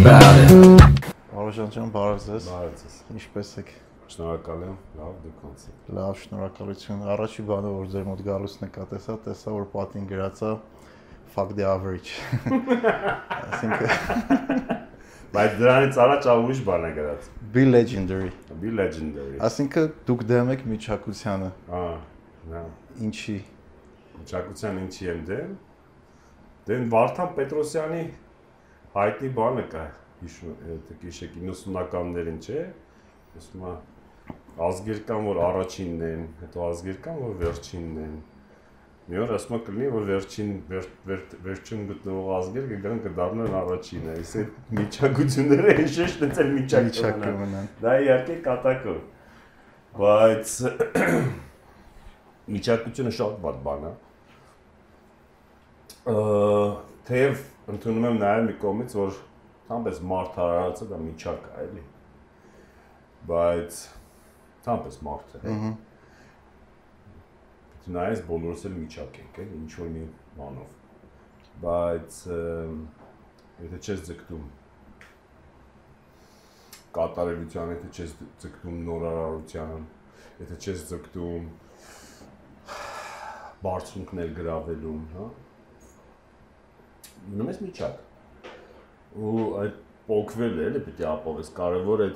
about it. Արոժան ջան, բարև ձեզ։ Բարև ձեզ։ Ինչպե՞ս եք։ Շնորհակալ եմ։ Լավ դուք ոնց եք։ Լավ, շնորհակալություն։ Առաջի բանը, որ ձեր մոտ գալուց նկատեցա, տեսա, որ պատին գրածա fuck the average։ Այսինքն Բայց դրանից առաջ ուրիշ բան է գրած։ be legendary։ Be legendary։ Այսինքն դուք դեմ եք միջակցությանը։ Ահա, նա։ Ինչի։ Ճակուցյան ինչի եմ դեմ։ Դեն Վարդան Պետրոսյանի հայտնի բանը կա։ գիշեք 90-ականներին, չէ՞։ Ասում է ազգեր կան, որ առաջինն են, հետո ազգեր կան, որ վերջինն են։ Մի օր ասում կլինի, որ վերջին վեր, վեր, վերջին գտնվող ազգեր կգան կդառնան առաջինը։ Այս այդ միջակցությունները հիշեշտ են ցել Միջակ միջակցությունները։ կմնան։ Դա իհարկե կատակը։ Բայց միջակցությունը շատ բան բան է։ Ա թեև ընդունում եմ նաև մի կողմից, որ թամպես մարդ հարարացը դա միջակ է, էլի։ Բայց թամպես մարդ է։ Ահա։ Նայես բոլորս էլ միջակ ենք, էլ ինչ որ մի բանով։ Բայց եթե չես ձգտում կատարելության, եթե չես ձգտում նորարարության, եթե չես ձգտում բարձունքներ գրավելուն, հա։ Մնում ես միջակ։ Ու այդ փոկվել է, էլի պիտի ապավես, կարևոր է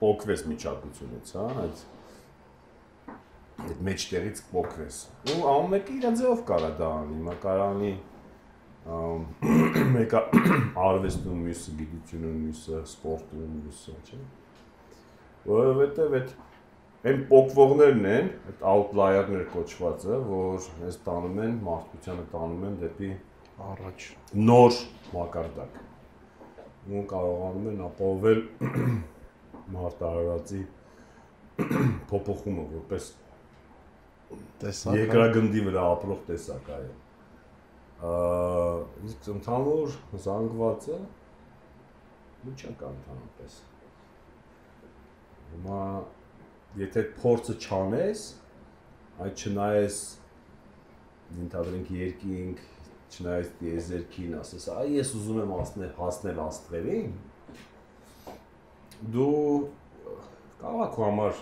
փոկվես միջակությունից, հա, այդ այդ մեջտեղից փոկվես։ Ու ամեն մեկը իր ձևով կարա դա անի, հիմա կարա անի մեկը արվեստում, մյուսը գիտությունում, մյուսը սպորտում, մյուսը, չէ։ Որովհետև այդ այն փոկվողներն են, այդ outlier-ներ կոչվածը, որ այս տանում են մարդկությանը տանում են դեպի Առաջ։ նոր մակարդակ։ Ու կարողանում են ապահովել մարտահրավերացի փոփոխումը որպես Տեսակ։ երկրագնդի վրա ապրող տեսակ այո։ իսկ ընդհանուր զանգվածը միջակ ընդհանրապես։ Հիմա եթե փորձը չանես, այդ չնայես ինտերնետ երկինք, չնայես դիեզերքին, ասես, այ ես ուզում եմ հասնել հասնել աստղերին, դու ես քո համար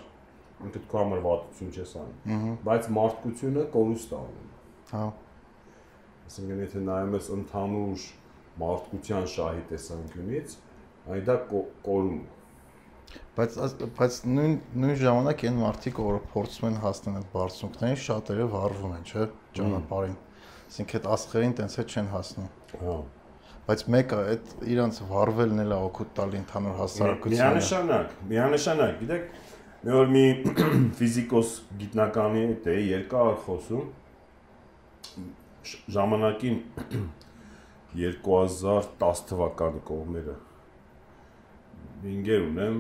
ինքդ քո համար վատություն չես անում բայց մարդկությունը կորուստ անում։ Հա։ Այսինքն եթե նայում ես ընդհանուր մարդկության շահի տեսանկյունից, այն դա կո- կորում Բայց բայց նույն նույն ժամանակ այն մարդիկ, որ փորձում են հասնել այդ բարձունքներին, շատերը վառվում են, չէ՞, ճանապարհին։ Այսինքն այդ աստղերին տենց է չեն հասնում։ Հա։ Բայց մեկը այդ իրանց վառվելն էլ է օգուտ տալի ընդհանուր հասարակությանը։ Միանշանակ, միանշանակ, գիտեք, մի օր մի ֆիզիկոս գիտնականի հետ է երկար խոսում ժամանակին 2010 թվականի կողմերը մի ընկեր ունեմ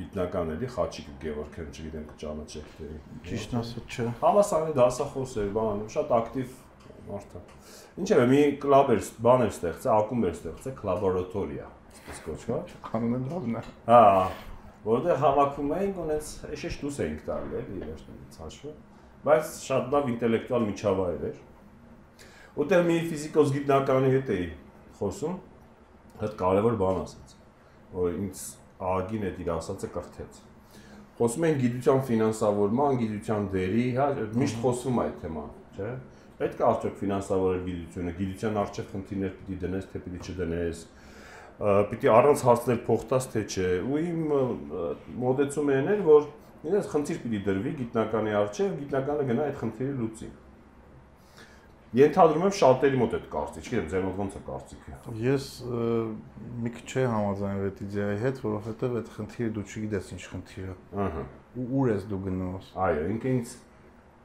գիտնական էլի Խաչիկ Գևորգյան, չգիտեմ կճանաչեք թե։ Ճիշտ ասած չէ։ Համասարի դասախոս էր, բան, շատ ակտիվ մարդ է։ Ինչևէ, մի կլաբ էր, բան էր ստեղծել, ակումբ էր ստեղծել, կլաբորատորիա, այսպես կոչված։ Անունը լավն է։ Հա, որտեղ հավաքում էինք ու նենց էշեշ դուս էինք տալի, էլի երաշտից հաշվը, բայց շատ լավ ինտելեկտուալ միջավայր էր։ Որտեղ մի ֆիզիկոս գիտնականի հետ էի խոսում, հետ կարևոր բան ասաց, որ ինձ ԱԳ-ին այդ իր ասածը կրթեց։ Խոսում են գիտության ֆինանսավորման, գիտության դերի, հա, միշտ խոսում է այդ թեման, չէ՞։ Պետք է արդյոք ֆինանսավորել գիտությունը, գիտության արժեք խնդիրներ պիտի դնես, թե պիտի չդնես, պիտի առանց հարցնել փոխտաս թե չէ ու իմ ը, մոդեցումն էր որ ինձ խնդիր պիտի դրվի գիտնականի արժև գիտնականը գնա այդ խնդիրը լուծի Ենթադրում եմ շատերի մոտ այդ կարծիք, չգիտեմ, ձեր մոտ ոնց է կարծիքը։ Ես մի քիչ չէ համաձայնվել այդ իդեայի հետ, որովհետև այդ խնդիրը դու չգիտես ինչ խնդիր է։ Ահա։ Ու ուր ես դու գնում։ Այո, ինքը ինձ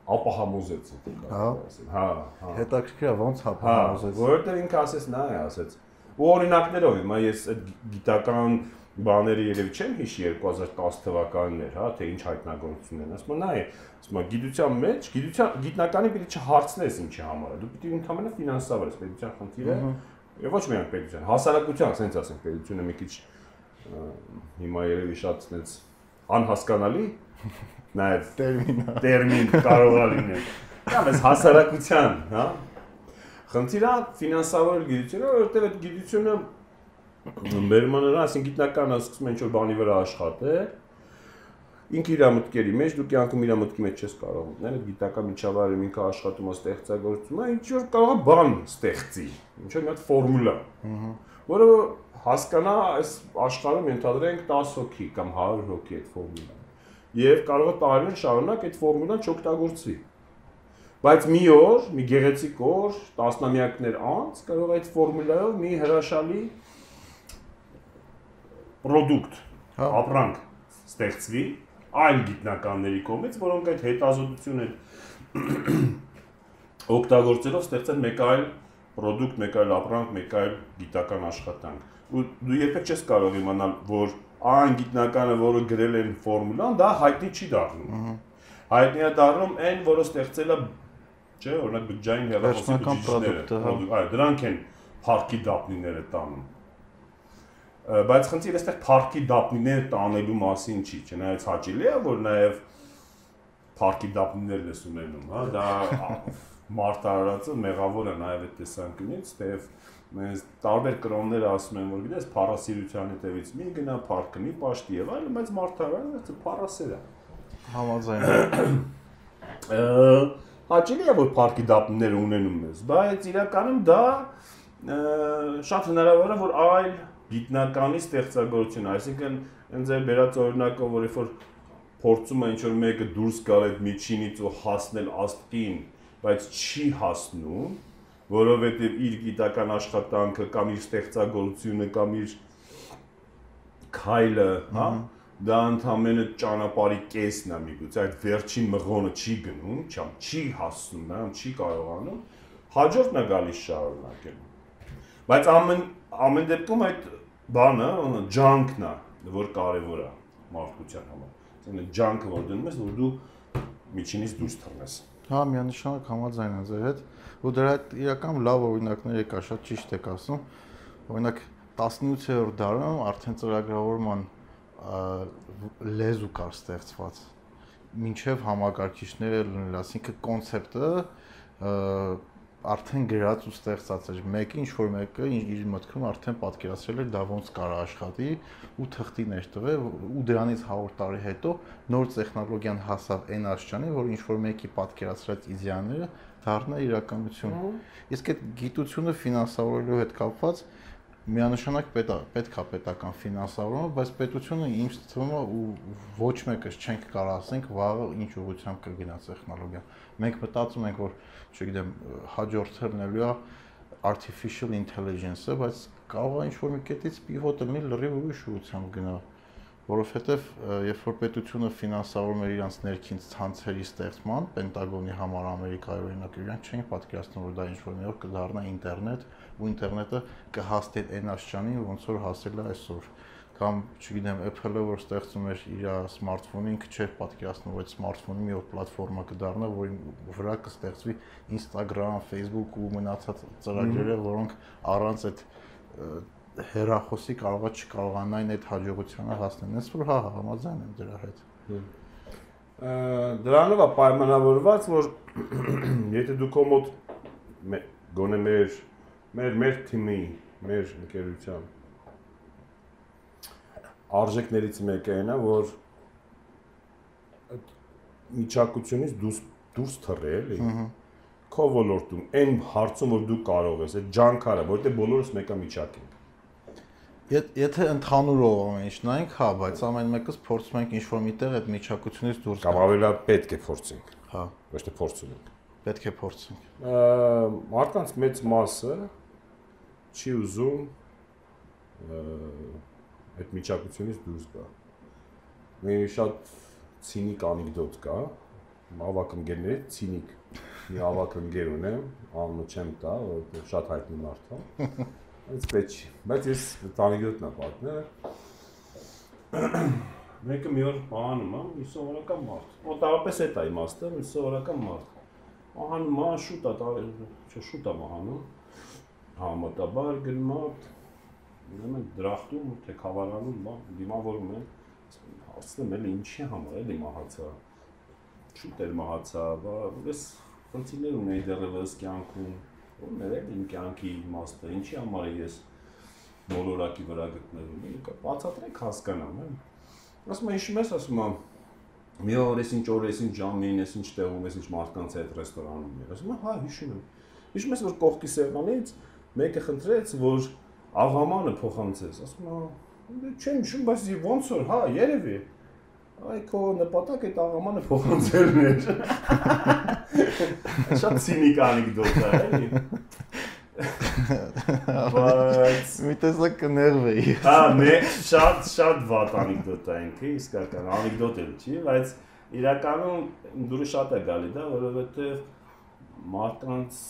ապահամոզեց Հա։ ասեմ։ Հա, հա։ Հետաքրքիր է ոնց Հա, հապահամոզես։ որովհետև ինքը ասեց նա է ասեց։ Ու օրինակներով հիմա ես այդ գիտական բաները երևի չեմ հիշի 2010 թվականներ, հա, թե ինչ հայտնագործություն են։ Ասում նա է, ասում եմ, գիտության մեջ, գիտության գիտնականի պիտի չհարցնես ինչի համար է։ Դու պիտի ընդհանրապես ֆինանսավորես պետության խնդիրը։ Եվ ոչ միայն պետության, հասարակության, ասենց ասենք, պետությունը մի քիչ հիմա երևի շատ այնց անհասկանալի նաև Տերմինա։ տերմին կարող է լինել։ Կամ էս հասարակության, հա։ Խնդիրը ֆինանսավորել գիտությունը, որովհետև այդ գիտությունը նրան, ասին գիտնականը սկսում են ինչ-որ բանի վրա աշխատել, ինքը իր մտքերի մեջ դու կյանքում իր մտքի մեջ չես կարող մտնել, այդ գիտական միջավայրում ինքը աշխատում է ստեղծագործում է, ինչ որ կարող է բան ստեղծի, ինչ որ մի հատ ֆորմուլա։ Որը հասկանա այս աշխարհում ընդհանրենք 10 հոգի կամ 100 հոգի այդ ֆորմուլան։ Եվ կարող է տարիներ շարունակ այդ ֆորմուլան չօգտագործվի։ Բայց մի օր, մի գեղեցիկ օր, տասնամյակներ անց կարող է այդ ֆորմուլայով մի հրաշալի product, հա ապրանք ստեղծվի այլ գիտնականների կողմից, որոնք այդ հետազոտությունը օգտագործելով ստեղծեն մեկ այլ product, մեկ այլ ապրանք, մեկ այլ գիտական աշխատանք։ Ու դու երբեք չես կարող իմանալ, որ այն գիտնականը, որը գրել են ֆորմուլան, դա հայտնի չի դառնում։ Հայտնի է դառնում այն, որը ստեղծել է, չէ, օրինակ բջջային հեռախոսական product-ը, այո, դրանք են փառքի դապնիները տանում բայց խնդիրը այստեղ парքի դապնիներ տանելու մասին չի, չնայած հաճելի է, որ նաև парքի դապնիներն էս ունենում, հա, դա մարտարարածը մեղավոր է նաև այդ տեսանկյունից, թեև մեզ տարբեր կրոններ ասում են, որ գիտես, փառասիրության հետևից մի գնա, парքնի, աշտի եւ այլն, բայց մարդավարը դա փառասեր է։ Համաձայն։ Հաճելի է, որ парքի դապներ ունենում ես, բայց իրականում դա շատ հնարավոր է, որ այլ գիտնականի ստեղծագործություն, այսինքն ընդ ձեր վերած օրինակով, որ երբ որ փորձում է ինչ-որ մեկը դուրս գալ այդ միջինից ու հասնել աստքին, բայց չի հասնում, որովհետև իր գիտական աշխատանքը կամ իր ստեղծագործությունը կամ իր քայլը, հա, դա ընդհանրապես ճանապարհի կեսն է միգուցե այդ վերջին մղոնը չի գնում, չամ չի հասնում, նա չի կարողանում, հաջորդն է գալիս շարունակել։ Բայց ամեն ամեն դեպքում այդ բանը ջանքն է, որ կարևոր է մարդկության համար։ Այսինքն ջանքը որ դնում ես, որ դու միջինից դուրս թռնես։ Հա, միանշանակ համաձայն եմ ձեր հետ։ Ու դրա իրական լավ օրինակներ եկա, շատ ճիշտ եք ասում։ Օրինակ 18-րդ դարում արդեն ծրագրավորման լեզու կար ստեղծված մինչև համակարգիչները լինել, ասինքն կոնցեպտը արդեն գրած ու ստեղծած էր։ Մեկը ինչ որ մեկը իր մտքում արդեն պատկերացրել էր դա ոնց կարա աշխատի ու թղթի ներտվել ու դրանից 100 տարի հետո նոր տեխնոլոգիան հասավ այն աշխարհին, որ ինչ որ մեկի պատկերացրած իդեաները դառնա իրականություն։ Իսկ այդ գիտությունը ֆինանսավորելու հետ կապված միանշանակ պետք է պետք է պետական ֆինանսավորումը, բայց պետությունը ինձ թվում է ու ոչ մեկս չենք կարող ասենք վաղը ինչ ուղղությամբ կգնա տեխնոլոգիան։ Մենք մտածում ենք, որ չգիտեմ, հաջորդը լինելու է artificial intelligence-ը, բայց կարող է ինչ որ մի կետից պիվոտը լինի լրիվ ուրիշ ուղղությամբ գնա որովհետև երբ որ պետությունը ֆինանսավորում էր իրանց ներքին ցանցերի ստեղծման, Պենտագոնի համար Ամերիկայի օրինակ իրանք չէին պատկերացնում, որ դա ինչ որ մի օր կդառնա ինտերնետ, ու ինտերնետը կհաստի այն աշխանին, ոնց որ հասել է այսօր կամ չգիտեմ Apple-ը որ ստեղծում էր իր սմարթֆոնը ինքը չէր պատկերացնում այդ սմարթֆոնը մի օր պլատֆորմա կդառնա որին վրա կստեղծվի Instagram, Facebook ու մնացած ծրագրերը որոնք առանց այդ հերախոսի կարողա չկարողանային այդ հաջողությանը հասնել։ Ես որ հա համաձայն եմ դրա հետ։ Դրանով է պայմանավորված, որ եթե դու քո մոտ գոնե մեր մեր մեր թիմի, մեր ընկերության արժեքներից մեկը այն է, որ միջակությունից դուրս դուրս թռել, էլի քո ոլորտում այն հարցում որ դու կարող ես, այդ ջանքարը, որտեղ բոլորս մեկը միջակ ենք Եթե ընդհանուրով ամեն ինչ նայենք, հա, բայց ամեն մեկս փորձում ենք ինչ-որ միտեղ այդ միջակությունից դուրս գալ։ Կամ ավելի պետք է փորձենք։ Հա, ոչ թե փորձում ենք։ Պետք է փորձենք։ Մարդկանց մեծ մասը չի ուզում այդ միջակությունից դուրս գա։ Մի շատ ցինիկ անեկդոտ կա, ավակ ընկերների ցինիկ մի ավակ ընկեր ունեմ, անունը չեմ տա, որովհետև շատ հայտնի մարդ է Այս պետք չի։ Բայց ես տանիգոտն եմ պատմել։ Մեկը մի օր պահանում եմ, մի սովորական մարդ։ Մոտավորապես այդ է իմաստը, մի սովորական մարդ։ Ահանում է, շուտ է, չէ, շուտ է մահանում։ Համատաբար գնում է, ուրեմն դրախտում, թե խավարանում, բա դիմավորում են։ Հարցնում եմ, ինչի համար էլի մահացա։ Շուտ էր մահացա, բա ես խնդիրներ ունեի դեռևս կյանքում ո՞րն էր իմ կյանքի իմաստը, ինչի համար ես մոլորակի վրա գտնվում է, բացատրեք հասկանամ, հա։ Ասում եմ, հիշում ես, ասում եմ, մի օր էս ինչ օր էս ինչ ժամին, էս ինչ տեղում, էս ինչ մարդկանց հետ ռեստորանում էր։ Ասում եմ, հա, հիշում եմ։ Հիշում ես, որ կողքի սեղանից մեկը խնդրեց, որ աղամանը փոխանցես։ Ասում եմ, դե չեմ հիշում, բայց ոնց որ, հա, երևի։ Այ քո նպատակը այդ աղամանը փոխանցելն էր։ Շատ ցինիկ անեկդոտ է, էլի։ Բայց մի տեսակ կներվեի։ Հա, մե շատ շատ վատ անեկդոտ է ինքը, իսկական անեկդոտ էլ չի, բայց իրականում դուրը շատ է գալի դա, որովհետև մարդկանց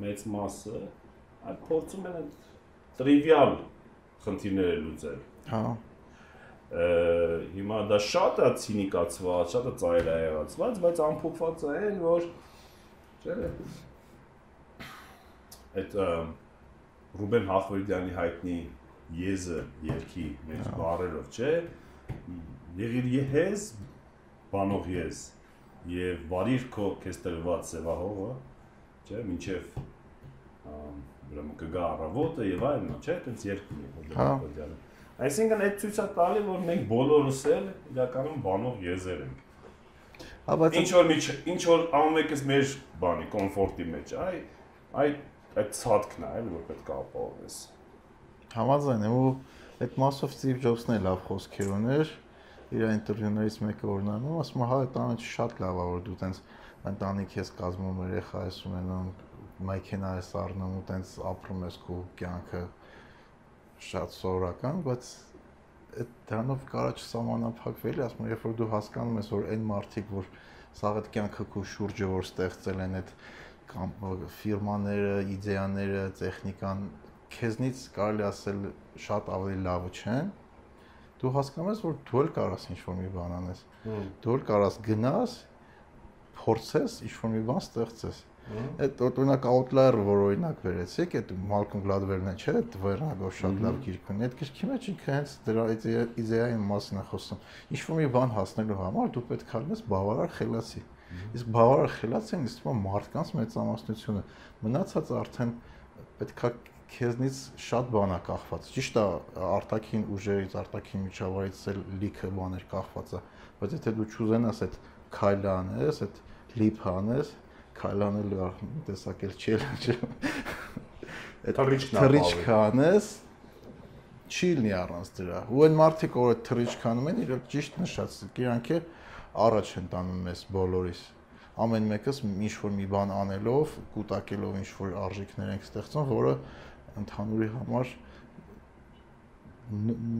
մեծ մասը այդ փորձում են այդ տրիվիալ խնդիրները լուծել։ Հա։ Հիմա դա շատ է ցինիկացված, շատ է ծայրահեղացված, բայց ամփոփված է այն, որ չէ՞ այդ Ռուբեն Հախվերդյանի հայտնի եզը երկի մեջ բառերով, չէ՞։ Եղիր եհես, բանող ես եւ վարիր քո քեզ տրված սևահողը, չէ՞, մինչեւ ուրեմն կգա առավոտը եւ այլն, չէ՞, այդպես երկն է Ռուբեն Հախվերդյանը։ Այսինքն այդ ցույց է տալի, որ մենք բոլորս էլ իրականում բանող եզեր ենք։ Հա, բայց ինչ որ միջ, ինչ որ ամենքս մեր բանի կոմֆորտի մեջ, այ այ այդ ցածկն է, էլի որ պետք է ապահովես։ Համաձայն եմ ու այդ մասով Steve Jobs-ն էլ լավ խոսքեր ուներ իր ինտերվյուներից մեկը օրնանում, ասում է, հա, այդ անը շատ լավ է որ դու տենց ընտանիք ես կազմում երեխա ես ունենում, մեքենա ես առնում ու տենց ապրում ես քո կյանքը շատ սովորական, բայց այդ դրանով կարա չսահմանափակվել, ասում եմ, երբ որ դու հասկանում ես, որ այն մարդիկ, որ սա այդ կյանքը քո շուրջը որ ստեղծել են այդ կամ ֆիրմաները, իդեաները, տեխնիկան քեզնից կարելի ասել շատ ավելի լավը չեն, դու հասկանում ես, որ դու էլ կարաս ինչ-որ մի բան անես։ Դու էլ կարաս գնաս, փորձես ինչ-որ մի բան ստեղծես։ Այդ օրինակ Outlier-ը, որ օրինակ վերեցիք, այդ Malcolm Gladwell-ն է, չէ՞, այդ վերնագով շատ լավ գիրք ունի։ Այդ գրքի մեջ ինքը հենց դրա իդեայի մասին է խոսում։ Ինչ-որ մի բան հասնելու համար դու պետք է լինես բավարար խելացի։ Իսկ բավարար խելացին իսկ մարդկանց մեծամասնությունը մնացած արդեն պետքա քեզնից շատ բան է կախված։ Ճիշտ է, արտաքին ուժերից, արտաքին միջավայրից էլ լիքը բաներ կախված է, բայց եթե դու չուզենաս այդ քայլը անես, այդ լիփ անես, քայլանելու տեսակել չելենջը։ Այդ թռիչքը անես, չի լինի առանց դրա։ Ու այն մարդիկ, որ այդ թռիչքը անում են, իրոք ճիշտ նշած, իրանք է առաջ են տանում մեզ բոլորիս ամեն մեկս ինչ որ մի բան անելով, կուտակելով ինչ որ արժեքներ ենք ստեղծում, որը ընդհանուրի համար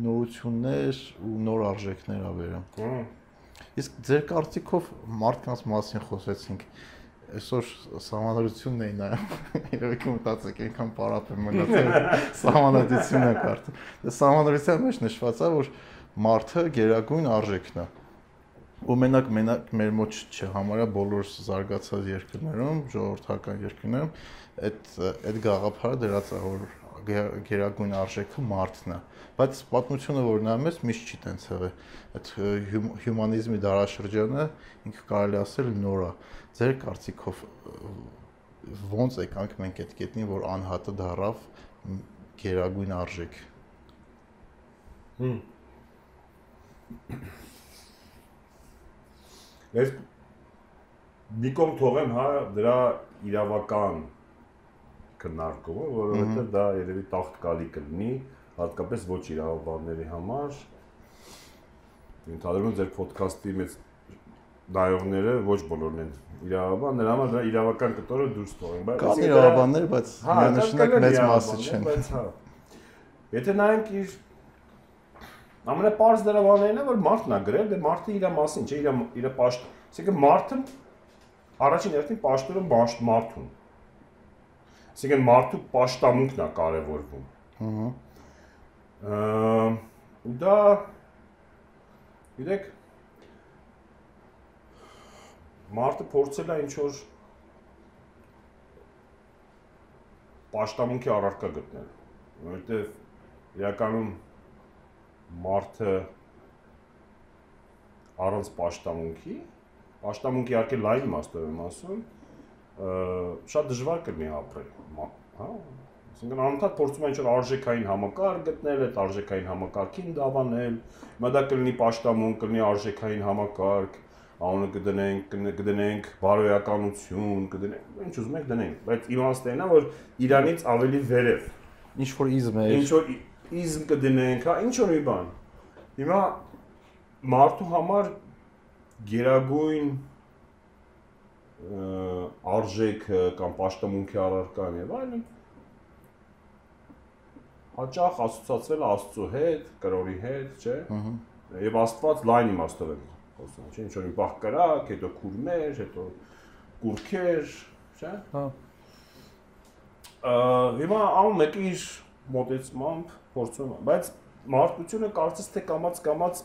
նորություններ ու նոր արժեքներ ա վերում։ Իսկ ձեր կարծիքով մարդկանց մասին խոսեցինք այսօր սահմանադրությունն էի նայում, երևի մտածեք, այնքան պարապ եմ մնացել, սահմանադրությունն է կարծում։ Դա սահմանադրության մեջ նշված է, որ մարդը գերագույն արժեքն է ու մենակ մենակ մեր մոտ չհամարյա բոլոր զարգացած երկրներում, ժողովրդական երկրներում այդ այդ գաղափարը դրած է որ գերագույն արժեքը մարդն է բայց պատմությունը որ նայում ես միշտ չի տենց եղել այդ հյումանիզմի դարաշրջանը ինքը կարելի ասել նոր է ձեր կարծիքով ո՞նց եկանք մենք այդ կետնին որ անհատը դարավ գերագույն արժեք Ես մի կողմ թողեմ հա դրա իրավական քննարկումը, որովհետև դա երևի տաղտկալի կլինի, հատկապես ոչ իրավաբանների համար։ եմ ձեր ոդքասթի մեջ դայողները ոչ բոլորն են իրավաբան, նրա համար իրավական կտորը դուրս թողեն, բայց կան իրավաբաններ, բայց միանշանակ մեծ մասը չեն։ Բայց հա։ Եթե նայենք իր ամենապարզ դրա բանն է, որ մարդն է գրել, դե մարդը իր մասին, չէ, իր իր պաշտ, այսինքն մարդը առաջին հերթին պաշտորը մարդուն։ Այսինքն մարդու պաշտամունքն է կարևորվում։ Ահա։ Դա գիտեք մարդը փորձել է ինչ որ պաշտամունքի առարկա գտնել, որովհետև իրականում մարդը առանց պաշտամունքի, պաշտամունքի իհարկե լայն իմաստով եմ ասում, շատ դժվար կլինի ապրել, հա, Այսինքն անընդհատ փորձում են ինչ-որ արժեքային համակարգ գտնել, այդ արժեքային համակարգին դավանել, հիմա դա կլինի պաշտամուն, կլինի արժեքային համակարգ, անունը կդնենք, կդնենք բարոյականություն, կդնենք, ինչ ուզում եք դնենք, բայց իմաստը այն է, որ Իրանից ավելի վերև ինչ որ իզմ է ինչ որ իզմ կդնենք, հա, ինչ որ մի բան։ Հիմա մարդու համար գերագույն արժեքը կամ պաշտամունքի առարկան եւ այլն հաճախ ասոցացվել Աստծո հետ, կրոնի հետ, չէ՞։ Ահա։ Եվ Աստված լայն իմաստով է խոսում, չէ՞, ինչ որ բախ կրակ, հետո քուրմեր, հետո կուրքեր, չէ՞։ Հա։ Հիմա ամ մեկը իր մոտեցմամբ փորձում բայց մարդկությունը կարծես թե կամած կամած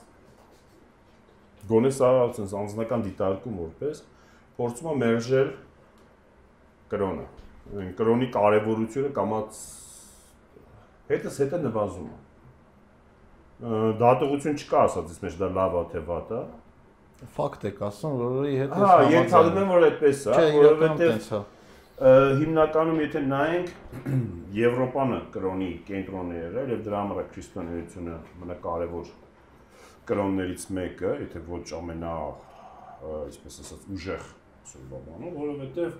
գոնե սա ասես անձնական դիտարկում որպես փորձում է մերժել կրոնը։ Կրոնի կարևորությունը կամած հետս հետը նվազում է։ Դատողություն չկա ասած ես մեջ դա լավ է թե վատ է։ Ֆակտ եք ասում, որի հետ Հա, ենթադրում եմ, որ այդպես է, որովհետև հիմնականում եթե նայենք Եվրոպանը կրոնի կենտրոնն է եղել եւ դրա համար քրիստոնեությունը մնակարևոր կրոններից մեկը, եթե ոչ ամենա, այսպես ասած, ուժեղ սուրբաբանը, որովհետեւ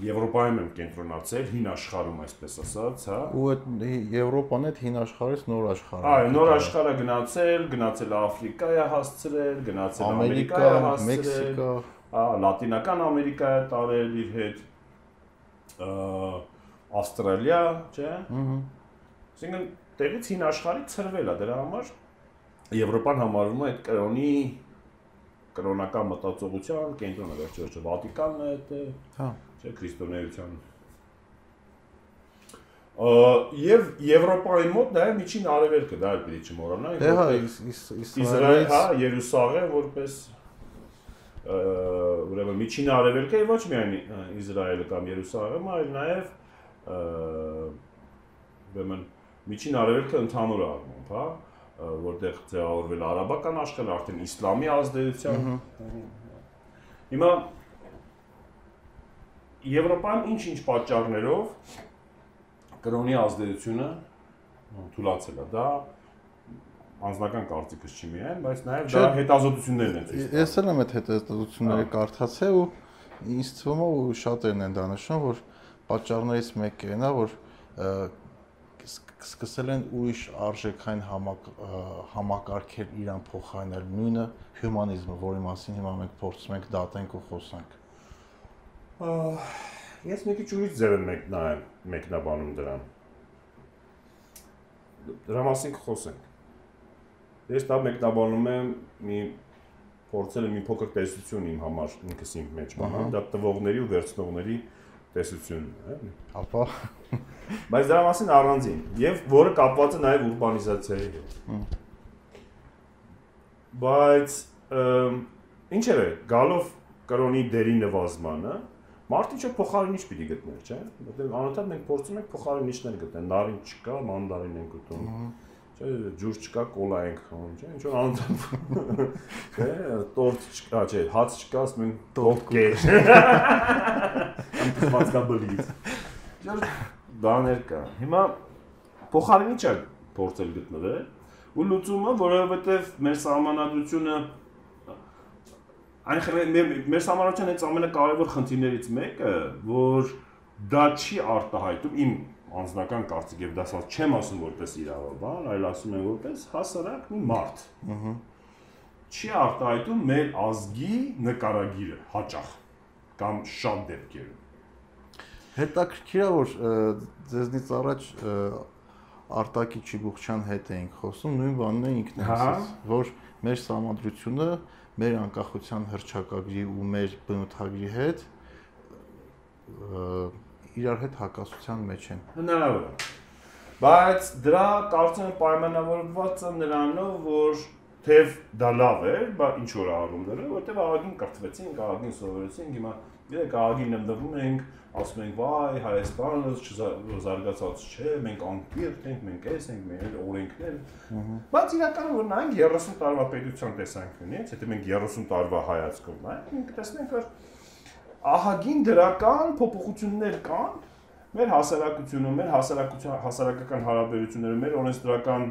Եվրոպայում եմ կենտրոնացել, հին աշխարհում այսպես ասած, հա։ Ու այդ Եվրոպան այդ հին աշխարհից նոր աշխարհ։ Այո, նոր աշխարհը գնացել, գնացել Աֆրիկայա հասցրել, գնացել հասցրել, Մեքսիկա, հա, Լատինական Ամերիկայա տարել իր հետ, Ավստրալիա, չէ՞։ Ահա։ Այսինքն տեղից հին աշխարհի ծրվել է դրա համար Եվրոպան համարվում է այդ կրոնի կրոնական մտածողության կենտրոնը վերջերս Վատիկանն է դա հա չէ քրիստոնեության եւ Եվրոպայի մոտ նաեւ միջին արևելքը դա էլ պիտի չմոռանանք դե հա Իսրայել հա Երուսաղեմ որպես ուրեմն միջին արևելքը եւ ոչ միայն Իսրայելը կամ Երուսաղեմը այլ նաեւ ուրեմն միջին արևելքը ընդհանուր առմամբ հա որտեղ ձևավորվել արաբական աշխարհը արդեն իսլամի ազդեցությամբ հիմա Եվրոպայում ինչ-ինչ պատճառներով կրոնի ազդեցությունը թուլացել է։ Դա անձնական կարծիքս չի միայն, բայց նաև դա հետազոտություններն են ցույց տալիս։ Ես էլ եմ այդ հետազոտությունները կարդացել ու ինձ թվում է ու շատերն են դա նշում, որ պատճառներից մեկը է, որ սկսել են ուրիշ արժեքային համակարգեր իրան փոխարինել նույնը հյումանիզմը, որի մասին հիմա մենք փորձում ենք դատենք ու խոսանք ես մի քիչ ուրիշ ձև եմ մեկ նայեմ մեկնաբանում դրան։ Դրա մասին կխոսենք։ Ես դա մեկնաբանում եմ մի փորձել եմ մի փոքր տեսություն իմ համար ինքս իմ մեջ բանալ, դա տվողների ու վերցնողների տեսությունն է, ապա բայց դրա մասին առանձին եւ որը կապված է նաեւ ուրբանիզացիայի հետ։ Բայց ինչեր է գալով կրոնի դերի նվազմանը, Մարդը ինչ փոխարինիչ պիտի գտներ, չէ՞։ Որտեղ անընդհատ մենք փորձում ենք փոխարինիչներ գտնել։ Նարին չկա, մանդարին ենք գտնում։ Չէ, ջուր չկա, կոլա ենք խմում, չէ՞։ Ինչ որ անընդհատ չէ, տորտ չկա, չէ, հաց չկա, ասում ենք տորտ կեր։ Անտեսվածքաբլից։ Ջուր բաներ կա։ Հիմա փոխարինիչը փորձել գտնվել ու լուծումը, որովհետև մեր սահմանադրությունը այն մեր համարության այս ամենակարևոր խնդիրներից մեկը, որ դա չի արտահայտում իմ անձնական կարծիք եւ դա ասած չեմ ասում որպես իրավաբան, այլ ասում եմ որպես հասարակ մի մարդ։ Ահա չի արտահայտում մեր ազգի նկարագիրը հաճախ կամ շատ դեպքերում։ Հետաքրքիր է որ ձեզնից առաջ Արտակի Չիբուխչյան հետ էինք խոսում, նույն բանն է ինքն ասում, որ մեր համադրությունը մեր անկախության հրճակագրի ու մեր բնութագրի հետ իրար հետ հակասության մեջ են։ Հնարավոր է։ Բայց դրա կարծում եմ պայմանավորված է նրանով, որ թեև դա լավ էր, բայց ինչ որ առումները, որտեվ աղագին կրթվեցին, աղագին սովորեցին, հիմա երեք աղագին նմդվում ենք, ասում ենք վայ Հայաստանը չզարգացած չէ, մենք անկիրք ենք, մենք էս ենք, մեր օրենքներ։ Բայց իրականում որ նայենք 30 տարվա պետության տեսանկյունից, եթե մենք 30 տարվա հայացքով նայենք, մենք տեսնենք որ ահագին դրական փոփոխություններ կան մեր հասարակությունը, մեր հասարակության հասարակական հարաբերությունները, մեր օրենսդրական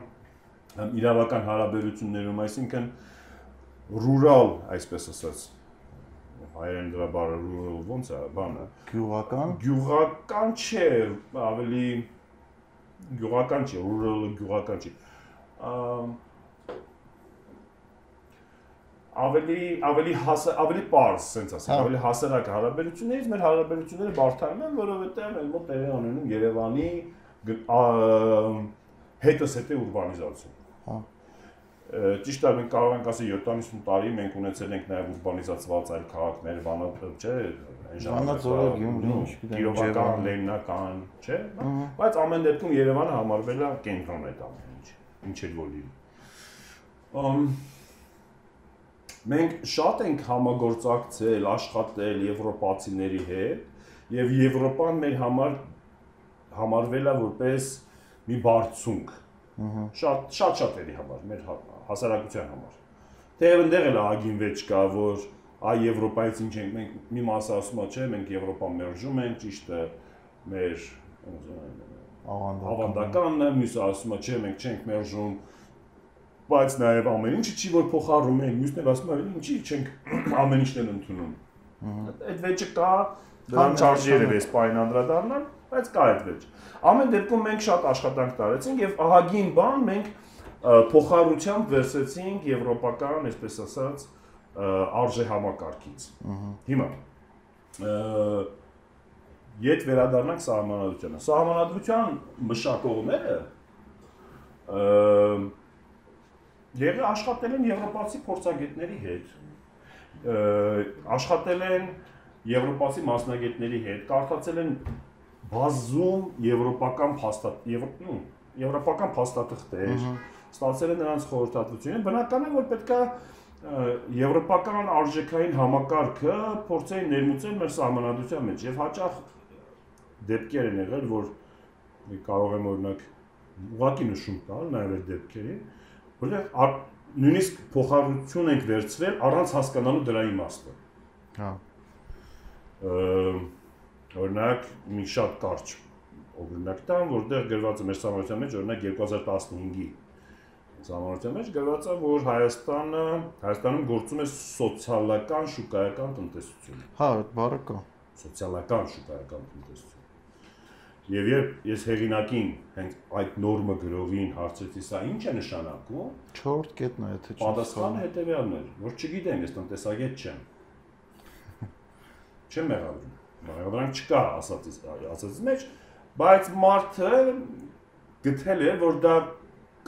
իրավական հարաբերություններում, այսինքն rural, այսպես ասած, հայերեն դրա բառը rural ոնց է, բանը, գյուղական, գյուղական չէ, ավելի գյուղական չէ, rural գյուղական չէ։ ավելի ավելի հասա ավելի པարզ, sense ասեմ, ավելի հասարակ հարաբերություններից մեր հարաբերությունները բարթանում են, որովհետև մեր մոտ տեղի ունենում Երևանի ա- հետսետե ուրբանիզացիա։ Հա։ Ճիշտ է, մենք կարող ենք ասել 70 տարի մենք ունեցել ենք նաև ուրբանիզացված այլ քաղաքներ, Վանա, չէ, այն Վանաձորը, Գյումրի, նո, չգիտեմ, Կիրովական, Լեննական, չէ, բայց ամեն դեպքում Երևանը համարվել է կենտրոն այդ ամեն ինչ, ինչ էլ որ լինի։ Ամ մենք շատ ենք համագործակցել, աշխատել եվրոպացիների հետ եւ Եվրոպան մեր համար համարվել է որպես մի բարձունք ըհը, շատ շատ շատերի համար, մեր հա- հասարակության համար։ Թեև այնտեղ էլ ագին վեճ կա, որ այ Եվրոպայից ինչ ենք, մենք մի մասը ասում է, չէ, մենք Եվրոպա մերժում ենք, ճիշտ է, մեր ավանդական, ավանդականն է, մյուսը ասում է, չէ, մենք չենք մերժում, բայց նաև ամեն ինչը չի որ փոխարում ենք, մյուսն էլ ասում է, ինչի չենք ամեն ինչն էլ ընդունում։ Այդ վեճը կա, դրան չարժի երևի սպայն անդրադառնալ, բայց կա այդ վեճ։ Ամեն դեպքում մենք շատ աշխատանք տարեցինք եւ ահագին բան մենք ը, փոխառությամբ վերցեցինք եվրոպական, այսպես ասած, արժե համակարգից։ Հիմա Ետ վերադառնանք սահմանադրությանը։ Սահմանադրության մշակողները եղել աշխատել են եվրոպացի փորձագետների հետ։ Աշխատել են եվրոպացի մասնագետների հետ, կարդացել են բազում եվրոպական փաստաթ եվ- ու, եվրոպական փաստաթղթեր, ստացել են նրանց խորհրդատվությունը։ Բնական է, որ պետքա եվրոպական արժեքային համակարգը փորձեին ներմուծել մեր սահմանադրության մեջ եւ հաճախ դեպքեր են եղել, որ կարող եմ օրինակ ուղակի նշում տալ նաեւ այդ դեպքերին, որտեղ նույնիսկ փոխառություն ենք վերցրել առանց հասկանալու դրա իմաստը։ հա, օրինակ մի շատ կարճ օրինակ տամ, որտեղ գրված է մեր համարության մեջ օրինակ 2015-ի համարության մեջ գրված է, որ Հայաստանը Հայաստանում գործում է սոցիալական շուկայական տնտեսություն, հա, այդ բառը կա, սոցիալական շուկայական տնտեսություն։ Եվ երբ ես հեղինակին հենց այդ նորմը գրողին հարցրեցի, սա ինչ է նշանակում, 4 կետն է, եթե չեմ պատասխանը հետեւյալն էր, որ չգիտեմ, ես տնտեսագետ չեմ։ Չեմ մեղադրում։ Մեղադրանք չկա ասածից ասածից մեջ, բայց մարդը գտել է, որ դա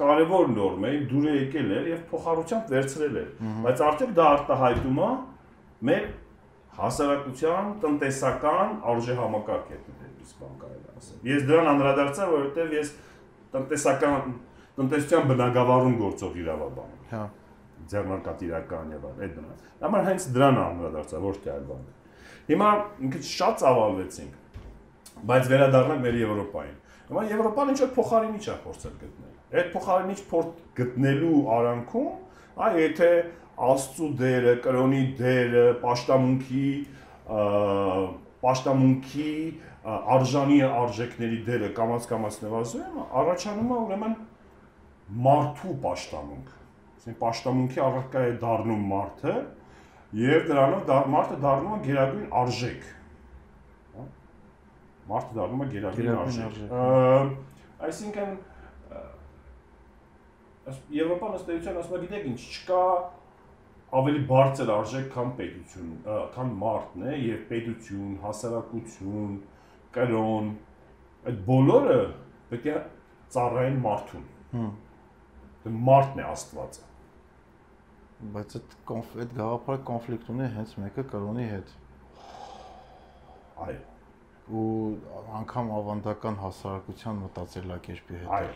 կարևոր նորմ է, դուր է եկել է եւ փոխառությամբ վերցրել է։ Բայց արդյոք դա արտահայտում է մեր հասարակության տնտեսական արժե համակարգ է դեպիս բան կարելի է ասել։ Ես դրան անդրադարձա, որովհետեւ ես տնտեսական տնտեսության բնագավառում գործող իրավաբան եմ Հա, ձեռնարկատիրական եւ այլ այդ դրան։ Համար հենց դրան անդրադարձա, ոչ թե այլ բան։ Հիմա քիչ շատ ծավալվեցինք, բայց վերադառնանք մեր Եվրոպային։ Հիմա Եվրոպան ինչ որ փոխարինիչ է փորձել գտնել։ Այդ փոխարինիչ փորձ գտնելու արանքում, այ եթե աստծու դերը, կրոնի դերը, աշտամունքի, աշտամունքի արժանի արժեքների դերը կամած կամած նվազում առաջանում է ուրեմն մարդու աշտամունք։ Այսինքն պաշտամունքի առարկա է դառնում մարդը եւ դրանով դա մարդը դառնում է գերագույն արժեք։ Հա? Մարդը դառնում է գերագույն արժեք։ արժեք, Ա, Այսինքն Եվրոպան ըստ էության ասում է, գիտեք ինչ, չկա ավելի բարձր արժեք, քան պետություն, քան մարդն է եւ պետություն, հասարակություն, կրոն, այդ բոլորը պետք է ծառայեն մարդուն։ հմ, Դա մարդն է Աստվածը։ բայց այդ կոնֆ այդ գաղափարը կոնֆլիկտ ունի հենց մեկը կրոնի հետ Այո, ու անգամ ավանդական հասարակության մտածելակերպի հետ այո,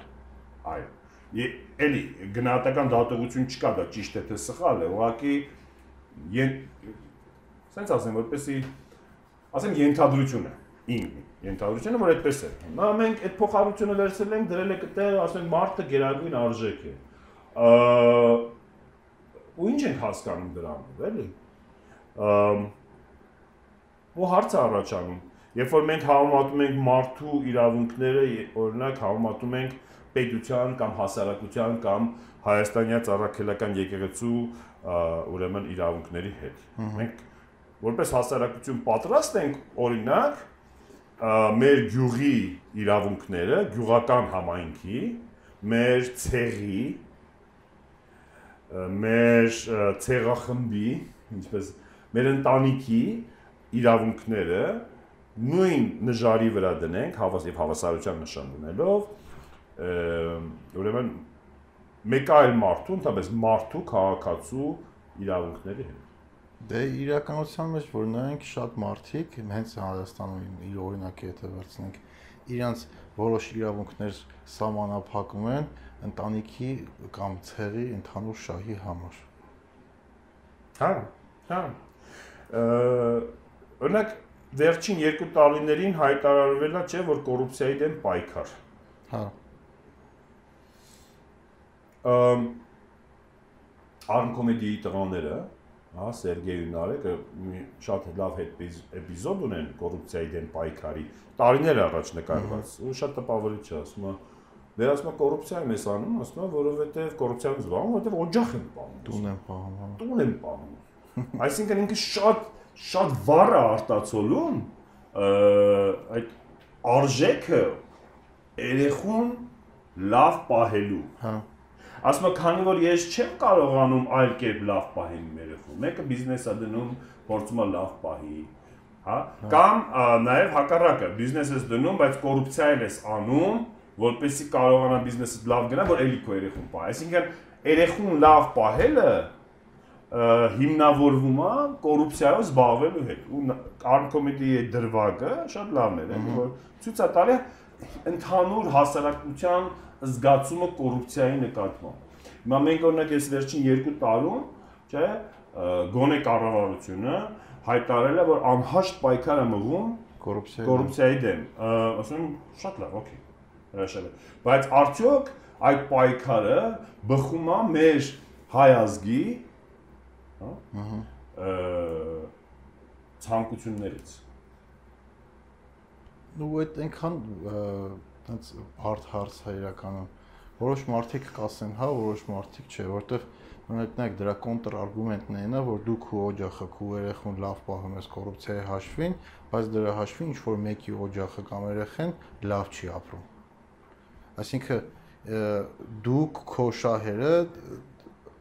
այո։ Էլի գնահատական դատողություն չկա, դա ճիշտ է թե սխալ է, ուղղակի են սենց ասեմ, որպեսի ասեմ ենթադրություն է, իմ ենթադրությունը, որ այդպես է։ Հիմա մենք այդ փոխառությունը վերցրել ենք, դրել ենք այդտեղ, ասում ենք մարդը գերագույն արժեք է։ Ու ինչ ենք հասկանում դրանով, էլի։ ու հարց է առաջանում։ Երբ որ մենք համեմատում ենք մարդու իրավունքները, օրինակ համեմատում ենք պետության կամ հասարակության կամ հայաստանյա ծառայքելական եկեղեցու ուրեմն իրավունքների հետ։ Մենք որպես հասարակություն պատրաստ ենք օրինակ մեր գյուղի իրավունքները, գյուղական համայնքի, մեր ցեղի, մեր ցեղախմբի, ինչպես մեր ընտանիքի իրավունքները նույն նժարի վրա դնենք, հավաս եւ հավասարության նշան դնելով, ուրեմն մեկ այլ մարդու, ընդհանրապես մարդու քաղաքացու իրավունքների հետ։ Դե իրականության մեջ որ նայենք շատ մարդիկ հենց Հայաստանում իր օրինակի եթե վերցնենք իրանց որոշ իրավունքներ սահմանափակում են ընտանիքի կամ ցեղի ընդհանուր շահի համար։ Հա, հա։ Օրինակ վերջին երկու տարիներին հայտարարվել է, չէ, որ կոռուպցիայի դեմ պայքար։ Հա։ Ամ Արմկոմեդիայի տղաները, հա, Սերգեյ ու Նարեկը շատ լավ հետ էպիզոդ ունեն կոռուպցիայի դեմ պայքարի։ Տարիներ առաջ նկարված։ Ու շատ տպավորիչ է, ասում է Դե ասում է կոռուպցիա եմ ես անում, ասում է որովհետև կոռուպցիան զբաղվում, որովհետև օջախ եմ պահում։ Տուն եմ պահում։ հա։ Տուն եմ պահում։ Այսինքն ինքը շատ շատ վառ է արտացոլում այդ արժեքը երեխուն լավ պահելու։ Հա։ Ասում քանի որ ես չեմ կարողանում այլ կերպ լավ պահել իմ երեխուն։ Մեկը բիզնես է դնում, փորձում է լավ պահի, հա, կամ նաև հակառակը, բիզնես ես դնում, բայց կոռուպցիա ես անում, որպեսզի կարողանա բիզնեսը լավ գնա, որ էլի քո երեխուն պահի։ Այսինքն երեխուն լավ պահելը հիմնավորվում է կոռուպցիայով զբաղվելու հետ ու արմկոմիտեի դրվագը շատ լավն է, որ ցույց է տալի ընդհանուր հասարակության զգացումը կոռուպցիայի նկատմամբ։ Հիմա մենք օրինակ այս վերջին 2 տարում, չէ, գոնե կառավարությունը հայտարարել է, որ անհաշտ պայքար է մղում կոռուպցիայի կոռուպցիայի դեմ։ Ասում շատ լավ, օքեյ։ Հրաշալի։ Բայց արդյոք այդ պայքարը բխում է մեր հայ ազգի հա ցանկություններից ու այդ այնքան այնց հարթ հարց է իրականում որոշ մարդիկ կասեն հա որոշ մարդիկ չէ որովհետև օրինակ դրա կոնտր արգումենտն է նա որ դու քո օջախը քո երեխուն լավ պահում ես կոռուպցիայի հաշվին բայց դրա հաշվին ինչ որ մեկի օջախը կամ երեխեն լավ չի ապրում այսինքն դուք քո շահերը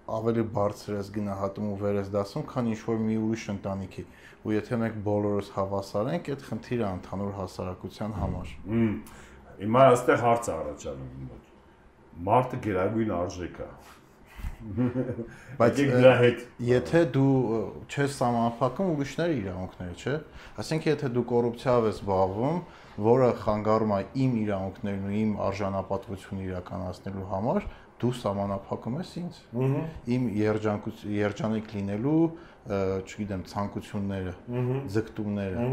ավելի բարձր ես գնահատում ու վեր ես դասում, քան ինչ որ մի ուրիշ ընտանիքի։ Ու եթե մենք բոլորս հավասար ենք, այդ խնդիրը ընդհանուր հասարակության համար։ Հիմա այստեղ հարց առաջանում մոտ։ Մարդը գերագույն արժեք է։ Բայց դրա հետ եթե դու չես սահմանափակում ուրիշների իրավունքները, չէ՞։ Այսինքն եթե դու կոռուպցիայով ես զբաղվում, որը խանգարում է իմ իրավունքներն ու իմ արժանապատվությունը իրականացնելու համար, դու սահմանափակում ես ինձ։ Իմ երջանկություն երջանիկ լինելու, չգիտեմ, ցանկությունները, ձգտումները,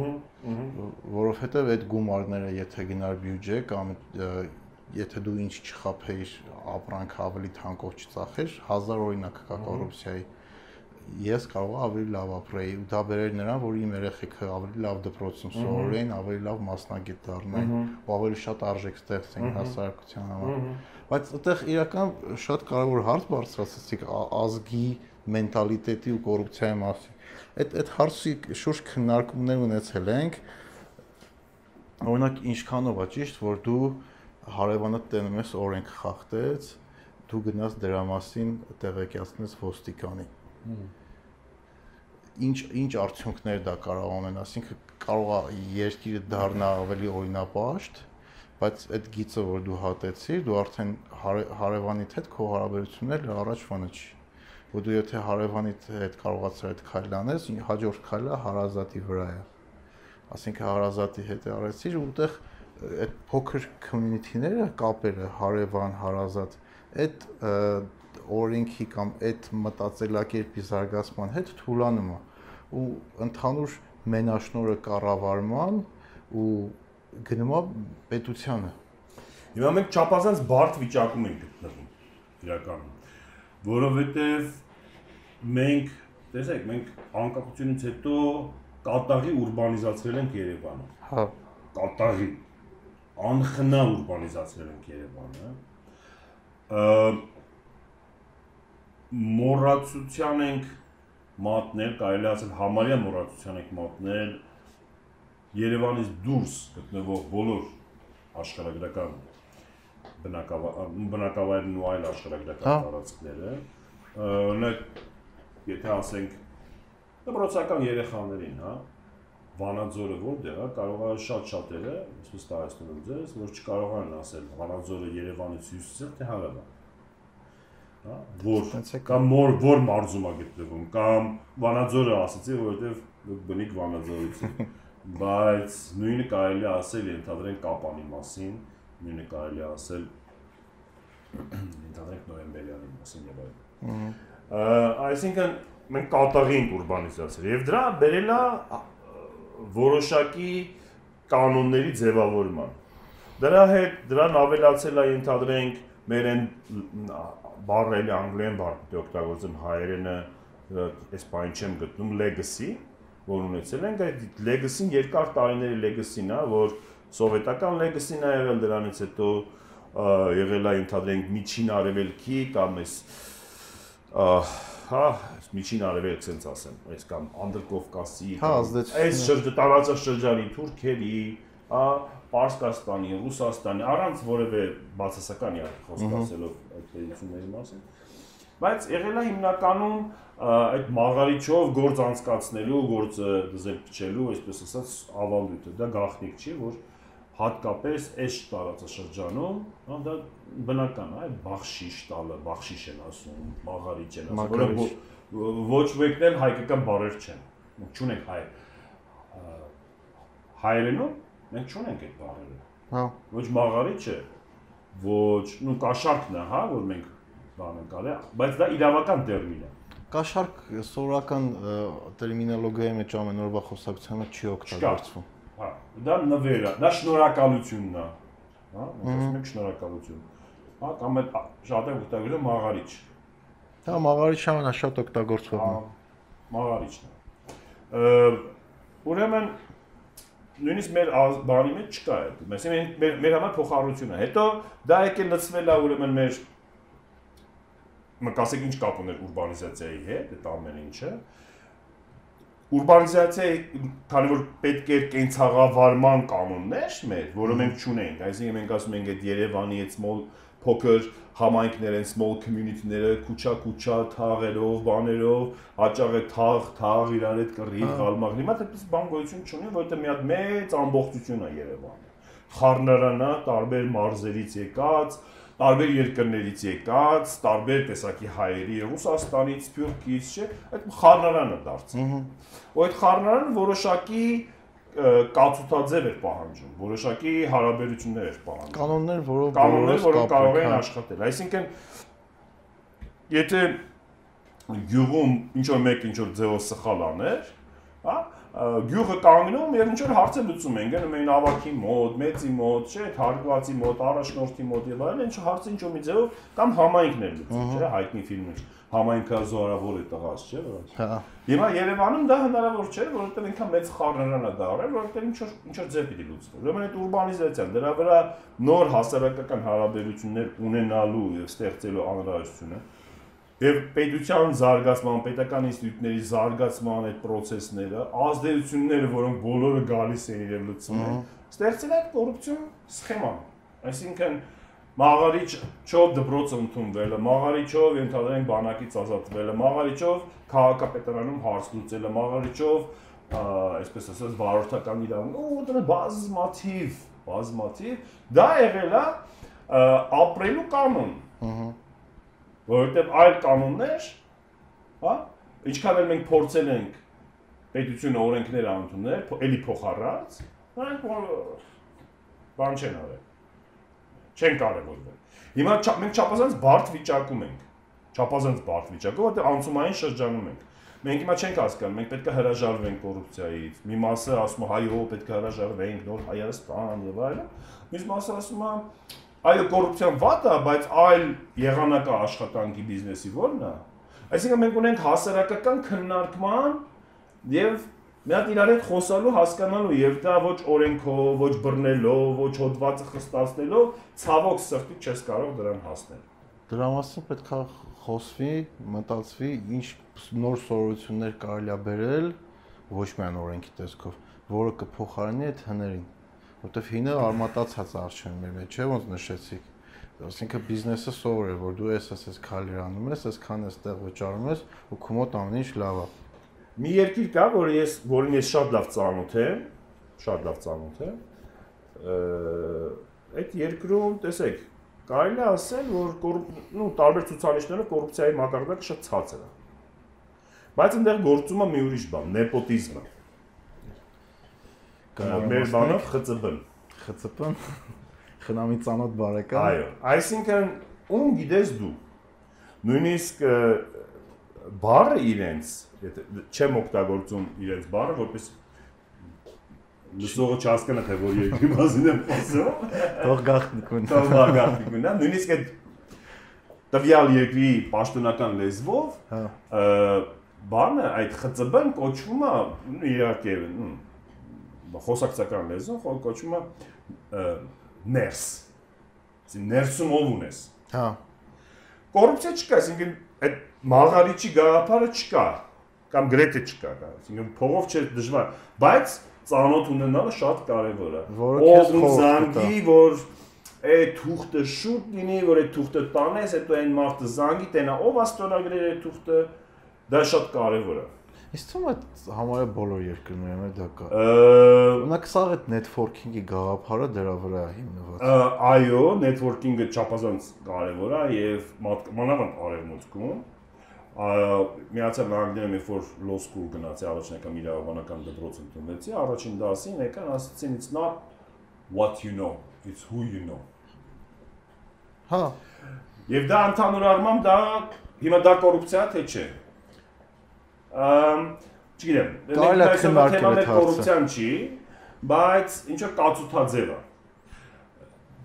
որովհետև այդ գումարները, եթե գնար բյուջե կամ եթե դու ինչ չխափեիր, ապրանք ավելի թանկով չծախեր, հազար օրինակ կա կոռուպցիայի ես կարող ավելի լավ ապրեի ու դա բերեր նրան, որ իմ երեխեքը ավելի լավ դպրոցում սովորեին, ավելի լավ մասնագետ դառնային ու ավելի շատ արժեք ստեղծեին հասարակության համար բայց այդտեղ իրական շատ կարևոր հարց բարձրացրեցիք ազգի մենտալիտետի ու կոռուպցիայի մասին։ Այդ այդ հարցի շուրջ քննարկումներ ունեցել ենք։ Օրինակ ինչքանով է ճիշտ, որ դու հարևանդ տենում ես օրենք խախտեց, դու գնաս դրա մասին տեղեկացնես ոստիկանին։ Ինչ ինչ արդյունքներ դա կարող ունենա, ասինքն կարող է երկիրը դառնա ավելի օրինապաշտ, բայց այդ գիծը որ դու հատեցիր, դու արդեն հարևանիդ հետ քո հարաբերությունները առաջվանը չի։ Ու դու եթե հարևանիդ հետ կարողացար այդ քայլը անես, հաջորդ քայլը հարազատի վրա է։ Ասինքն հարազատի հետ արեցիր ու այդտեղ այդ փոքր community-ները, կապերը, հարևան, հարազատ, այդ օրենքի կամ այդ մտածելակերպի զարգացման հետ թուլանում է ու ընդհանուր մենաշնորը կառավարման ու գնում է պետությանը։ Հիմա մենք չափազանց բարդ վիճակում ենք գտնվում իրականում, որովհետև մենք տեսեք, մենք անկախությունից հետո կատաղի ուրբանիզացրել ենք Երևանը։ Հա։ Կատաղի անխնա ուրբանիզացրել ենք Երևանը։ Մոռացության ենք մատնել, կարելի ասել համարյա մոռացության ենք մատնել Երևանից դուրս գտնվող բոլոր աշխարհագրական բնակավայրն ու այլ աշխարհագրական տարածքները օրինակ եթե ասենք դպրոցական երեխաներին, հա, Վանաձորը որտեղ է, կարող է շատ-շատերը, այսպես տարածում եմ ձեզ, որ չկարողանան ասել Վանաձորը Երևանից հյուսիսը թե հարավը։ Հա, որ կամ որ որ մարզում է գտնվում, կամ Վանաձորը ասացի, որովհետև բնիկ Վանաձորից է։ Բայց նույնը կարելի է ասել ընդհանրեն Կապանի մասին, նույնը կարելի ասել ընդհանրեն նոյեմբերյանի մասին եւ այլն։ Այսինքն մենք կատաղի ենք ուրբանիզացիա եւ դրա բերելա որոշակի կանոնների ձևավորման։ Դրա հետ դրան ավելացել է ընդհանրենք մեր այն բառերը անգլերեն բառ օգտագործում հայերենը այս բանը չեմ գտնում legacy, որ ունեցել ենք այդ legacy-ն երկար տարիների legacy-ն է, որ սովետական legacy-ն է եղել դրանից հետո եղել է ընդհանրենք միջին արևելքի կամ այս հա միջին արևելք sense ասեմ, այս կամ անդրկովկասի, հա, այս շրջանաձը շրջանի թուրքերի, հա, Պարսկաստանի, Ռուսաստանի, առանց որևէ բացասական իհարկե խոսք ասելով այդ լեզուների մասին։ Բայց եղել է հիմնականում այդ մաղարիչով գործ անցկացնելու, գործը դզել փչելու, այսպես ասած, ավանդույթը։ Դա գաղտնիք չի, որ հատկապես այս տարածաշրջանում, հա դա բնական է, բախշիշ տալը, բախշիշ են ասում, մաղարիչ են ասում, որը ոչ մեկն էլ հայկական բառեր չեն։ Մենք չունենք հայ հայերենում մենք չունենք այդ բառերը։ Հա։ Ոչ մաղարիչը, ոչ, նու կաշառքն է, հա, որ մենք բան ենք արել, բայց դա իրավական տերմին է։ Կաշառք սովորական տերմինոլոգիայի մեջ ամեն օրվա խոսակցությանը չի օգտագործվում։ Հա, դա նվեր է, դա շնորհակալությունն է։ Հա, ասում ենք շնորհակալություն։ Հա, կամ այդ շատ է օգտագործում մաղարիչ։ Հա, մաղարիչը ամենաշատ օգտագործվողն է։ Մաղարիչն է։ Ուրեմն նույնիսկ մեր բանի մեջ չկա այդ։ Այսինքն մեր մեր համար փոխառություն է։ Հետո դա եկել լցվել է ուրեմն մեր մկասեք ինչ կապ ուներ ուրբանիզացիայի հետ, այդ ամեն ինչը ուրբանիզացիայի, քանի որ պետք է կենցաղավարման կանոններ մեր, որը մենք չունենք, այսինքն մենք ասում ենք այդ Երևանի այդ small փոքր համայնքներ են small community-ները քուչա-քուչա թաղերով, բաներով, հաճախ է թաղ, թաղ իրար հետ կռիվ, գալմաղ։ Հիմա դեպիս բան գոյություն չունի, որովհետեւ մի հատ մեծ ամբողջություն է Երևանը։ Խառնարանա տարբեր մարզերից եկած, տարբեր երկրներից եկած, տարբեր տեսակի հայերի, Ռուսաստանից, Թուրքից, չէ, այդ խառնարանը դարձել։ Ու այդ խառնարանը որոշակի կացութաձև էր պահանջում, որոշակի հարաբերություններ էր պահանջում։ Կանոններ, որով կանոններ, որոնք կարող են աշխատել։ Այսինքն եթե գյուղում ինչ որ մեկ ինչ որ ձևով սխալ աներ, գյուղը կանգնում եւ ինչ որ հարցը լուծում են, գնում են ավակի մոտ, մեծի մոտ, չէ, հարգվածի մոտ, առաջնորդի մոտ եւ այլն, ինչ հարցը ինչ որ մի ձևով կամ համայնքներ լուծում, չէ, հայտնի ֆիլմը համայնքը զորավոր է տղաս, չէ, որ։ Հա։ Հիմա Երևանում դա հնարավոր չէ, որովհետեւ ինքան մեծ խառնարան է դարել, որովհետեւ ինչ որ ինչ որ ձև պիտի լուծվի։ Ուրեմն այդ ուրբանիզացիան, դրա վրա նոր հասարակական հարաբերություններ ունենալու եւ ստեղծելու անհրաժեշտությունը Եվ պետության զարգացման, պետական ինստիտուտների զարգացման այդ process-ները, ազդեցությունները, որոնք բոլորը գալիս են եւ լուծում են, ստեղծել այդ կոռուպցիոն սխեման։ Այսինքն մաղարիչով դպրոցը ընդունվելը, մաղարիչով ընդհանրեն բանակից ազատվելը, մաղարիչով քաղաքապետարանում հարց լուծելը, մաղարիչով այսպես ասած վարորդական իրավունք, ու դրա բազմաթիվ, բազմաթիվ դա եղել է ապրելու կանոն։ Ահա որովհետև այլ կանոններ, հա, ինչքան էլ մենք փորձել ենք պետությունը օրենքներ ընդունել, էլի փոխառած, նրանք բան չեն արել։ Չեն կարևորվել։ Հիմա մենք չափազանց բարդ վիճակում ենք։ Չափազանց բարդ վիճակում, որտեղ անցումային շրջանում ենք։ Մենք հիմա չենք հասկանում, մենք պետք է հրաժարվենք կոռուպցիայից։ Մի մասը ասում է, հայո, պետք է հրաժարվենք, նոր Հայաստան եւ այլն։ Մյուս մասը ասում է, այո կոռուպցիան վատ է, բայց այլ եղանակա աշխատանքի բիզնեսի ո՞րն է։ Այսինքն մենք ունենք հասարակական քննարկման եւ մի հատ իրար հետ խոսալու, հասկանալու եւ դա ոչ օրենքով, ոչ բռնելով, ոչ հոդվածը խստացնելով ցավոք սրտի չես կարող դրան հասնել։ Դրա մասին պետքա խոսվի, մտածվի, ինչ նոր սովորություններ կարելի է բերել, ոչ միայն օրենքի տեսքով, որը կփոխարինի այդ հներին, որովհետև հինը արմատացած արժեն մեր մեջ, չէ՞ ոնց նշեցիք։ Այսինքն բիզնեսը սովոր է, որ դու ես ես քալեր անում ես, այսքան էստեղ վճարում ես ու քո մոտ ամեն ինչ լավ է։ Մի երկիր կա, որ ես, որին ես շատ լավ ծանոթ եմ, շատ լավ ծանոթ եմ։ Այդ երկրում, տեսեք, կարելի է ասել, որ նու տարբեր ցուցանիշներով կոռուպցիայի մակարդակը շատ ցածր է։ Բայց այնտեղ գործում է մի ուրիշ բան՝ նեպոտիզմը։ Մեր բանով ԽՑԲ-ն։ ԽՑՊ-ն խնամի ծանոթ բարեկամ։ Այո, այսինքն ում գիտես դու։ Նույնիսկ բառը իրենց, եթե չեմ օգտագործում իրենց բառը, որպես լսողը չհասկանա թե որ երկրի մասին եմ խոսում։ Թող գախնիկուն։ Թող գախնիկուն, հա, նույնիսկ այդ տվյալ երկրի պաշտոնական լեզվով, հա, բանը այդ ԽՑԲ-ն կոչվում է իհարկե խոսակցական լեզվով կոչվում է ներս։ Այսինքն ներսում ով ունես։ Հա։ Կոռուպցիա չկա, այսինքն այդ մաղարիչի գաղափարը չկա կամ գրեթե չկա, այսինքն փողով չէ դժվար, բայց ծանոթ ունենալը շատ կարևոր է։ Ով զանգի, որ այդ թուղթը շուտ լինի, որ այդ թուղթը տանես, հետո այն մարդը զանգի, տենա ով աստորագրել այդ թուղթը, դա շատ կարևոր է։ Իսկ թվում է համարյա բոլոր երկրներում է դա կա։ Ունակ սա այդ networking-ի գաղափարը դրա վրա է հիմնված։ Այո, networking-ը չափազանց կարևոր է եւ մանավանդ արևմուտքում Միացյալ Նահանգներում երբ որ law school գնացի առաջին անգամ իրավաբանական դպրոց ընդունվեցի, առաջին դասին եկան ասացին it's not what you know, it's who you know։ Հա։ Եվ դա ընդհանուր առմամբ դա հիմա դա կոռուպցիա թե չէ։ չգիտեմ, մենք այսօր թեման կոռուպցիան չի, բայց ինչ որ կացութաձև է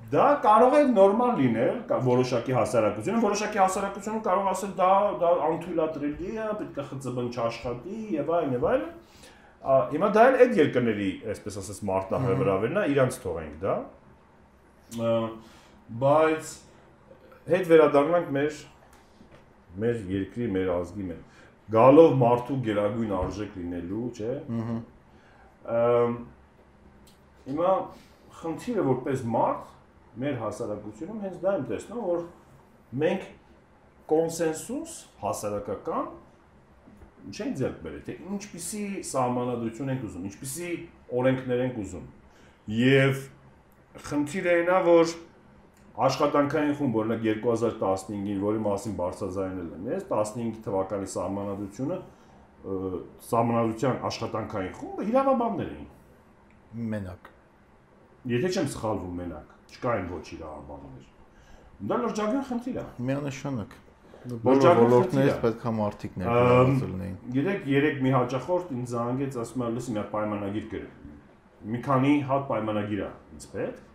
Դա կարող է նորմալ լինել, որոշակի հասարակությունում, որոշակի հասարակությունում կարող ասել դա դա անթույլատրելի է, պետք է ԽՑԲ-ն չաշխատի եւ այլն եւ այլն։ Հիմա դա էլ այդ երկրների, այսպես ասած, մարտահրավերն է, իրանց թողենք դա։ Բայց հետ վերադառնանք մեր մեր երկրի, մեր ազգի մեր գալով մարդու գերագույն արժեք լինելու, չէ՞։ Ահա։ Հիմա խնդիրը որպես մարդ մեր հասարակությունում հենց դա եմ տեսնում, որ մենք կոնսենսուս հասարակական չենք ձեռք բերել, թե ինչպիսի սահմանադրություն ենք ուզում, ինչպիսի օրենքներ ենք ուզում։ Եվ խնդիրը այնա, որ աշխատանքային խումբ, օրինակ 2015-ին, որի մասին բարձրաձայնել եմ, ես 15 թվականի սահմանադրությունը սահմանադրության աշխատանքային խումբը իրավաբաններ էին։ Մենակ։ Եթե չեմ սխալվում, մենակ չկային ոչ իրավաբաններ։ Դա լրջագույն խնդիր է։ Միանշանակ։ Բոլոր ոլորտներից պետք է մարդիկ ներկայացել լինեին։ Գիտեք, երեք մի հաճախորդ ինձ զանգեց, ասում է, լսի, մի հատ պայմանագիր գրել։ Մի քանի հատ պայմանագիր է ինձ պետք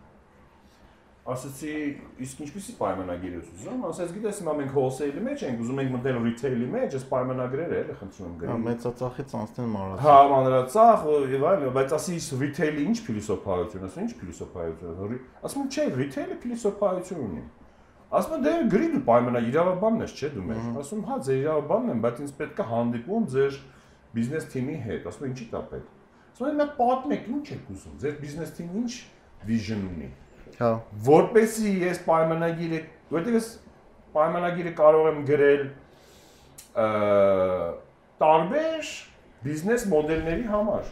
ասացի, իսկ ինչպեսի պայմանագիր ես ուզում, ասաց, գիտես, հիմա մենք wholesale-ի մեջ ենք, ուզում ենք մտնել retail-ի մեջ, այս պայմանագրերը էլի խնդրում եմ գրել։ Հա, մեծածախից անցնեն մանրացա։ Հա, մանրացախ եւ այլն, բայց ասի, retail-ի ինչ փիլիսոփայություն, ասում ինչ փիլիսոփայություն, ասում չէ, retail-ը փիլիսոփայություն ունի։ Ասում դե գրի դու պայմանագիր իրավաբանն ես, չէ՞ դու մեր։ Ասում հա, ձեր իրավաբանն եմ, բայց ինձ պետք է հանդիպում ձեր բիզնես թիմի հետ։ Ասում ինչի՞ դա պետք։ Ասում եմ պատմեք, ինչ եք ուզում, ձեր բիզնես թիմը ինչ vision ունի Հա։ Որպեսի ես պայմանագիրը, որտեղ ես պայմանագիրը կարող եմ գրել տարբեր բիզնես մոդելների համար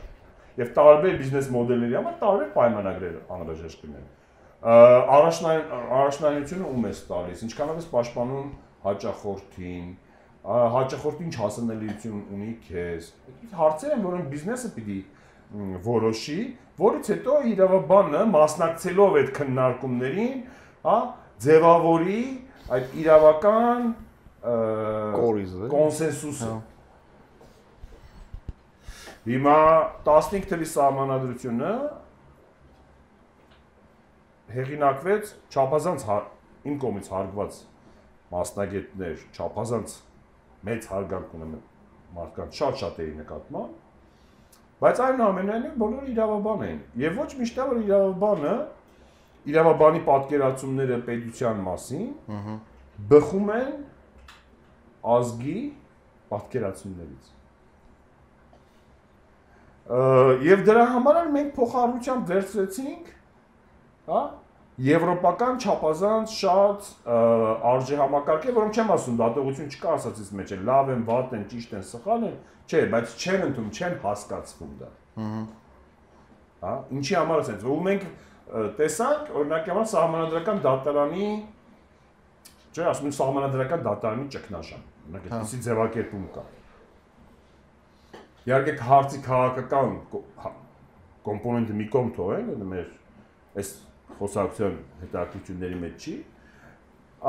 եւ տարբեր բիզնես մոդելների համար տարբեր պայմանագրեր անհրաժեշտ կլինեն։ Առաջնային առաջնայնությունը ում ես տալիս, ինչքանով ես պաշտպանում հաճախորդին, հաճախորդին ինչ հասանելիություն ունի քեզ։ Հարցեր են, որոնք բիզնեսը պիտի որոշի, որից հետո իրավաբանը մասնակցելով այդ քննարկումներին, հա, ձևավորի այդ իրավական կորիզը, կոնսենսուսը։ հա։ Հիմա 15 թվի սահմանադրությունը հեղինակվեց չափազանց իմ կողմից հարգված մասնագետներ, չափազանց մեծ հարգանք ունեմ մարդկանց շատ-շատ էի նկատմամբ Բայց այնուամենայնիվ բոլորը իրավաբան են։ Եվ ոչ միշտ է որ իրավաբանը իրավաբանի պատկերացումները պետության մասին բխում են ազգի պատկերացումներից։ Եվ դրա համար էլ մենք փոխառությամբ վերցրեցինք, հա, եվրոպական չափազանց շատ արժե համակարգեր, որոնք չեմ ասում, դատողություն չկա ասածից մեջ է, լավ են, վատ են, ճիշտ են, սխալ են, չէ, բայց չեն ընդունում, չեն հասկացվում դա։ Հա, ինչի համար է sense, ու մենք տեսանք, օրինակ համար սահմանադրական դատարանի չէ, ասում են սահմանադրական դատարանի ճգնաժամ։ Օրինակ այդպեսի ձևակերպում կա։ Իհարկե հարցի քաղաքական կոմպոնենտը մի կողմ թողենք, մեր այս խոսակցության հետաքրությունների մեջ չի,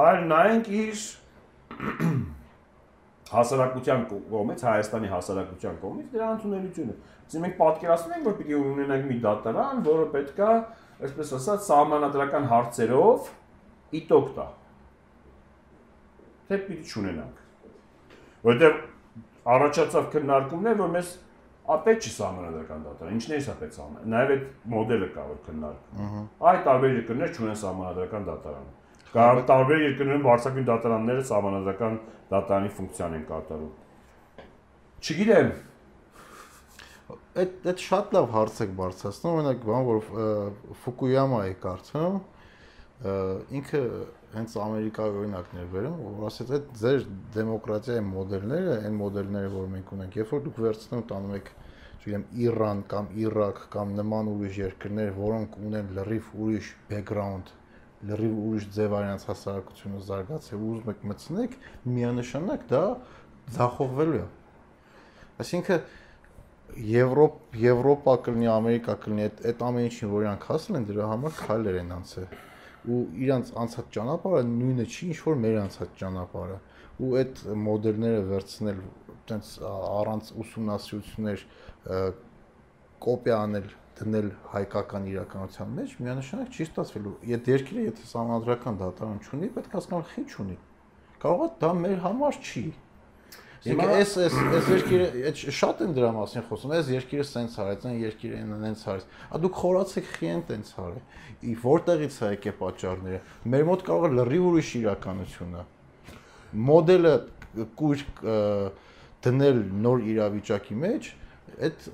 այլ նայենք իր հասարակության կողմից, Հայաստանի հասարակության կողմից դրա ընդունելությունը։ Իսկ մենք պատկերացնում ենք, որ պիտի ունենանք մի դատարան, որը պետքա, այսպես ասած, սահմանադրական հարցերով իտոկ տա։ Թե պիտի չունենանք։ Որտեղ առաջացավ քննարկումներ, որ մեզ ապետ չի սահմանադրական դատարան։ Ինչն է սա պետք սահման։ Նաև այդ մոդելը կա որ քննարկում։ Այ տարբեր երկրներ չունեն սահմանադրական դատարան։ Կամ տարբեր երկրներում վարչակին դատարանները սահմանադրական դատարանի ֆունկցիան են կատարում։ Չգիտեմ, այդ այդ շատ լավ հարց եք բարձրացնում, օրինակ բան որ Ֆուկույամայի կարծում ինքը հենց Ամերիկայի օրինակն էր վերում, որ ասեց այդ ձեր դեմոկրատիայի մոդելները, այն մոդելները, որ մենք ունենք, երբ որ դուք վերցնում տանում եք, չգիտեմ, Իրան կամ Իրաք կամ նման ուրիշ երկրներ, որոնք ունեն լրիվ ուրիշ բեքգրաունդ, լրիվ ուրիշ ձև արյանց հասարակությունը զարգացել, ուզում եք մտցնեք, միանշանակ դա ձախողվելու է։ Այսինքն Եվրոպ Եվրոպա կլինի, Ամերիկա կլինի, այդ այդ ամեն ինչին որ իրանք հասել են, դրա համար քայլեր են անցել ու իրանց անցած ճանապարհը նույնը չի ինչ որ մեր անցած ճանապարհը ու այդ մոդելները վերցնել այտենց առանց ուսումնասիրություններ կոպիա անել դնել հայկական իրականության մեջ միանշանակ չի ստացվելու եթե երկիրը եթե համանդրական դատարան չունի պետք է հասկանալ ինչ ունի կարող է դա մեր համար չի Հիմա էս էս էս երկիրը այդ շատ են դրա մասին խոսում։ Էս երկիրը սենց արեց, այն երկիրը այնց արեց։ Ա դուք խորացեք խիեն տենց արի։ Ի որտեղից է եկե պատճառները։ Մեր մոտ կարող է լրիվ ուրիշ իրականություն է։ Մոդելը կույր դնել նոր իրավիճակի մեջ, այդ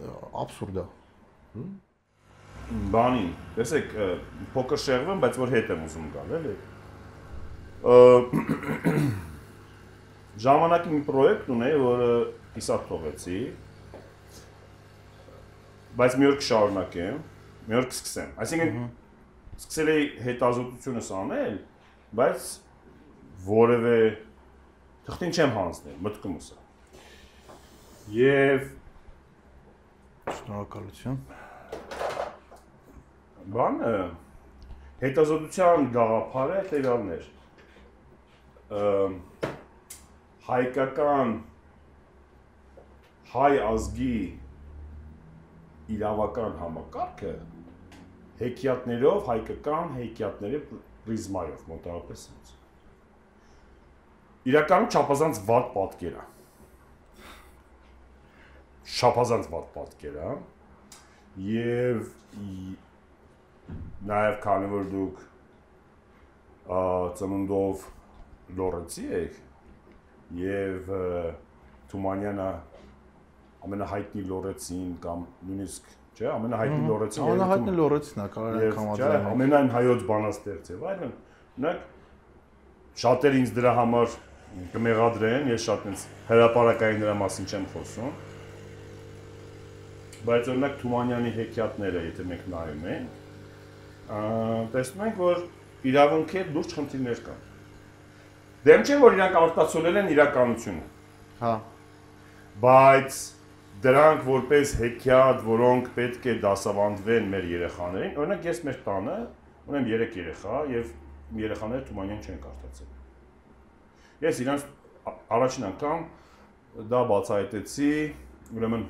абսուրդ է։ Բանի, տեսեք, փոքր շեղվում, բայց որ հետ եմ ուզում գալ, էլի ժամանակի մի պրոյեկտ ունեի, որը իսատ թողեցի, բայց մի օր կշարունակեմ, մի օր կսկսեմ։ Այսինքն սկսել էի հետազոտությունս անել, բայց որևէ թղթին չեմ հանձնել, մտքումս է։ Եվ շնորհակալություն։ Բանը հետազոտության գաղափարը հետևյալն էր հայկական հայ ազգի իրավական համակարգը հեքիաթներով, հայկական հեքիաթների պրիզմայով մոտավորապես Իրականում չափազանց վատ պատկեր է։ Չափազանց վատ պատկեր է։ Եվ նաև քանի որ դուք ծնունդով լորենցի եք, եւ Թումանյանը ամենահայտնի լորեցին կամ նույնիսկ չէ ամենահայտնի լորեցին ամենահայտնի լորեցին է կարող կամազան ամենայն հայոց բանաստեղծ եւ այլն օրինակ շատերը ինձ դրա համար կմեղադրեն ես շատ ինձ հրաապարակային դրա մասին չեմ խոսում բայց օրինակ Թումանյանի հեքիաթները եթե մենք նայում ենք տեսնում ենք որ իրավունքի հետ լուրջ խնդիրներ կան Դեմ չէ որ իրանք արտացոլել են իրականությունը։ Հա։ Բայց դրանք որպես հեքիաթ, որոնք պետք է դասավանդվեն մեր երեխաներին, օրինակ ես մեր տանը ունեմ 3 երեխա եւ երեխաները Թումանյան չեն կարդացել։ Ես իրանց առաջին անգամ դա բացահայտեցի, ուրեմն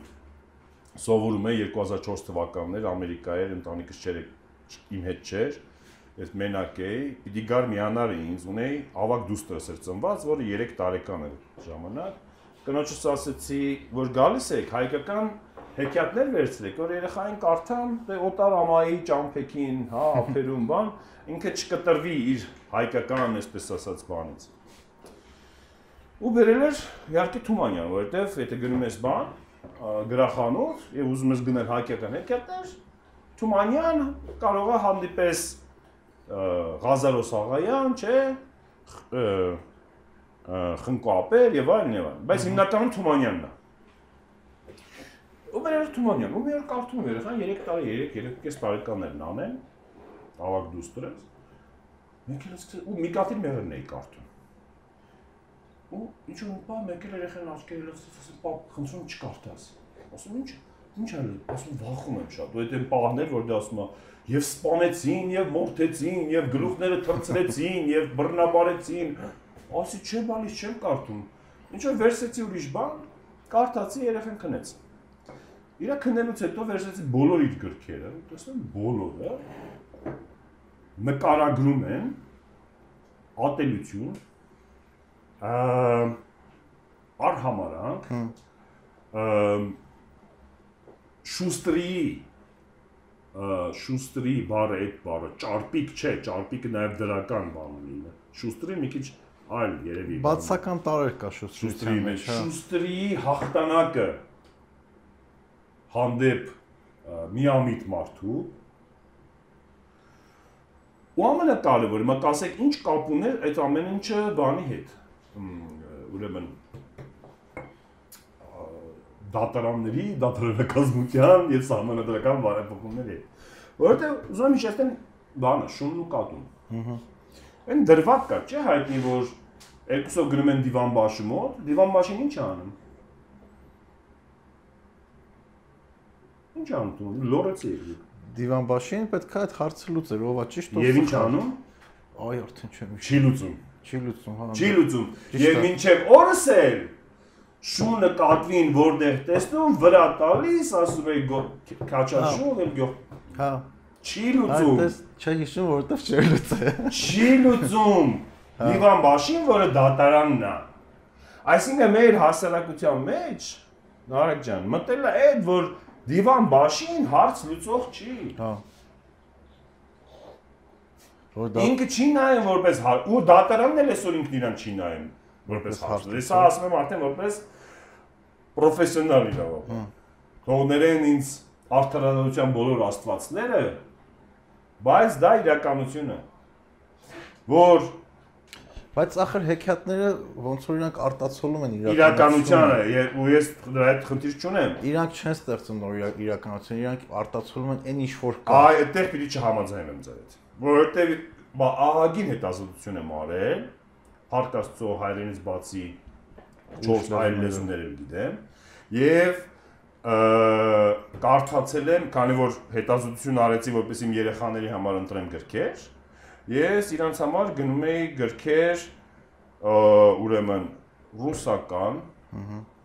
սովորում եմ 2004 թվականներ Ամերիկայի ընտանիքս չէր իմ հետ չէր ես մենակ էի, պիտի գար միանար ինձ, ունեի ավակ դուստրս էր ծնված, որը 3 տարեկան էր ժամանակ։ Կնոջս ասեցի, որ գալիս եք հայկական հեքիաթներ վերցրեք, որ երեխային կարդան, դե օտար ամայի ճամփեքին, հա, ափերում բան, ինքը չկտրվի իր հայկական, այսպես ասած, բանից։ Ու վերել էր իհարկե Թումանյան, որովհետև եթե գնում ես բան, գրախանութ եւ ուզում ես գնել հայկական հեքիաթներ, Թումանյան կարող է հանդիպես Ղազարոս Աղայան, չէ, խնկոապեր եւ այլն եւ այլն, բայց հիմնականում Թումանյանն է ու մեր Թումանյան, ու մի օր կարդում երեխան 3 տարի, 3 3.5 տարեկաններն անեն, ավակ դուստրես։ Մենք էլ ու մի կաթիլ մեղրն էի կարդում։ Ու ինչ որ բա մեկ էլ երեխան աչքերը լցած ասում, «Պապ, խնդրում չկարդաս»։ Ասում ինչ, ինչ ալի, ասում վախում եմ շատ։ Ու այդ այն պահներ, որ դա ասում է, եւ սպանեցին, եւ մորթեցին, եւ գլուխները թրծրեցին, եւ բռնաբարեցին։ Ասի չէ, բալիս չեմ կարդում։ Ինչ որ վերսեցի ուրիշ բան, կարդացի երեխան քնեց։ Իրա քննելուց հետո վերջացի բոլոր իր գրքերը, տեսնում բոլորը նկարագրում են ատելություն, արհամարանք, շուստրի շուստրի բառը այդ բառը ճարպիկ չէ, ճարպիկը նաև դրական բան ունի։ Շուստրի մի քիչ այլ երևի։ Բացական տարեր կա շուստրի մեջ։ Շուստրի հաղթանակը հանդեպ միամիտ մարդու ու ամենակարևորը մա կասեք ինչ կապ ուներ այդ ամեն ինչը բանի հետ ուրեմն դատարանների, դատարանակազմության եւ սահմանադրական բարեփոխումների հետ։ Որովհետեւ ուզում եմ հիշեցնել բանը, շունն ու կատուն։ Ահա։ Այն դրված կա, չէ՞ հայտնի, որ երկուսով գնում են դիվան բաշի մոտ, դիվան բաշին ինչ է անում։ Ինչ անում, լորեցի։ Դիվանբաշին պետք է այդ հարցը լուծել, ով է ճիշտ, ով։ Եվ ինչ անում։ Այ արդեն չեմ։ Չի լուծում։ Չի լուծում, հա։ Չի լուծում։ Եվ ինչև օրս էլ շունը կատվին որտեղ տեսնում, վրա տալիս, ասում էի քաչաշուն եմ գյուղ։ Հա։ Չի լուծում։ Այդպես չի հիշում, որովհետև չի լուծել։ Չի լուծում։ Դիվանբաշին, որը դատարանն է։ Այսինքն մեր հասարակության մեջ Նարեկ ջան, մտել է այդ, որ Դիվան բաշին հարց լուծող չի։ Հա։ ինքը չի նայում որպես ու դատարանն էլ այսօր ինքն իրան չի նայում որպես հարց։ Սա ասում եմ արդեն որպես պրոֆեսիոնալ իրավապետ։ Թողներեն ինձ արդարադատության բոլոր աստվածները, բայց դա իրականություն է։ Որ Բայց ախր հեքիաթները ոնց որ իրանք արտացոլում են իրականությունը եւ ու ես դրա հետ խնդիր չունեմ։ Իրանք չեն ստեղծում նոր իրականություն, իրանք արտացոլում են այն ինչ որ կա։ Այ այդտեղ պիտի չհամաձայնեմ ձեր հետ։ Որովհետեւ բա ահագին հետազոտություն եմ արել, հարկաստո հայրենից բացի 4 այլ լեզուներ եմ գիտեմ եւ կարդացել եմ, քանի որ հետազոտություն արեցի, որպես իմ երեխաների համար ընտրեմ գրքեր, Ես իրանց համար գնում էի գրքեր ուրեմն ռուսական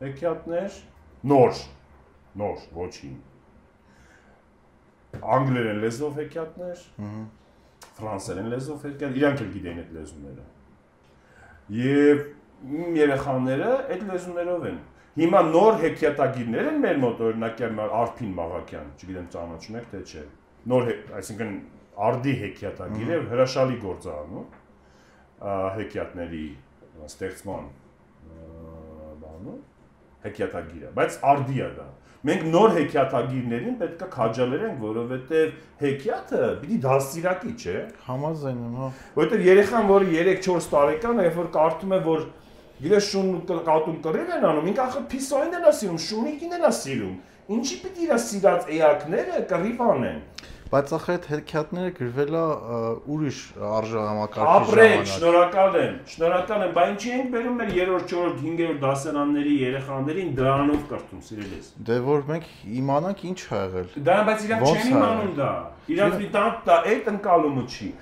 հեքիաթներ, նոր, նոր, ոչին։ Անգլերեն լեզվով հեքիաթներ, ֆրանսերեն լեզվով հեքիաթ, իրանք էլ գիտեն այդ լեզուները։ Եվ իմ երեխաները այդ լեզուներով են։ Հիմա նոր հեքիաթագիրներ են մեր մոտ, օրինակ Արփին Մաղաքյան, չգիտեմ ճանաչում եք թե չէ։ Նոր, այսինքն արդի հեքիաթագիր է հրաշալի գործանում հեքիաթների ստեղծման բանը հեքիաթագիրը բայց արդի է դա մենք նոր հեքիաթագիրներին պետք է քաջալերենք որովհետև հեքիաթը պիտի դաստիարակի չէ համաձայն եմ հա որովհետև երեխան որը 3-4 տարեկան է երբ որ կարդում է որ գիտես շուն կատուն կռիվ են անում ինքը ախր փիսոին են ասում շունիկին են ասում ինչի պիտի իր սիրած էակները կռիվ անեն Բայց ախր այդ հեքիաթները գրվել է ուրիշ արժանամակարգի ժամանակ։ Ապրեք, շնորհակալ եմ։ Շնորհակալ եմ, բայց ինչի ենք բերում մեր 3-րդ, 4-րդ, 5-րդ դասարանների երեխաներին դրանով կրթում, սիրելիս։ Դե որ մենք իմանանք ինչ ա եղել։ Դա բայց իրանք չեն իմանում դա։ Իրանք մի տան դա այդ ընկալումը չի։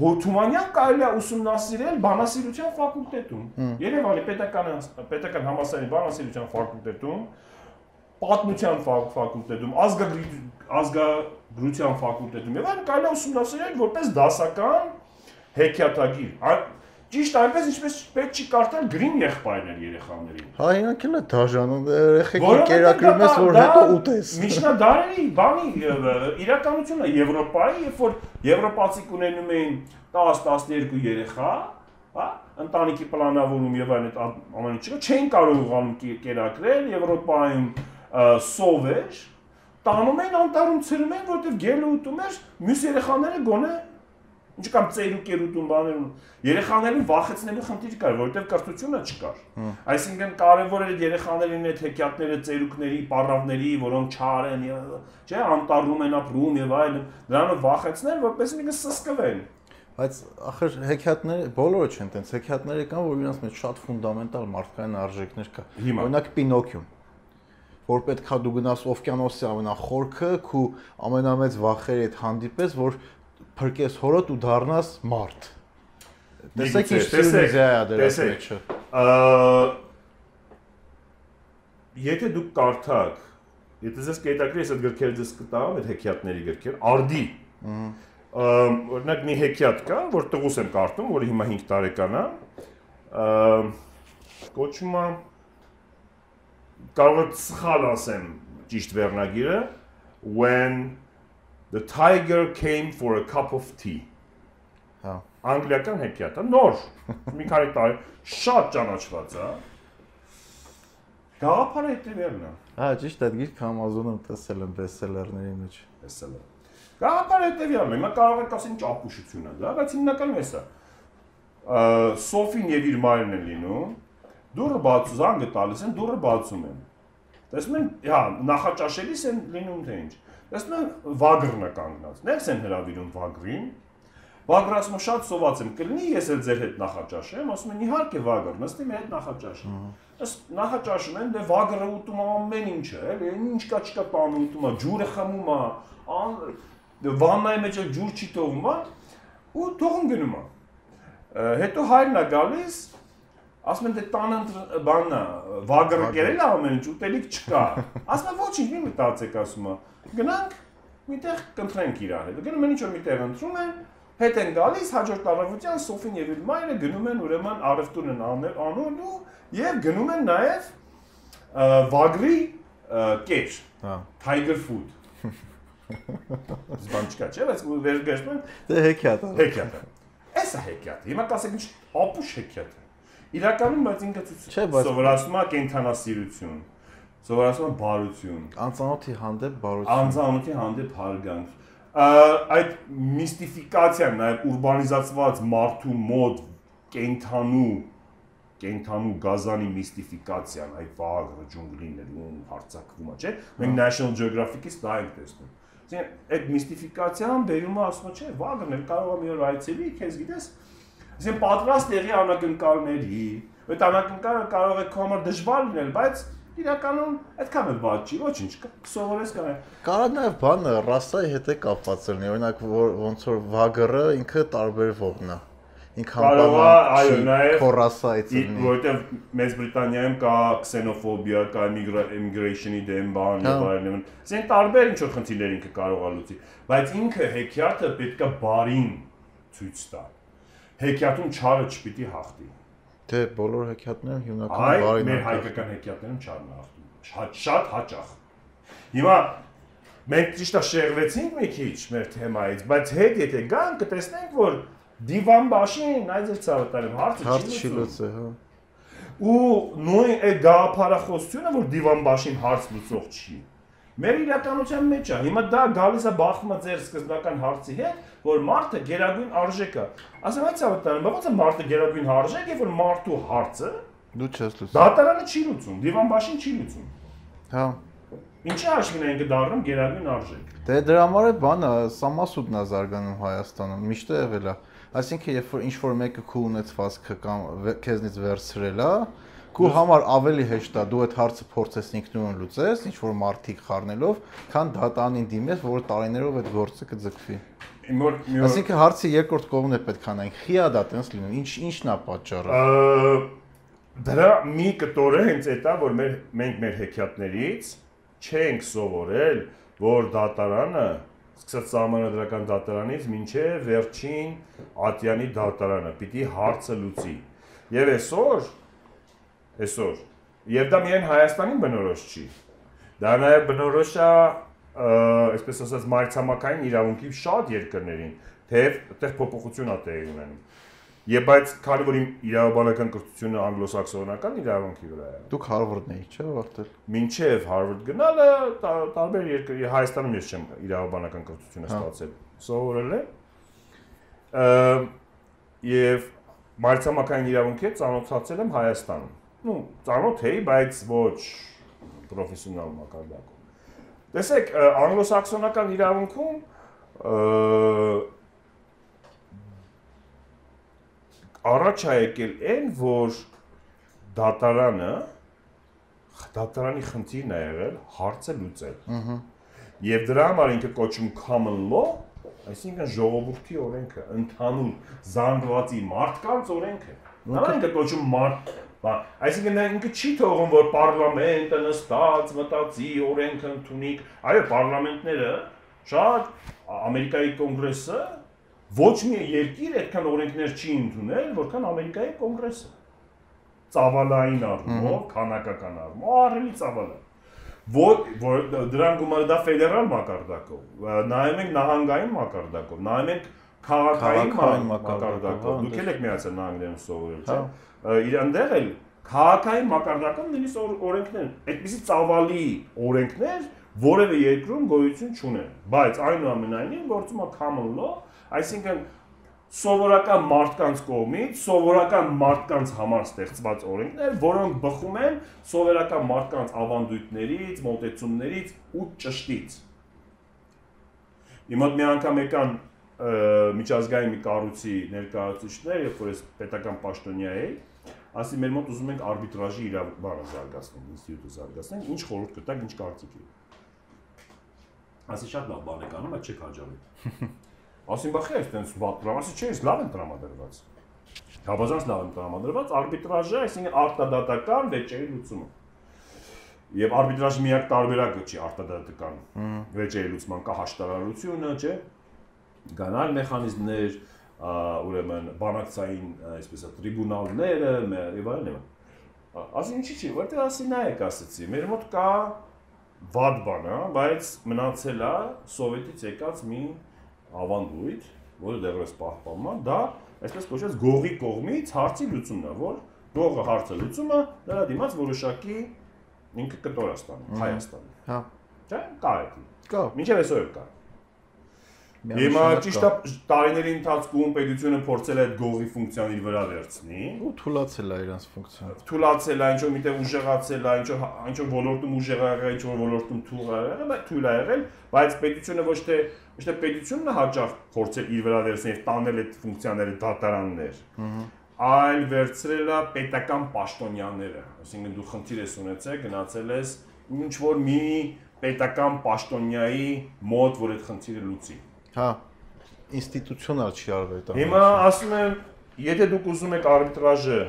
Հոթումանյան կարելի է ուսումնասիրել բանասիրության ֆակուլտետում։ Երևանի պետական պետական համալսարանի բանասիրության ֆակուլտետում, պատմության ֆակուլտետում, ազգագրի ազգագրության ֆակուլտետում եւ այլն կարելի է ուսումնասիրել որպես դասական հեքիաթագիր։ Ճիշտ այնպես ինչպես պետք չի կարդալ գրին եղբայրներ երեխաներին։ Հա, էլ է դաժանում, երեխեքին կերակրում ես, որ հետո ուտես։ Միջնադարերի բանի իրականությունը Եվրոպայի, երբ որ եվրոպացի կունենում էին 10-12 երեխա, հա, ընտանիքի պլանավորում եւ այն այդ ամեն ինչը չէին կարող կերակրել Եվրոպայում սով էր, տանում էին անտառում ցրում էին, որովհետեւ գելը ուտում էր, մյուս երեխաները գոնե ինչ կամ ծերուկ երուտում բաներում երեխաներին վախեցնելու խնդիր կար, որովհետև կրթությունը չկար։ Այսինքն կարևոր էր երեխաներին այդ հեքիաթները ծերուկների, պարավների, որոնք չար են, չէ, անտառում են ապրում եւ այլն, դրանով վախեցնել, որպես ինքը սսկվեն։ Բայց ախր հեքիաթները բոլորը չեն տենց, հեքիաթները կան, որ իրancs մեջ շատ ֆունդամենտալ մարդկային արժեքներ կա։ Օրինակ Պինոկիոն որ պետքա դու գնաս օվկիանոսի ամենախորքը, քու ամենամեծ վախերի հետ հանդիպես, որ փրկես հորդ ու դառնաս մարդ։ Տեսեք ինչ սիրուզիա է դրա մեջը։ Եթե դուք կարդաք, եթե ձեզ կետակրի, ես այդ գրքերը ձեզ կտամ, այդ հեքիաթների գրքեր, արդի։ Օրինակ մի հեքիաթ կա, որ տղուս եմ կարդում, որը հիմա 5 տարեկան է։ Կոչվում է կարող եմ սխալ ասեմ ճիշտ վերնագիրը when The tiger came for a cup of tea։ Հա։ Անգլիական հեքիաթ է, նոր, մի քանի տարի, շատ ճանաչված է։ Գաղափարը հետևյալն է։ Հա, ճիշտ է, գիրք Amazon-ում տեսել եմ բեսթսելերների մեջ։ Բեսթսելեր։ Գաղափարը հետևյալն է, հիմա կարող եք ասել ինչ ապուշություն է դա, բայց հիմնականում էսա։ Սոֆին եւ իր մայրն են լինում, դուրը բացում, զանգը տալիս են, դուրը բացում են։ Տեսնում են, հա, նախաճաշելիս են լինում թե ինչ։ Տեսնում եմ վագրն է կանգնած։ Ներս են հրավիրում վագրին։ Վագրը ասում է շատ սոված եմ, կլինի ես էլ ձեր հետ նախաճաշեմ, ասում են իհարկե վագր, նստի մեր հետ նախաճաշի։ Ըստ նախաճաշում են, դե վագրը ուտում է ամեն ինչը, էլի, ինչ կա չկա տանը ուտում է, ջուրը խմում է, դե վաննայի մեջ ջուր չի թողում, հա, ու թողում գնում է։ Հետո հայրն է գալիս, ասում են դե տանը բանն է, վագրը կերել է ամեն ինչ, ուտելիք չկա։ Ասում է ոչինչ, մի մտածեք, ասում է գնանք միտեղ կընտրենք իրար հետ։ Գնում են ինչ որ միտեղ ընտրում են, հետ են գալիս հաջորդ առավոտյան Սոֆին եւ իր մայրը գնում են ուրեմն արևտուն են անելու եւ գնում են նաեւ վագրի կեշ։ Հա։ Tiger food։ Զբան չկա, չէ՞, բայց վերգաշում են։ Դե հեքիաթ է։ Հեքիաթ է։ Էսա հեքիաթ։ Հիմա կասեք ինչ ապուշ հեքիաթ Իրականում բայց ինքը սովորացնում է կենթանասիրություն Սովորացում է բարություն։ Անծանոթի հանդեպ բարություն։ Անծանոթի հանդեպ հարգանք։ Այդ միստիֆիկացիան, նաև ուրբանիզացված մարդու մոտ կենթանու կենթանու գազանի միստիֆիկացիան, այդ վաղը ջունգլիներում հարցակվում է, չէ՞։ Մենք National Geographic-ից դա ենք տեսնում։ Այսինքն այդ միստիֆիկացիան բերում է ասում չէ, կարող է մի օր այցելի, քեզ գիտես, այսինքն պատրաստ եղի անակնկալների, այդ անակնկալը կարող է քո համար դժվար լինել, բայց իրականում այդքան էլ բաց չի, ոչինչ, սովորես կա։ Կարա նաև բանը ռասայի հետ է կապված լինի, օրինակ ոնց որ վագրը ինքը տարբերվողն է ինքը անպայման այո նաև կորասայից լինի որովհետև Մեծ Բրիտանիայում կա քսենոֆոբիա, կա immigration-ի դեմ բան եւ այլն։ Ասեն տարբեր ինչ որ խնդիրներ ինքը կարող է լուծի, բայց ինքը հեքիաթը պետքա բարին ցույց տա։ Հեքիաթում չարը չպիտի հաղթի։ Դե բոլոր հեքիաթներում հիմնականում բարին մեր հայկական հեքիաթներում չարն ախտում։ Շատ շատ հաճախ։ Հիմա մենք ճիշտ է շեղվեցինք մի քիչ մեր թեմայից, բայց հետ եթե գան կտեսնենք, որ դիվան բաշին այդել ցավտարեմ հարցը չի լուծի, հա։ Ու նույն այդ գաղափարախոսությունը, որ դիվան բաշին հարց լուծող չի Մեր իրականության մեջ է։ Հիմա դա գալիս է բախումը ձեր սկզբնական հարցի հետ, որ մարդը գերագույն արժեք է։ Ասեմ այդ ցավտանը, բայց ո՞նց է մարդը գերագույն արժեք, երբ որ մարդու հարցը դու չես լուծում։ Դատարանը չի լուծում, դիվանբաշին չի լուծում։ Հա։ Ինչի հաշվին են կդառնում գերագույն արժեք։ Դե դրա համար է բանը սամասուդն է զարգանում Հայաստանում, միշտ է եղել է։ Այսինքն, երբ որ ինչ որ մեկը քու ունեցվածքը կամ քեզնից վերցրել է, քու համար ավելի հեշտ է դու այդ հարցը փորձես ինքնուրույն լուծես, ինչ որ մարտիկ խառնելով, քան դատանին դիմես, որ տարիներով այդ գործը կձգվի։ Այսինքն հարցի երկրորդ կողմն է պետք անենք։ Խիա դա տենց լինում։ Ինչ ինչն է պատճառը։ Դրա մի կտորը հենց այդ է, որ մեր մենք մեր հեքիաթներից չենք սովորել, որ դատարանը սկսած համանդրական դատարանից մինչև վերջին Ատյանի դատարանը պիտի հարցը լուծի։ Եվ այսօր այսօր եւ դա միայն Հայաստանին բնորոշ չի։ Դա նաեւ բնորոշ է այսպես ասած մայրցամաքային իրավունքի շատ երկրներին, թեև այդտեղ փոփոխություն է տեղի ունենում։ Եվ բայց քանի որ իմ իրավաբանական կրթությունը անգլոսաքսոնական իրավունքի վրա է։ Դուք Հարվարդն եք, չէ՞, վախտել։ Մինչև Հարվարդ գնալը տարբեր երկրի Հայաստանում ես չեմ իրավաբանական կրթությունը Հա։ ստացել։ Սովորել եմ։ Եվ մայրցամաքային իրավունքի հետ ծանոթացել եմ Հայաստանում։ Ну, ծանոթ էի, բայց ոչ պրոֆեսիոնալ մակարդակում։ Տեսեք, անգլոսաքսոնական իրավունքում առաջ է եկել այն, որ դատարանը դատարանի խնդիրն է եղել հարցը լուծել։ Ահա։ Եվ դրա համար ինքը կոչում common law, այսինքն ժողովրդի օրենքը, ընդհանուր զանգվածի մարդկանց օրենքը։ Դա ինքը կոչում մարդ, բա, այսինքն նա ինքը չի թողում, որ parlamento նստած մտածի օրենքը ընդունի։ Այո, parlamentaները շատ Ամերիկայի կոնգրեսը ոչ մի երկիր այդքան օրենքներ չի ընդունել, որքան Ամերիկայի կոնգրեսը ծավալային առումով, քանակական առումով, ահռելի ծավալային որ որ դրան գումարը դա ֆեդերալ մակարդակով նայում ենք նահանգային մակարդակով նայում ենք քաղաքային մակարդակով մակարդակով, դուք եք միացել նահանգներում սովորել Հա։ չէ իրանդեղ էլ քաղաքային մակարդակով նույնիսկ օր- օրենքներ այդպիսի ծավալի օրենքներ որևէ երկրում գոյություն չունեն բայց այնուամենայնիվ գործում է common law այսինքն սովորական մարդկանց կողմից սովորական մարդկանց համար ստեղծված օրենքներ, որոնք բխում են սովորական մարդկանց ավանդույթներից, մոտեցումներից ու ճշտից։ Իմ մոտ մի անգամ եկան միջազգային մի կառույցի ներկայացուցիչներ, երբ որ ես պետական պաշտոնյա էի, ասի մեր մոտ ուզում ենք արբիտրաժի իրավաբանը զարգացնել, ինստիտուտը զարգացնել, ինչ խորհուրդ կտակ, ինչ կարծիք եք։ Ասի շատ լավ բան եք անում, այդ չեք հաջողի։ Ասին բախի այստենց վատ դրամ, ասի չէ, ես լավ եմ տրամադրված։ Հավազանց լավ եմ տրամադրված, արբիտրաժը, այսինքն արտադատական վեճերի լուծումը։ Եվ արբիտրաժի միակ տարբերակը չի արտադատական վեճերի լուծման կա հաշտարարությունը, չէ՞։ Գանալ մեխանիզմներ, ուրեմն բանակցային, այսպես է, տրիբունալները, եւ այլն եւ այլն։ Ասի ինչի՞ չի, որտեղ ասի նայեք ասացի, մեր մոտ կա վատ բան, հա, բայց մնացել է սովետից եկած մի ավանդույթ, որը դեռևս պահպանում է, դա այսպես կոչված գողի կողմից հարցի լուծումն է, որ գողը հարցը լուծումը դրա դիմաց որոշակի ինքը կտոր է ստանում Հայաստանը։ Հա։ Չէ՞, կա դա։ Կա։ Մինչև այսօր կա։ Հիմա ճիշտ է տարիների ընթացքում պետությունը փորձել է այդ գողի ֆունկցիան իր վրա վերցնի, ու թուլացել է իրանց ֆունկցիան։ թուլացել է, ինչ որ միտեղ ուժեղացել է, ինչ որ ինչ որ ոլորտում ուժեղ ա եղել, ինչ որ ոլորտում թույլ ա եղել, բայց թույլ ա եղել, բայց պետությունը ոչ թե ոչ թե պետությունն է հաճախ փորձել իր վրա վերցնել եւ տանել այդ ֆունկցիաները դատարաններ, այլ վերցրել է պետական պաշտոնյաները, այսինքն դու խնդիր ես ունեցել, գնացել ես ինչ որ մի պետական պաշտոնյայի մոտ, որ այդ խնդիրը լուծի։ Հա։ Ինստիտուցիոնալ չի արվել դա։ Հիմա ասում եմ, եթե դուք ուզում եք արբիտրաժը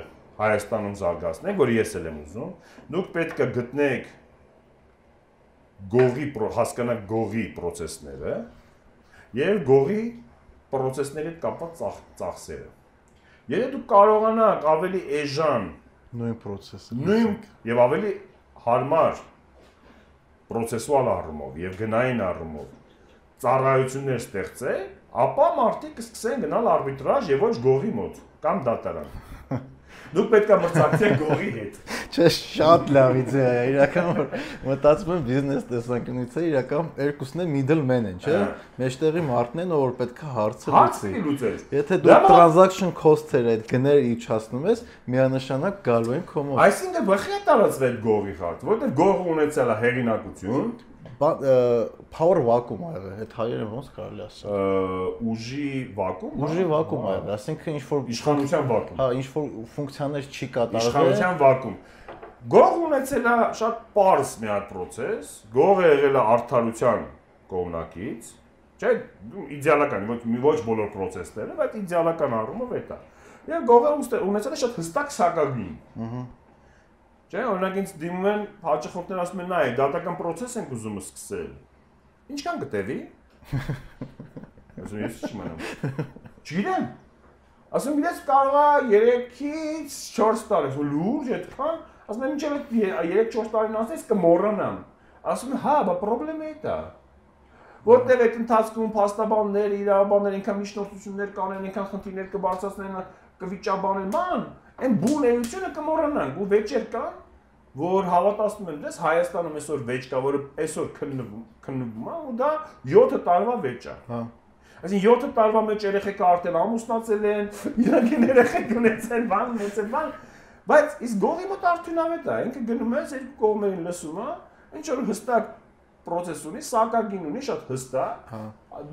Հայաստանում զարգացնել, որ ես էլ եմ ուզում, դուք պետք է գտնեք գողի հասկանաք գողի process-ները եւ գողի process-ների կապված ծախ, ծախսերը։ Եթե դուք կարողանաք ավելի էժան, նույն process-ը։ նույն եւ ավելի հարմար processual առումով եւ գնային առումով ծառայություններ ստեղծել, ապա մարդիկ կսկսեն գնալ արբիտրաժ եւ ոչ գողի մոտ կամ դատարան։ Դուք պետք է մրցակցեք գողի հետ։ Չէ, շատ լավ իդեա է։ Իրական որ մտածում եմ բիզնես տեսանկյունից է, իրական երկուսն էլ middleman են, չէ։ Հա։ Մեջտեղի մարդն են, որ պետք է հարցը լուծի։ Եթե դու transaction cost-երը այդ գները իջացնում ես, միանշանակ գալու են քո մոտ։ Այսինքն բխի է տարածվել գողի հարց, որտեղ գողը ունեցել է ը, Power vacuum ա եղել, այդ հայերեն ոնց կարելի ասել։ ուժի վակուում, Ուժի vacuum ա եղել, ասինքն ինչ որ իշխանության վակուում։ հա, ինչ որ ֆունկցիաներ չի կատարվել։ Իշխանության վակուում։ Գող ունեցել է շատ པարս մի հատ process, գողը եղել է արդարության կողմնակից, չէ, իդեալական, ոչ մի ոչ բոլոր process-ները, բայց իդեալական առումով է դա։ Եվ գողը ունեցել է շատ հստակ սակագին։ Ահա։ Չէ, օրինակ ինձ դիմում են հաճախորդներ ասում են, նայ, դատական process ենք ուզում սկսել։ Ինչքան կտևի։ Ասում ես չիմանամ։ Չգիտեմ։ Ասում գիտես կարող է 3-ից 4 տարի, լուրջ այդքան, ասում եմ ինչեւ 3-4 տարին անցնես կմոռանամ։ Ասում հա, բա խնդրեմը է դա որտեղ այդ ընթացքում փաստաբաններ, իրավաբաններ ինքան միջնորդություններ կանեն, ինքան խնդիրներ կբարձրացնեն, կվիճաբանեն, ման, այն բուն էությունը կմոռանանք, ու վեճեր կան, որ հավատացնում են, դες Հայաստանում այսօր վեճ կա, որը այսօր քննվում, քննվում է, ու դա 7 տարվա վեճ է։ Հա։ Այսինքն 7 տարվա մեջ երեխեքը արդեն ամուսնացել են, իրանք են երեխեք ունեցել, բան ունեցել, բան, բայց իսկ գողի մոտ արդյունավետ է, ինքը գնում է երկու կողմերին լսում է, ինչ որ հստակ process ունի, սակագին ունի շատ հստակ, Հա։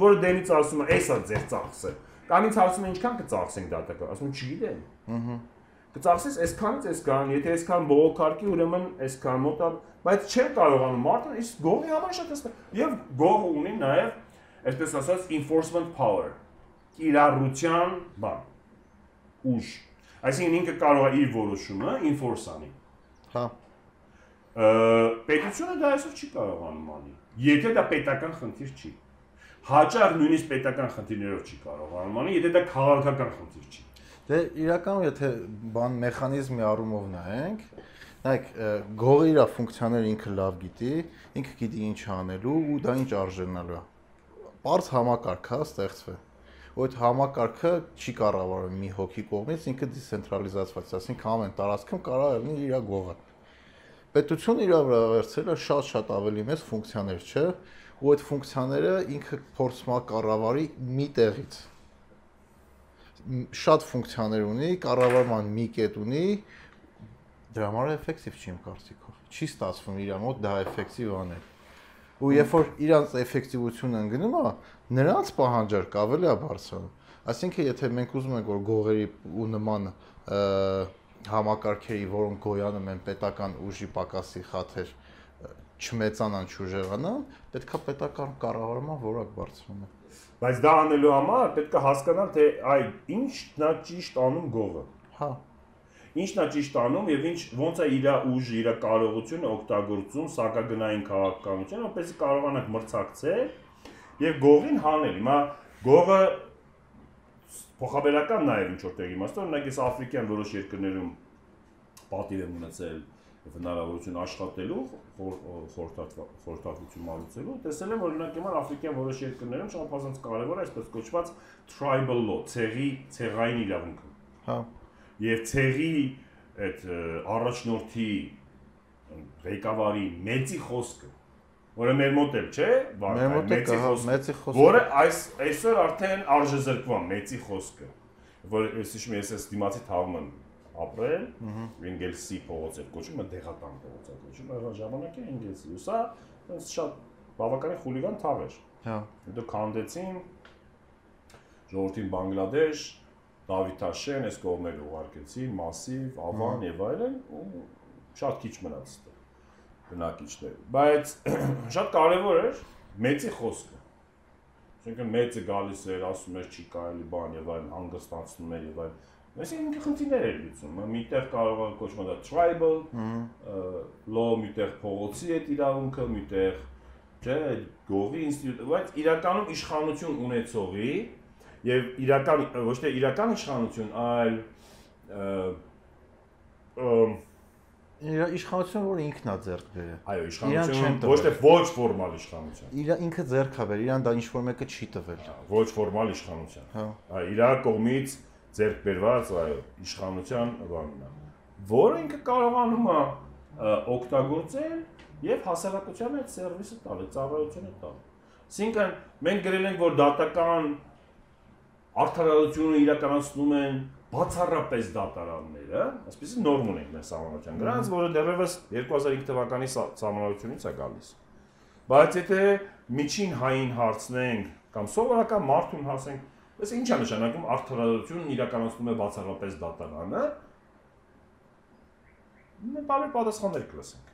որը դեմից ասում է, «Էսա ձեր ծախսը»։ Կանից հարցում է ինչքան կծախսենք դատական, ասում չգիտեմ։ Ահա։ Կծախսես այսքանից այսքան, եթե այսքան բողոքարկի, ուրեմն այսքան մոտա, բայց չեն կարողանում մարդը իսկ գողի համար շատ հստակ։ Եվ գողը ունի նաև, այսպես ասած, enforcement power, կիրառության բան, ուժ։ Այսինքն ինքը կարող է իր որոշումը enforce անի։ Հա։ Պետությունը դա այսօր չի կարողանում անի։ Եթե դա պետական խնդիր չի։ Հաճախ նույնիսկ պետական խնդիրներով չի կարողանում անի, եթե դա քաղաքական խնդիր չի։ Դե իրականում եթե բան մեխանիզմի առումով նայենք, նայեք գողը իր ֆունկցիաները ինքը լավ գիտի, ինքը գիտի ինչ անելու ու դա ինչ արժանալու է։ Պարզ համակարգ է ստեղծվել։ այդ համակարգը չի կառավարվում մի հոգի կողմից, ինքը դիցենտրալիզացված է, ասենք ամեն տարածքում կարող է լինի իր գողը։ Պետությունը իր վրա վերցրել է շատ-շատ ավելի մեծ ֆունկցիաներ, չէ՞։ Ու այդ ֆունկցիաները ինքը փորձում է կառավարի մի տեղից շատ ֆունկցիաներ ունի, կառավարման մի կետ ունի, դրա համար էֆեկտիվ չի իմ կարծիքով։ Չի ստացվում իր մոտ դա էֆեկտիվ անել։ Ու երբ որ իրանց էֆեկտիվությունը ընկնում է, նրանց պահանջարկը ավելի է բարձրանում։ Այսինքն, եթե մենք ուզում ենք որ գողերի ու նման համակարգերի, որոնք գոյանում են պետական ուժի պակասի խաթեր չմեծանան, չուժեղանան, պետքա պետական կառավարման որակ բարձրանում։ Բայց դա անելու համար պետք է հասկանալ, թե այ ինչն է ճիշտ անում գողը։ Հա։ Ինչն է ճիշտ անում եւ ինչ ոնց է իր ուժը, իր կարողությունը օգտագործում սակագնային քաղաքականություն, որպեսզի կարողանանք մրցակցել եւ գողին հանել։ Հիմա գողը փոխաբերական նաեւ ինչ որտեղ իմաստով, օրինակ ես աֆրիկյան որոշ երկրներում պատիվ եմ ունեցել հնարավորություն աշխատելու խորհրդատվություն մատուցելու տեսել եմ օրինակ հիմա աֆրիկյան որոշ երկրներում շապազանց կարևոր է այսպես կոչված tribal law, ցեղի ցեղային իրավունքը։ Հա։ Եվ ցեղի այդ առաջնորդի ղեկավարի մեծի խոսքը որը մեր մոտ էլ չէ, մոտ է մեծի խոսքը, որը այս այսօր արդեն արժեզրկվում մեծի խոսքը, որ ես հիշում եմ ես դիմացի թաղում եմ ապրել, Էնգելսի փողոց էր կոչվում, դեղական փողոց էր կոչվում, այն ժամանակի Էնգելսի։ Ու սա այնց շատ բավականին խուլիգան թաղ էր։ Հա։ Հետո քանդեցին ժողովրդին Բանգլադեշ, Դավիթաշեն, այս կողմերը ուղարկեցին, Մասիվ, Ավան եւ այլն, ու շատ քիչ մնաց բնակիչներ։ Բայց շատ կարևոր էր մեծի խոսքը։ Այսինքն մեծը գալիս էր, ասում էր չի կարելի բան եւ այլն, հանգստացնում էր եւ այլն Այսինքն ինքը խնդիրներ էր լուծում։ Միտեղ կարող է կոչվում դա tribal, law միտեղ փողոցի այդ իրավունքը, միտեղ չէ, գողի ինստիտուտ, բայց իրականում իշխանություն ունեցողի եւ իրական ոչ թե իրական իշխանություն, այլ իր իշխանությունը, որ ինքն է ձեռք բերել։ Այո, իշխանությունը ոչ թե ոչ ֆորմալ իշխանություն։ Իր ինքը ձեռք է բերել, իրան դա ինչ որ մեկը չի տվել։ Ոչ ֆորմալ իշխանություն։ Հա։ իր կողմից ձեռք բերված, այո, իշխանության բանն է, որը ինքը կարողանում է օգտագործել եւ հասարակության այդ սերվիսը տալ, ծառայությունը տալ։ Այսինքն մենք գրել ենք, որ դատական արդարացությունը իրականացնում են բացառապես դատարանները, այսպեսի նորմ ունենք մեր համանրության գրանց, որը դեռևս 2005 թվականի համանրությունից է գալիս։ Բայց եթե միջին հային հարցնենք կամ սովորական մարդուն հասենք, Այս ի՞նչ է նշանակում արդարացությունն իրականացնում է բացառապես դատարանը։ Մենք բարի պատասխաններ կլսենք։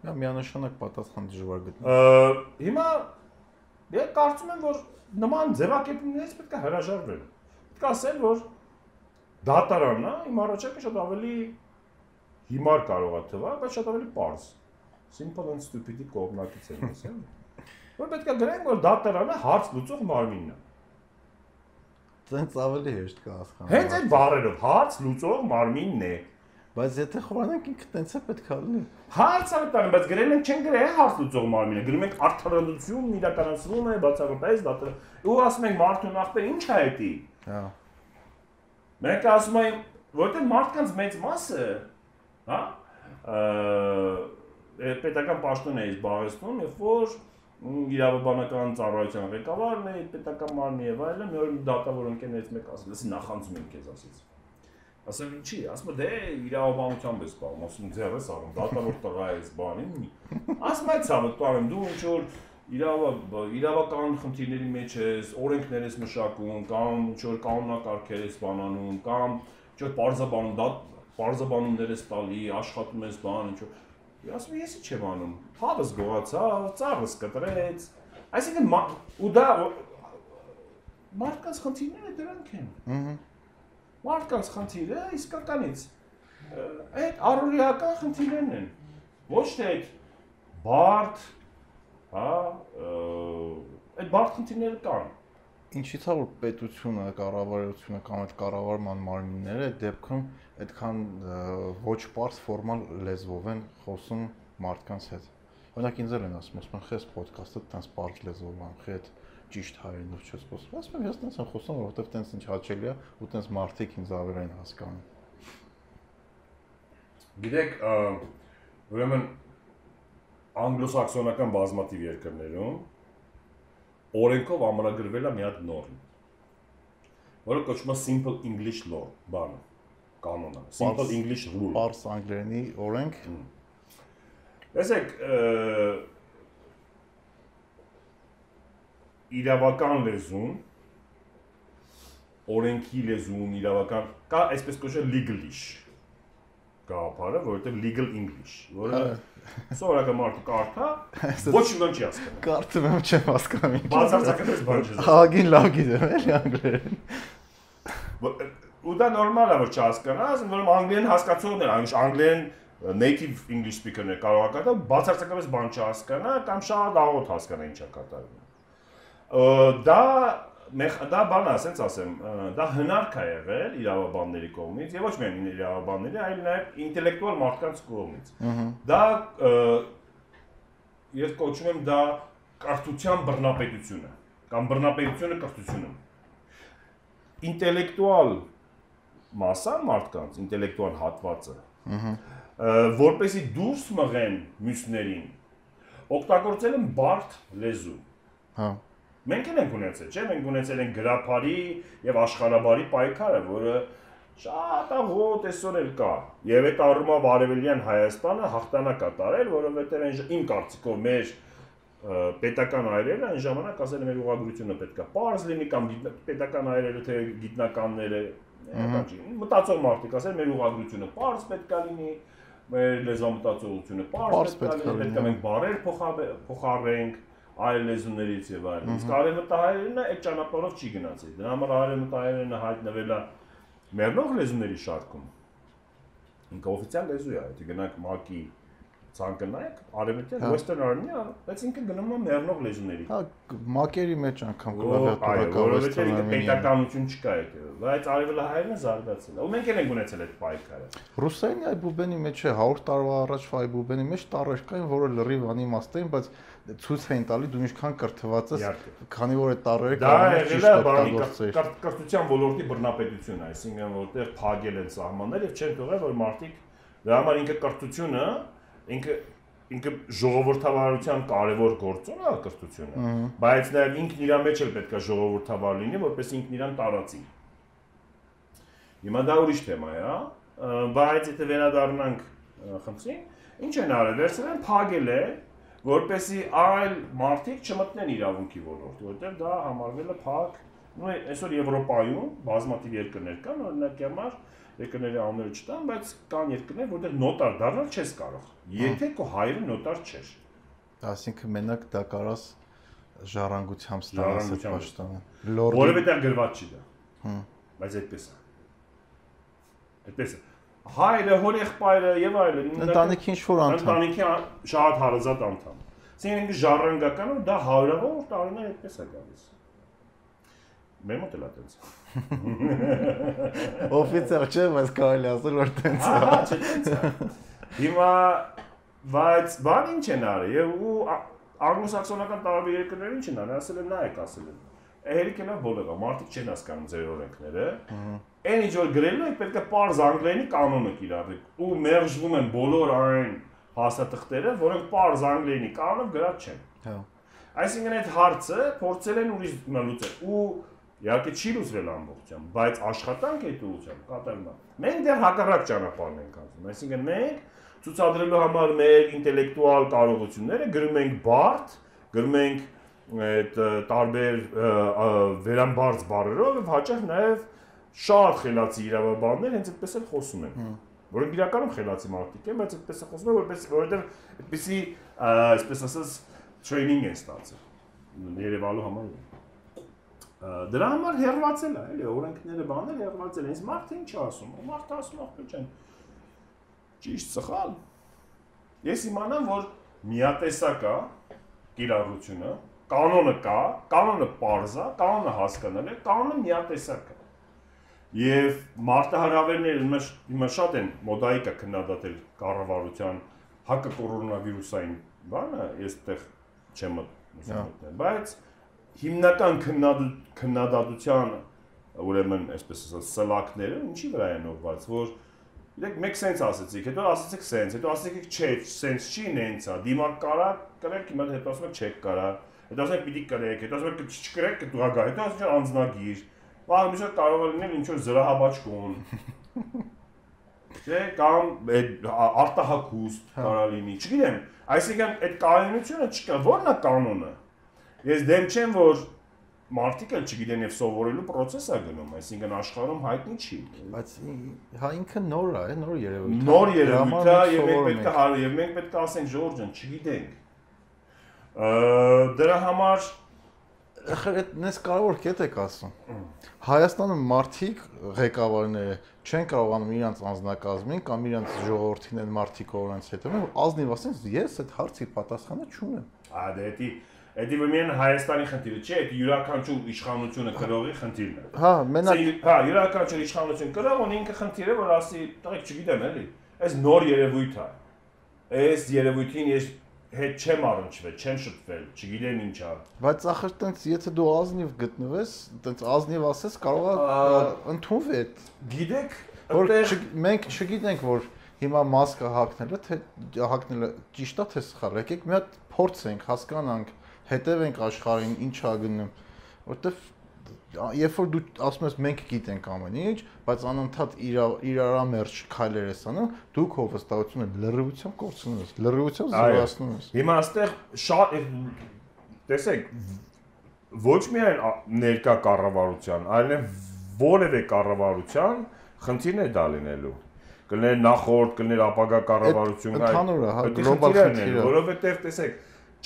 Դա միանշանակ պատասխան դժվար գտնել։ Հիմա ես կարծում եմ, որ նման ձևակերպումներից պետք է հրաժարվել։ Պետք է ասել, որ դատարանն է, իմ առաջարկը շատ ավելի հիմար կարող է թվալ, բայց շատ ավելի པարզ։ Simple and stupid-ի կողմնակից եմ ասել։ որ պետք է գրենք, որ դատարանը հարց լուծող մարմինն է։ Դենց ավելի հեշտ կհասկանա։ Հենց այդ բառերով հարց լուծող մարմինն է։ Բայց եթե խորանանք ինքը տենց է պետք է լինի։ Հարց է տանը, բայց գրել են չեն գրել հարց լուծող մարմինը։ Գրում ենք արդարացությունն իրականացվում է բացառապես դատարան։ Ու ասում ենք մարդուն ախպեր ի՞նչ է դա։ Հա։ Մենք ասում ենք, որտեղ մարդկանց մեծ մասը, հա, պետական պաշտոն է զբաղեցնում, երբ որ իրավաբանական ծառայության ղեկավարն է, պետական մարմնի եւ այլն, մի օր դատավոր ընկերներից մեկ ասել, ասի նախանձում ենք քեզ ասից։ Ասեմ ինչի, ասում դե իրավաբանությամբ ես զբաղվում, ասում ձեռս առում, դատավոր տղա ես բանին։ Ասում այդ ցավը տանեմ, դու ինչ որ իրավա իրավական խնդիրների մեջ ես, օրենքներ ես մշակում, կամ ինչ որ կանոնակարգեր ես բանանում, կամ ինչ որ parzabanum դա parzabanumներ ես տալի, աշխատում ես բան, ինչ որ ասում ես ի՞նչ եմ անում։ Հավս գողացավ, ծառս կտրեց։ Այսինքն ու դա մարդկանց խնդիրները դրանք են։ Ահա Մարդկանց խնդիրը իսկականից այդ առօրեական խնդիրներն են։ Ոչ թե այդ բարդ, հա, այդ բարդ խնդիրները կան։ Ինչի՞ց է որ պետությունը, կառավարությունը կամ այդ կառավարման մարմինները այդ դեպքում այդքան ոչ པարս ֆորմալ լեզվով են խոսում մարդկանց հետ։ Օրինակ ինձ էլ են ասում, ասում են, «Խես ոդկասթը տենց པարս լեզվով ան, խետ ճիշտ հայերենով չես խոսում»։ Ասում եմ, ես տենց եմ խոսում, որովհետև տենց ինչ հաճելի է ու տենց մարդիկ ինձ ավելի են հասկանում։ Գիտեք, ուրեմն անգլոսաքսոնական բազմաթիվ երկրներում օրենքով ամրագրվել է մի հատ նորմ, որը կոչվում է simple English law, բանը, կանոնը, simple English rule։ Պարս անգլերենի օրենք։ Տեսեք, իրավական լեզուն, օրենքի լեզուն, իրավական կա այսպես կոչվել legalish գաղափարը, որովհետև legal English, որը սովորական մարդը կարդա, ոչ մի բան չի հասկանում։ Կարդում եմ, չեմ հասկանում Բացարձակապես բան չի։ Հագին լավ գիտեմ, էլի անգլերեն։ Ու դա նորմալ է, որ չհասկանաս, որում անգլերեն հասկացողներ, այնիշ անգլերեն native English speaker-ներ կարող է կատարել, բացարձակապես բան չհասկանա կամ շատ աղոտ հասկանա ինչա կատարվում։ Դա մեխ դա բան է, ասենց ասեմ, դա հնարք է եղել իրավաբանների կողմից եւ ոչ միայն իրավաբանների, այլ նաեւ ինտելեկտուալ մարդկանց կողմից։ Դա ես կոչում եմ դա կրթության բռնապետությունը կամ բռնապետությունը կրթությունը։ Ինտելեկտուալ մասա մարդկանց, ինտելեկտուալ հատվածը, որպեսի դուրս մղեն մյուսներին, օգտագործել են բարդ լեզու։ Հա Մենք էլ ենք ունեցել, չէ՞, մենք ունեցել ենք գրափարի եւ աշխարհաբարի պայքարը, որը շատ աղոտ այսօր էլ կա։ Եվ այդ առումով Արևելյան Հայաստանը հաղթանակ կատարել, որովհետեւ այն իմ կարծիքով մեր պետական այրերը այն ժամանակ ասել են մեր ուղղագրությունը պետքա པարզ լինի կամ պետական այրերը թե գիտնականները մտածող մարդիկ ասել մեր ուղղագրությունը པարզ պետքա լինի մեր լեզվամտածողությունը པարզ պետքա լինի պետք է մենք բարեր փոխարենք այլ լեզուներից եւ այլն։ Իսկ արևմտահայերենը այդ ճանապարհով չի գնացել։ Դրա համար արևմտահայերենը հայտնվել է մեռնող լեզուների շարքում։ Ինքը օֆիցիալ լեզու է, եթե գնաք ՄԱԿ-ի ցանկը նայեք, արևմտյան հա։ Western Armenia, բայց ինքը գնում է մեռնող լեզուների։ Հա մակերի մեջ անգամ կլավիատուրա կա Western Armenia։ Պետականություն չկա այդ, բայց արևելահայերենը զարգացել Ու մենք էլ ենք ունեցել այդ պայքարը։ Ռուսերենի այ բուբենի մեջ է 100 տարվա առաջվա այ բուբենի մեջ տարեր կային, որը լրիվ անիմաստ էին, բայց ցույց էին տալի դու ինչքան կրթված ես, քանի որ այդ տարերը կարող ճիշտ օգտագործել։ Կրթության ոլորտի բռնապետություն, այսինքն որտեղ փագել են սահմաններ եւ չեն թողել որ մարդիկ դրա համար ինքը կրթությունը ինքը ինքը ժողովրդավարության կարևոր գործոն է կրթությունը, բայց նաև ինքն իր մեջ էլ պետք է ժողովրդավար լինի, որպես ինքն իրան տարածի։ Հիմա դա ուրիշ թեմա է, հա, բայց եթե վերադառնանք խնդրին, ինչ են արել, վերցրել են փագել է, որպեսի այլ մարդիկ չմտնեն իրավունքի ոլորտ, որտեղ դա համարվել է փակ, նույն այսօր Եվրոպայում բազմաթիվ երկրներ կան, օրինակ համար երկրների անունները չտան, բայց կան երկրներ, որտեղ նոտար դառնալ չես կարող։ Եթե քո հայրը նոտար չէր։ Այսինքն մենակ դա կարաս ժառանգությամբ ստանաս այդ պաշտոնը։ Որևէ տեղ գրված չի դա։ Հմ։ Բայց այդպես է։ Այդպես է։ Հայրը, հոր եղբայրը եւ այլն։ Ընտանիքի ինչ որ անդամ։ Ընտանիքի շատ հարազատ անդամ։ Սինենք ժառանգական ու դա հարյուրավոր տարիներ այդպես է գալիս։ Մեր մոտ էլ է տենց։ Օֆիցիալ չէ, բայց կարելի ասել որ տենց է։ Ահա, չէ, տենց է։ Հիմա բայց բան ինչ են արել եւ ու անգլոսաքսոնական տարբեր երկրներ ինչ են արել, ասել են նայեք, ասել են։ Էհերիկենա բոլորը մարդիկ չեն հասկանում ձեր օրենքները։ Այն ինչ որ գրելու եք, պետք է པարզ անգլերենի կանոնը կիրառեք ու մերժվում են բոլոր այն հաստատիղները, որոնք པարզ անգլերենի կանոնով գրած չեն։ Հա։ Այսինքն այդ հարցը փորձել են ուրիշ լուծել ու իհարկե չի լուծվել ամբողջությամբ, բայց աշխատանք այդ ուղղությամբ կատարվում է։ Մենք դեռ հակառակ ճանապարհն ենք անցնում։ Այսինքն մենք ցուցադրելու համար մեր ինտելեկտուալ կարողությունները գրում ենք բարդ, գրում ենք այդ տարբեր վերամբարձ բառերով եւ հաճախ նաեւ շատ խելացի իրավաբաններ հենց այդպես էլ խոսում են որոնք իրականում խելացի մարդիկ են, բայց այդպես է խոսում որպես որովհետեւ այդպեսի այսպես ասած տրեյնինգ են ստացել Երևանու համար։ Դրա համար հերվածել է, էլի օրենքները բաներ հերվածել են։ Իսկ մարդը ինչ ասում։ Մարդը ասում ախպեր ջան։ Ճիշտ սխալ։ Ես իմանամ, որ միատեսակ է կիրառությունը, կանոնը կա, կանոնը པարզ է, կանոնը հասկանալ է, կանոնը միատեսակ է։ Եվ մարտահրավերները հիմա շատ են մոդայիկա քննադատել կառավարության հակը կորոնավիրուսային բանը, ես այդտեղ չեմ մտնել, բայց հիմնական քննադատության ուրեմն այսպես ասած սլակները ինչի վրա են ուղղված, որ Իրեք մեկ սենց ասեցիք, հետո ասեցիք սենց, հետո ասեցիք չէ, սենց չի նենց է, դիմակ կարա, կրեք, հիմա հետո ասում եք չեք կարա, հետո ասում եք պիտի կրեք, հետո ասում եք չկրեք, կտուղա գա, հետո ասում եք անձնագիր, Բա միշտ կարող է լինել ինչ որ զրահաբաճկոն։ Չէ, կամ այդ արտահակուստ հա։ կարա լինի, չգիտեմ։ Այսինքն այդ կանոնությունը չկա, ո՞րն է կանոնը։ Ես դեմ չեմ, որ մարդիկ էլ չգիտեն եւ սովորելու process է գնում, այսինքն աշխարհում հայտնի չի։ Բայց հա ինքը նոր է, նոր երևույթ։ Նոր երևույթ է եւ մենք պետք է հարու եւ մենք պետք է ասենք Ժորժ ջան, չգիտենք։ Դրա համար այդ նես կարևոր կետ եք ասում։ Հայաստանում մարդիկ ղեկավարները չեն կարողանում իրանց անձնակազմին կամ իրանց ժողովրդին են մարդիկ օրենց հետ որ ազնիվ ասեն ես այդ հարցի պատասխանը չունեմ։ Ա դե Էդի վմեն Հայաստանի խնդիրը չէ, դա յուրաքանչյուր իշխանությունը կրողի խնդիրն է։ Հա, մենակ հա, յուրաքանչյուր իշխանություն կրող ունի ինքը խնդիրը, որ ասի, տղեկ չգիտեմ էլի։ Այս նոր երևույթ է։ Այս երևույթին ես հետ չեմ առնչվել, չեմ շփվել, չգիտեմ ինչա։ Բայց ախր տենց եթե դու ազնիվ գտնվես, տենց ազնիվ ասես, կարող է ընդունվի այդ։ Գիտեք, որ մենք չգիտենք, որ հիմա մասկը հակնելը, թե հակնելը ճիշտ է թե սխալ։ Եկեք մի հատ փորձենք, հասկանանք, հետևենք աշխարհին, ինչա գնում, որտեվ երբ որ դու ասում ես մենք գիտենք ամեն ինչ, բայց անընդհատ իրարամերջ քայլեր ես անում, դու քո վստահությունը լրիվությամբ կորցնում ես, լրիվությամբ զրոյացնում ես։ Հիմա այստեղ շատ տեսեք ոչ միայն ներկա կառավարության, այլև որևէ կառավարության խնդիրն է դա լինելու կլներ նախորդ, կլներ ապագա կառավարություն, ընդհանուր է, հա, գլոբալ խնդիրը, որովհետև տեսեք,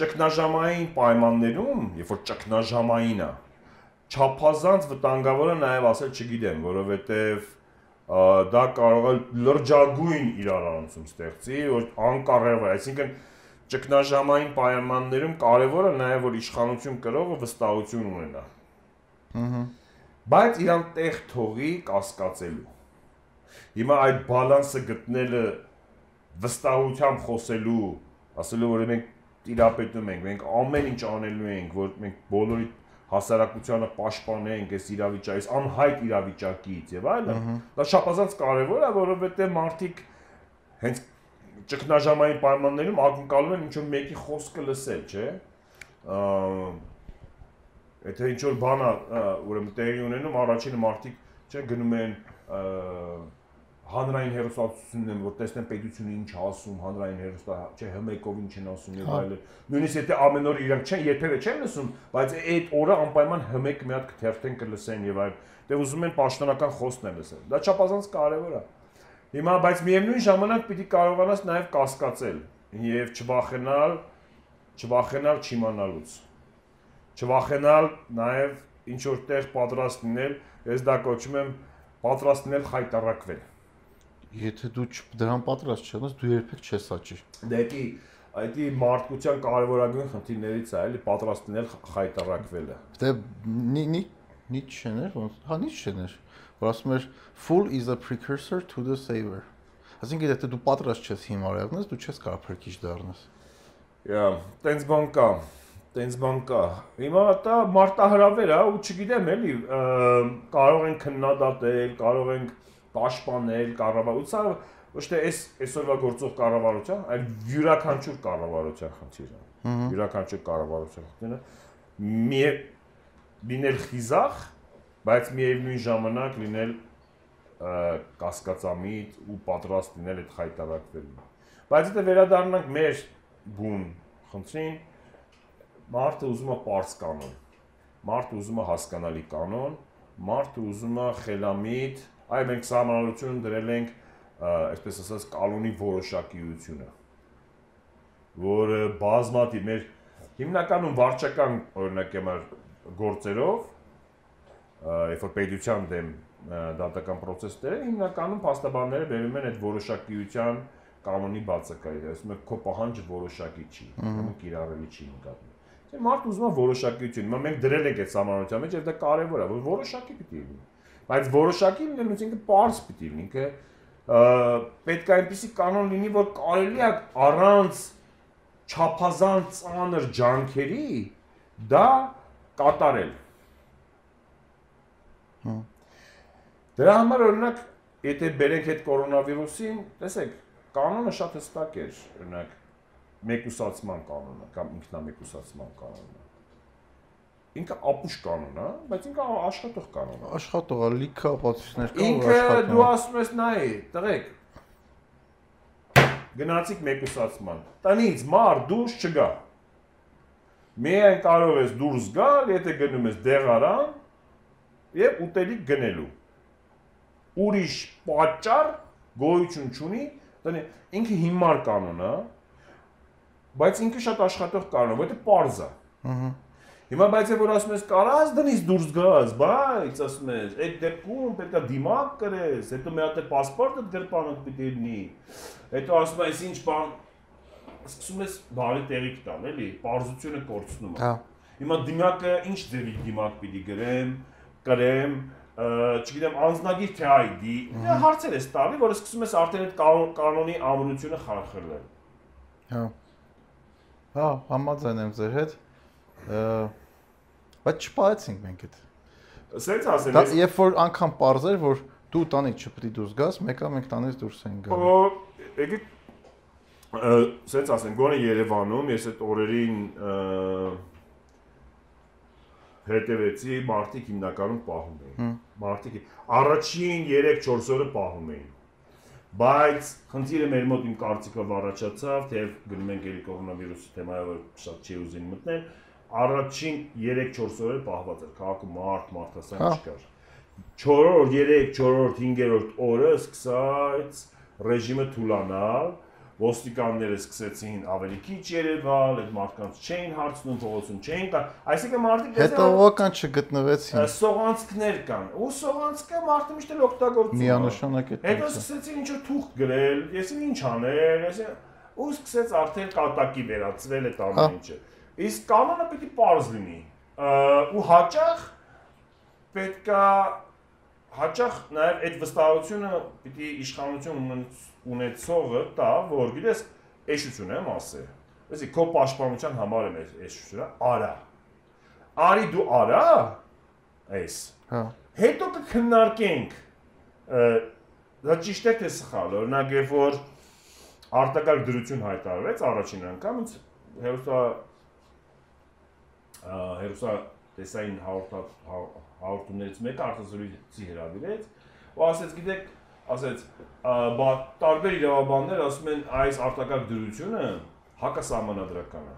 ճգնաժամային պայմաններում, երբ որ ճգնաժամային է, չափազանց վտանգավոր է նաև ասել չգիտեմ, որովհետև դա կարող է լրջագույն իրարանցում ստեղծի, որ անկարևոր, այսինքն ճգնաժամային պայմաններում կարևոր է նաև որ իշխանություն կրողը վստահություն ունենա։ Ահա։ Բայց իրան տեղ թողի կասկածելու։ Հիմա այդ բալանսը գտնելը վստահությամբ խոսելու, ասելու որ մենք տիրապետում ենք, մենք ամեն ինչ անելու ենք, որ մենք բոլորի հասարակությանը պաշտպանենք այս իրավիճակից, անհայտ իրավիճակից եւ այլն։ Դա շապազանց կարեւոր է, որովհետեւ մարդիկ հենց ճգնաժամային պայմաններում ակնկալում են ինչ-որ մեկի խոսքը լսել, չէ՞։ Եթե ինչ-որ բան է, ուրեմն տեղի ունենում, առաջինը մարդիկ չէ գնում են հանրային հերոստացությունն են, որ տեսնեն պետությունը ինչ ասում, հանրային հերոստա, չէ, հմեկով ինչ են ասում եւ հա։ այլն։ Նույնիսկ եթե ամեն օր իրանք չեն երբևէ չեն լսում, բայց այդ օրը անպայման հմեկ մի հատ կթերթեն կլսեն եւ այլն։ Դե ուզում են պաշտոնական խոսքն լսել։ Դա չափազանց կարեւոր է։ Հիմա բայց միևնույն ժամանակ պիտի կարողանաս նաեւ կասկածել եւ չվախենալ, չվախենալ չիմանալուց։ Չվախենալ նաեւ ինչ որտեղ պատրաստ լինել, ես դա կոչում եմ պատրաստ լինել խայտարակվել Եթե դու դրան պատրաստ չես, դու երբեք չես աճի։ Դեպի այդի մարդկության կարևորագույն խնդիրներից է, էլի պատրաստ լինել խայտարակվելը։ Դե նի Նիչեն էր, ոնց։ Հա Նիչեն էր, որ ասում էր full is a precursor to the saver։ Այսինքն եթե դու պատրաստ չես հիմար եղնես, դու չես կարող փրկիչ դառնաս։ Իա, տենց բան կա, տենց բան կա։ Հիմա դա մարտահրավեր է ու չգիտեմ էլի, կարող են քննադատել, կարող են պաշտպանել կառավարությունը, ոչ թե այս այսօրվա գործող կառավարության, այլ յուրաքանչյուր կառավարության խնդիրը։ Յուրաքանչյուր կառավարության խնդիրը մի լինել խիզախ, բայց միևնույն ժամանակ լինել կասկածամիտ ու պատրաստ լինել այդ խայտարակվելուն։ Բայց եթե վերադառնանք մեր բուն խնդրին, մարդը ուզում է པարս կանոն։ Մարդը ուզում է հասկանալի կանոն, մարդը ուզում է խելամիտ, այ մենք սահմանալություն դրել ենք, այսպես ասած, կանոնի որոշակիությունը, որը բազմատիվ մեր հիմնականում վարչական օրինակ եմար գործերով, երբ որ պետության դեմ դատական process-ները հիմնականում փաստաբանները բերում են այդ որոշակիության կանոնի բացակայել, ասում են քո պահանջը որոշակի չի, ուրեմն կիրառելի չի նկատվում։ Դե մարդ ուզում է որոշակիություն, հիմա մենք դրել ենք այդ համանության մեջ եւ դա կարեւոր է, որ որոշակի պիտի լինի։ Բայց որոշակի լինելուց ինքը པարս պիտի լինի, ինքը պետք է այնպիսի կանոն լինի, որ կարելի է առանց չափազանց ծանր ջանքերի դա կատարել։ Հա։ Դրա համար օրինակ, եթե բերենք այդ կորոնավիրուսին, տեսեք, կանոնը շատ հստակ էր, օրինակ մեկուսացման կանոնը կամ ինքնամեկուսացման կանոնը։ Ինքը ապուշ կանոն է, բայց ինքը աշխատող կանոն է։ Աշխատող է, լիքը ապացույցներ կան, որ աշխատում։ Ինքը դու ասում ես նայ, տղեկ, գնացիք մեկուսացման։ Տնից մար դուրս չգա միայն կարող ես դուրս գալ, եթե գնում ես դեղարան եւ ուտելիք գնելու։ Ուրիշ պատճառ գոյություն չունի, դե ինքը հիմար կանոն է, բայց ինքը շատ աշխատող կանոն, որտեղ է։ Ահա։ Հիմա բայց է որ ասում ես կարաս դնից դուրս գաս, բայց ասում ես, այդ դեպքում պետք է դիմակ կրես, հետո մի հատ պասպորտը գրպանը պիտի լինի։ Հետո ասում ես ինչ բան սկսում ես բարի տեղիք տալ, էլի, parzությունը կորցնում է։ Հա։ Հիմա դիմակը ինչ ձևի դիմակ պիտի գրեմ, կրեմ, չգիտեմ, անznագիր թե ID, դա հարցեր ես տալի, որ սկսում ես արդեն այդ կանոնի ամրությունը խարխրել։ Հա։ Հա, համաձայն եմ ձեր հետ։ Բայց չփայեցինք մենք այդ։ Սենց ասեմ, ես Երբ որ անգամ parzer, որ դու տանից չպետք է դուրս գաս, մեկը մենք տանից դուրս ենք գալու։ Եկեք սենց ասեմ, գոնե Երևանում ես այդ օրերին հետևեցի, մարդիկ հիմնականում պահում էին։ Մարդիկ առաջին 3-4 օրը պահում էին։ Բայց խնդիրը մեր մոտ իմ կարծիքով առաջացավ, թեև գնում ենք էլի կորոնավիրուսի թեմայով շատ չի ուզին մտնել, առաջին 3-4 օրը պահված էր քաղաքում մարդ մարդասան հա։ չկար։ 4-րդ, 3, 4-րդ, 5-րդ օրը սկսած ռեժիմը թուլանալ, ոստիկանները սկսեցին ավելի քիչ երևալ, այդ մարդկանց չէին հարցնում, փողոցում չէին կա, այսինքն մարդիկ հետողական չգտնվեցին։ Սողանցքներ կան։ Ու սողանցքը մարդը միշտ էլ օգտագործում։ Միանշանակ է։ Հետո սկսեցին ինչ-որ թուղթ գրել, եսին ինչ անել, եսին ու սկսեց արդեն կատակի վերածվել այդ ամեն հա։ ինչը։ Իսկ կանոնը պիտի པարզ լինի։ Ու հաճախ պետքա հաճախ նաև այդ վստահությունը պիտի իշխանություն ունեցողը տա, որ գիտես, էշություն եմ ասել։ Այսի քո պաշտպանության համար եմ էշությունը, արա։ Արի դու արա։ Այս։ Հա։ Հետո կքննարկենք դա ճիշտ է թե սխալ։ Օրինակ, երբ որ արտակարգ դրություն հայտարարվեց առաջին անգամ, ինձ հերոսա հերոսա տեսային հաղորդումներից մեկը արտասորիցի հրավիրեց ու ասեց, գիտեք, ասեց, բա տարբեր իրավաբաններ ասում են այս արտակարգ դրությունը հակասահմանադրական է։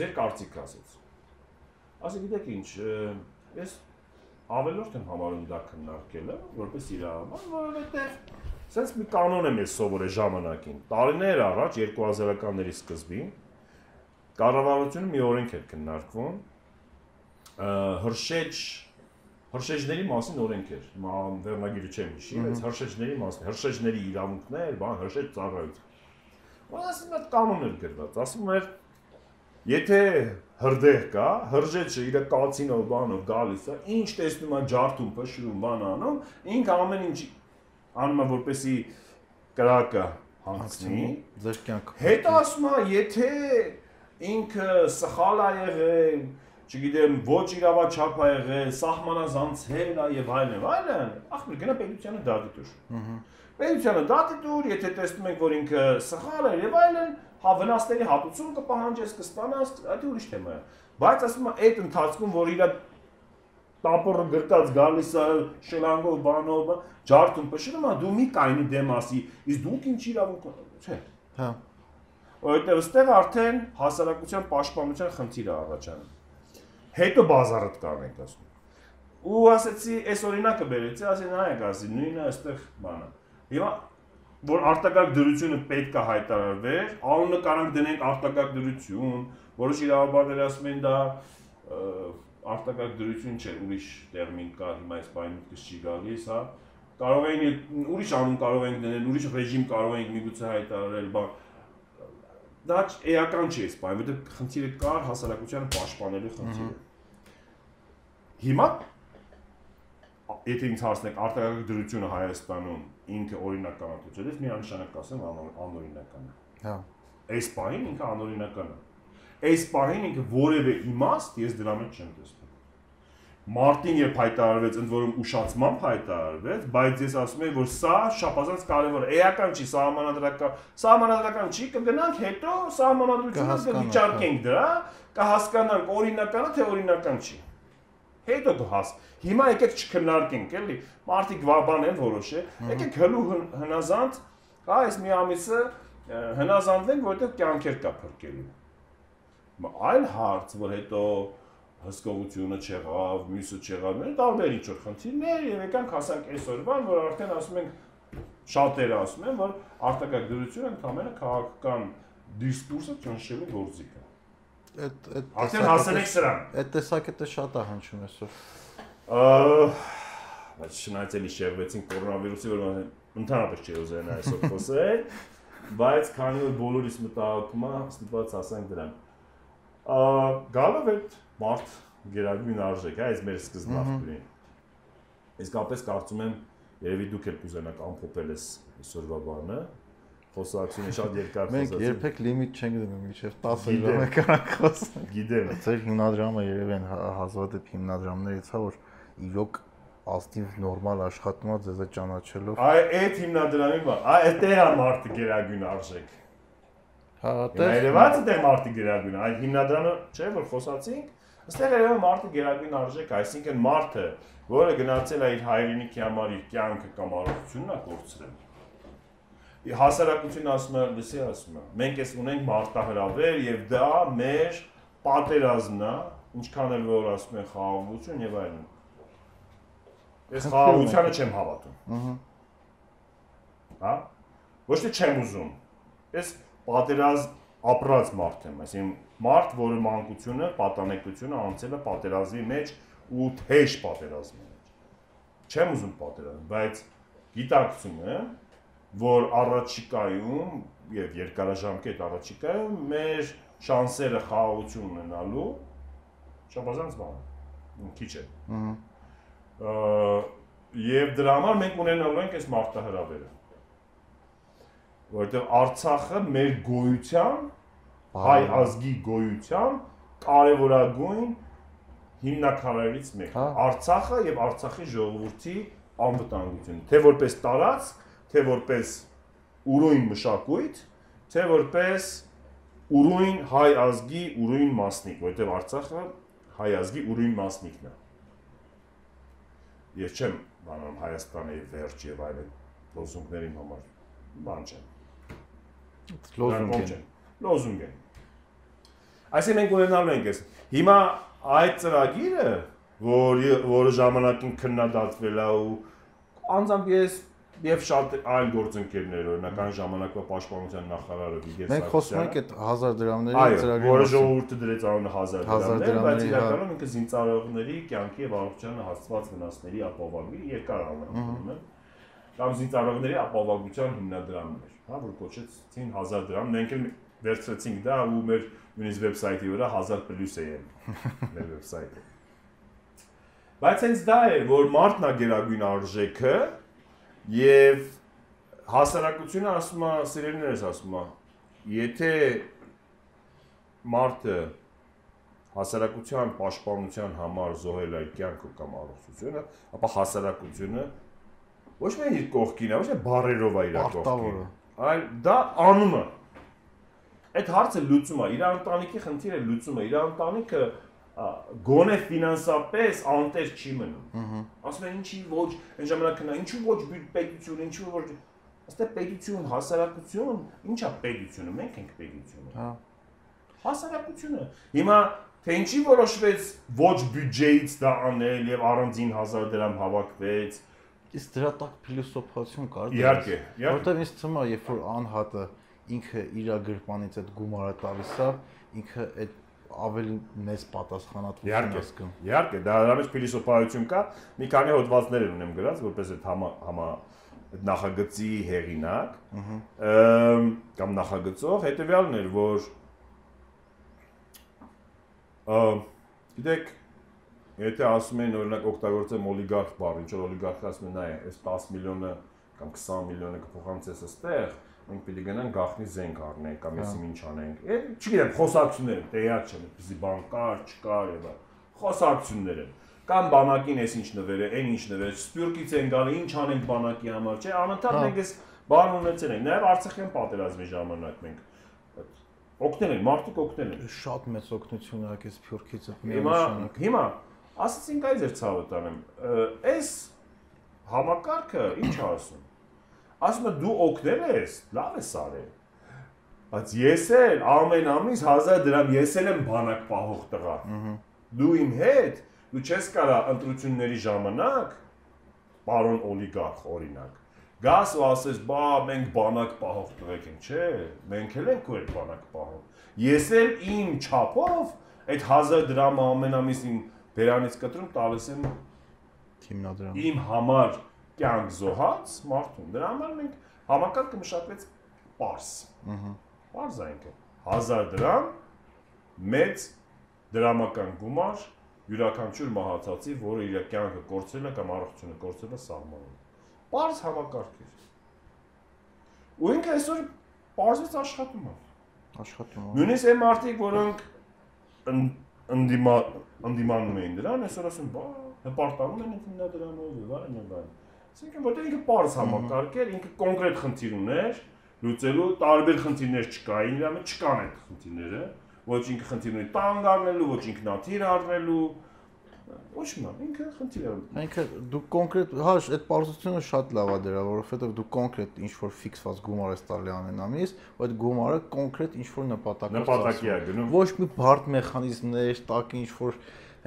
Ձեր կարծիքը ասեց։ Ասի գիտեք ինչ, ես ավելորդ եմ համարում դա քննարկելը, որպես իրավաբան, որովհետև sense մի կանոն եմ ես սովորել ժամանակին։ Տարիներ առաջ 2000-ականների սկզբին կառավարությունը մի օրենք էր քննարկվում հրշեջ հրշեջների մասին օրենք էր։ Հիմա վերնագիրը չեմ հիշի, բայց հրշեջների մասին, հրշեջների իրավունքներ, բան, հրշեջ ծառայություն։ Որ ասում է կանոն էր գրված, ասում էր եթե հրդեհ կա, հրժեջը իր կացինով բանով գալիս է, ինչ տեսնում է ջարդում, փշրում, բան անում, ինքը ամեն ինչ անում է որպեսի կրակը հանգցնի, ձեր կյանքը։ Հետո ասում է, եթե ինքը սխալ է եղել, չգիտեմ, ոչ իրավաչափ է եղել, սահմանազանցել է եւ այլն եւ այլն, ախր գնա պետությանը դատի դուր։ Պետությանը դատի դուր, եթե տեսնում ենք, որ ինքը սխալ է եւ այլն, հա վնասների հատուցում կպահանջես, կստանաս, դա ուրիշ թեմա է։ Բայց ասում է, այդ ընթացքում, որ իր տապորը գրկած գալիս է շելանգով բանով, ջարդում փշրում դու մի կայնի դեմ ասի, իսկ դուք ինչ իրավունք ունեք, չէ։ Հա։ Որովհետև այստեղ արդեն հասարակության պաշտպանության խնդիր է առաջանում։ Հետո բազարդ կանենք ասում։ Ու ասեցի, այս օրինակը բերեցի, ասի նայեք, ասի, նույնը այստեղ բանը։ Հիմա որ արտակարգ դրությունը պետք է հայտարարվեր, անունը կարանք դնենք արտակարգ դրություն, որոշ իրավաբաններ ասում են դա արտակարգ դրություն չէ, ուրիշ տերմին կա, հիմա այս բանը միտքս չի գալիս, հա։ Կարող են ուրիշ անուն կարող են դնել, ուրիշ ռեժիմ կարող են միգուցե հայտարարել, բան դա էական չի բանը, որովհետև խնդիրը կար հասարակությանը պաշտպանելու խնդիրը։ Հիմա եթե ինձ հարցնեք արտակարգ դրությունը Հայաստանում ինքը օրինականություն, ես միանշանակ կասեմ անօրինական է։ Հա։ Այս պահին ինքը անօրինական է։ Այս պահին ինքը որևէ իմաստ ես դրա մեջ չեմ տեսնում։ Մարտին երբ հայտարարվեց, ընդ որում ուշացմամբ հայտարարվեց, բայց ես ասում եմ, որ սա շապազած կարևոր է։ Էական չի, սահմանադրական, սահմանադրական չի, կգնանք հետո սահմանադրությունը կվիճարկենք դրա, կհասկանանք օրինականը թե օրինական չի։ Հետո կհաս։ Հիմա եկեք չքննարկենք, էլի։ Մարտիկ բան են որոշե, եկեք հլու հնազանդ, հա, այս մի ամիսը հնազանդվենք, որովհետև կյանքեր կա փրկելու։ Այլ հարց, որ հետո հսկողությունը չեղավ, մյուսը չեղավ, մեր տարբեր ինչ որ խնդիրներ եւ եկանք հասանք այսօրվան, որ արդեն ասում ենք շատերը ասում են, որ արտակարգ դրությունը ընդհանրապես քաղաքական դիսկուրսը ճնշելու գործիք է։ Այդ այդ Արդեն հասել ենք սրան։ Այդ տեսակետը շատ է հնչում այսօր։ Բայց շնայց էլի շեղվեցին կորոնավիրուսի, որ ընդհանրապես չի ուզեն այսօր խոսել, բայց քանի որ բոլորիս մտահոգում է, ստիպված ասենք դրան։ Գալով այդ մարդ գերագույն արժեք, հա, այս մեր սկզբնախտուրին։ Իսկապես կարծում եմ, երևի դուք եք կուզենաք ամփոփել այս այսօրվա բանը, խոսակցությունը շատ երկար Մենք երբեք լիմիտ չենք դնում, մինչև 10 ժամանակ խոսենք։ Գիտեմ։ Ձեր հիմնադրամը երևի են հազվադեպ հիմնադրամներից, հա, որ իրոք ազնիվ նորմալ աշխատում է ձեզ ճանաչելով։ Այ այդ հիմնադրամի բան, այ այդտեղ է մարդը գերագույն արժեք։ Հա, դե Երևանից դե մարդը գերագույն, այ հիմնադրամը չէ որ խոսացինք, այստեղ երևի մարդը գերագույն արժեք, այսինքն մարդը, որը գնացել է իր հայրենիքի համար իր կյանքը կամ առողջությունն է կորցրել հասարակությունը ասում է, լսի ասում է, մենք էս ունենք մարտահրավեր եւ դա մեր պատերազմն է, ինչքան էլ որ ասում են խաղաղություն եւ այլն։ Ես խաղաղությանը չեմ հավատում։ Ահա։ Հա? Ոչ թե չեմ ուզում։ Ես պատերազմ ապրած մարդ եմ, այսինքն մարդ, որը մանկությունը, պատանեկությունը անցել է պատերազմի մեջ ու թեժ պատերազմի մեջ։ Չեմ ուզում պատերազմ, բայց գիտակցում եմ, որ առաջիկայում եւ երկարաժամկետ առաջիկայում մեր շանսերը խաղաղություն ունենալու շաբազանց բան քիչ է։ Ահա։ Եվ դրա համար մենք ունենալու ենք այս մարտահրավերը։ Որտեղ Արցախը մեր գոյության հայ ազգի գոյության կարևորագույն հիմնակարներից մեկն է։ Արցախը եւ Արցախի ժողովրդի անվտանգությունը, թե որպես տարածք թե որպես ուրույն մշակույթ, թե որպես ուրույն հայ ազգի ուրույն մասնիկ, որովհետև Արցախը հայ ազգի ուրույն մասնիկն է։ Ես չեմ բանում Հայաստանի վերջ եւ այլն լոզունգների համար բան չեմ։ Լոզունգ են։ Լոզունգ են։ Այսինքն մենք ունենալու ենք այս։ Հիմա այդ ծրագիրը, որ որը ժամանակին քննադատվել է ու անձամբ ես եւ շատ այլ գործընկերներ, օրինական ժամանակվա պաշտպանության նախարարը Վիգեն Մենք խոսում ենք այդ 1000 դրամների ծրագրի որը ժողովուրդը դրեց անունը 1000 դրամներ, բայց իրականում ինքը զինծառայողների կյանքի եւ առողջությանը հասցված վնասների ապահովագրի երկար անունն է։ կամ զինծառայողների ապահովության հիմնադրամն էր, հա, որ կոչեցին 1000 դրամ, մենք էլ վերցրեցինք դա ու մեր նույնիսկ վեբսայթի վրա 1000 պլյուս է մեր վեբսայթը։ Բայց հենց դա է, որ մարդն է գերագույն արժեքը եւ հասարակությունը ասում է, սիրելիներս ասում է, եթե մարդը հասարակության պաշտպանության համար զոհել այդ կյանքը կամ առողջությունը, ապա հասարակությունը ոչ միայն իր կողքին է, ոչ միայն բարերով է իր կողքին, այլ դա անում է։ Այդ հարցը լուծում է, իր ընտանիքի խնդիրը լուծում է, իր ընտանիքը գոնե ֆինանսապես անտեր չի մնում։ Ասում են ինչի ոչ, այն ժամանակ նա ինչու ոչ պետություն, ինչու ոչ Այստեղ պետություն, հասարակություն, ի՞նչ է պետությունը։ Մենք ենք պետությունը։ Հա։ Հասարակությունը։ Հիմա թե ինչի որոշվեց ոչ բյուջեից դա անել եւ առանձին 1000 դրամ հավաքվեց։ Իսկ դրա տակ փիլիսոփայություն կար։ Իհարկե, իհարկե։ Որտեղ ինձ թվում է, երբ որ անհատը ինքը իր գրպանից այդ գումարը տալիս է, ինքը այդ ավելի մեծ պատասխանատվություն է զգում։ Իհարկե, դա դրա մեջ փիլիսոփայություն կա։ Մի քանի հոդվածներ ունեմ գրած, որպես այդ համա համա այդ նախագծի հեղինակ կամ նախագծող հետեւյալն էր, որ գիտեք, եթե ասում են օրինակ օգտագործեմ օլիգարխ բառ, ինչ որ օլիգարխը ասում են, նայ, այս 10 միլիոնը կամ 20 միլիոնը կփոխանցես այստեղ, մենք պիտի գնանք գախնի զենք առնենք կամ եսի ինչ անենք։ Եվ չգիտեմ, խոսակցություններ, տեղյակ չեմ, այդպեսի բան կար, չկար եւ խոսակցություններ են կամ բանակին էս ինչ նվեր է, այն ինչ նվեր, սպյուրքից են գալի, ինչ անենք բանակի համար, չէ, անընդհատ հա։ մենք էս բան ունեցել ենք, նաև Արցախյան պատերազմի ժամանակ մենք օգնել են, մարդիկ օգնել են։ Շատ մեծ օգնություն ա այս սպյուրքից Հիմա հիմա ասացինք այ ձեր ցավը տանեմ։ Այս համակարգը ինչ ասում։ Ասում է դու օգնել ես, լավ ես արել։ Բայց ես էլ ամեն ամիս 1000 դրամ ես էլ եմ բանակ պահող տղա։ Դու իմ հետ Դու չես կարա ընտրությունների ժամանակ պարոն օլիգարխ օրինակ գաս ու ասես, բա մենք բանակ պահող տղեկ ենք, չէ, մենք էլ ենք ու այդ բանակ պահող։ Ես էլ իմ չափով այդ 1000 դրամը ամեն ամիս իմ բերանից կտրում տալիս եմ հիմնադրամ։ Իմ համար կյանք զոհած մարդուն։ Դրա համար մենք համակարգը մշակվեց պարս։ Ահա։ Պարզ է ինքը։ 1000 դրամ մեծ դրամական գումար յուրաքանչյուր մահացածի, որը իր կյանքը կորցրել է կամ առողջությունը կորցրել է սահմանում։ Պարզ համակարգ է։ Ու ինքը այսօր պարզից աշխատում է։ Աշխատում է։ Նույնիսկ այն մարդիկ, որոնք ընդդիմա ընդդիմանում էին դրան, այսօր ասում, բա հպարտանում են հիմնադրամով եւ այլն եւ այլն։ Այսինքն որտեղ ինքը պարզ համակարգ էր, ինքը կոնկրետ խնդիր ուներ, լուծելու տարբեր խնդիրներ չկային, դրա մեջ չկան այդ խնդիրները ոչ ինքը խնդիր ունի տանգ առնելու, ոչ ինքնաթիռ առնելու, ոչ մի ինքը խնդիր է։ Ինքը դու կոնկրետ, հա, այդ բարձրությունը շատ լավ է դրա, որովհետև դու կոնկրետ ինչ որ ֆիքսված գումար ես տալի ամենամիս, ու այդ գումարը կոնկրետ ինչ որ նպատակ նպատակի է գնում։ Ոչ մի բարդ մեխանիզմներ, տակ ինչ որ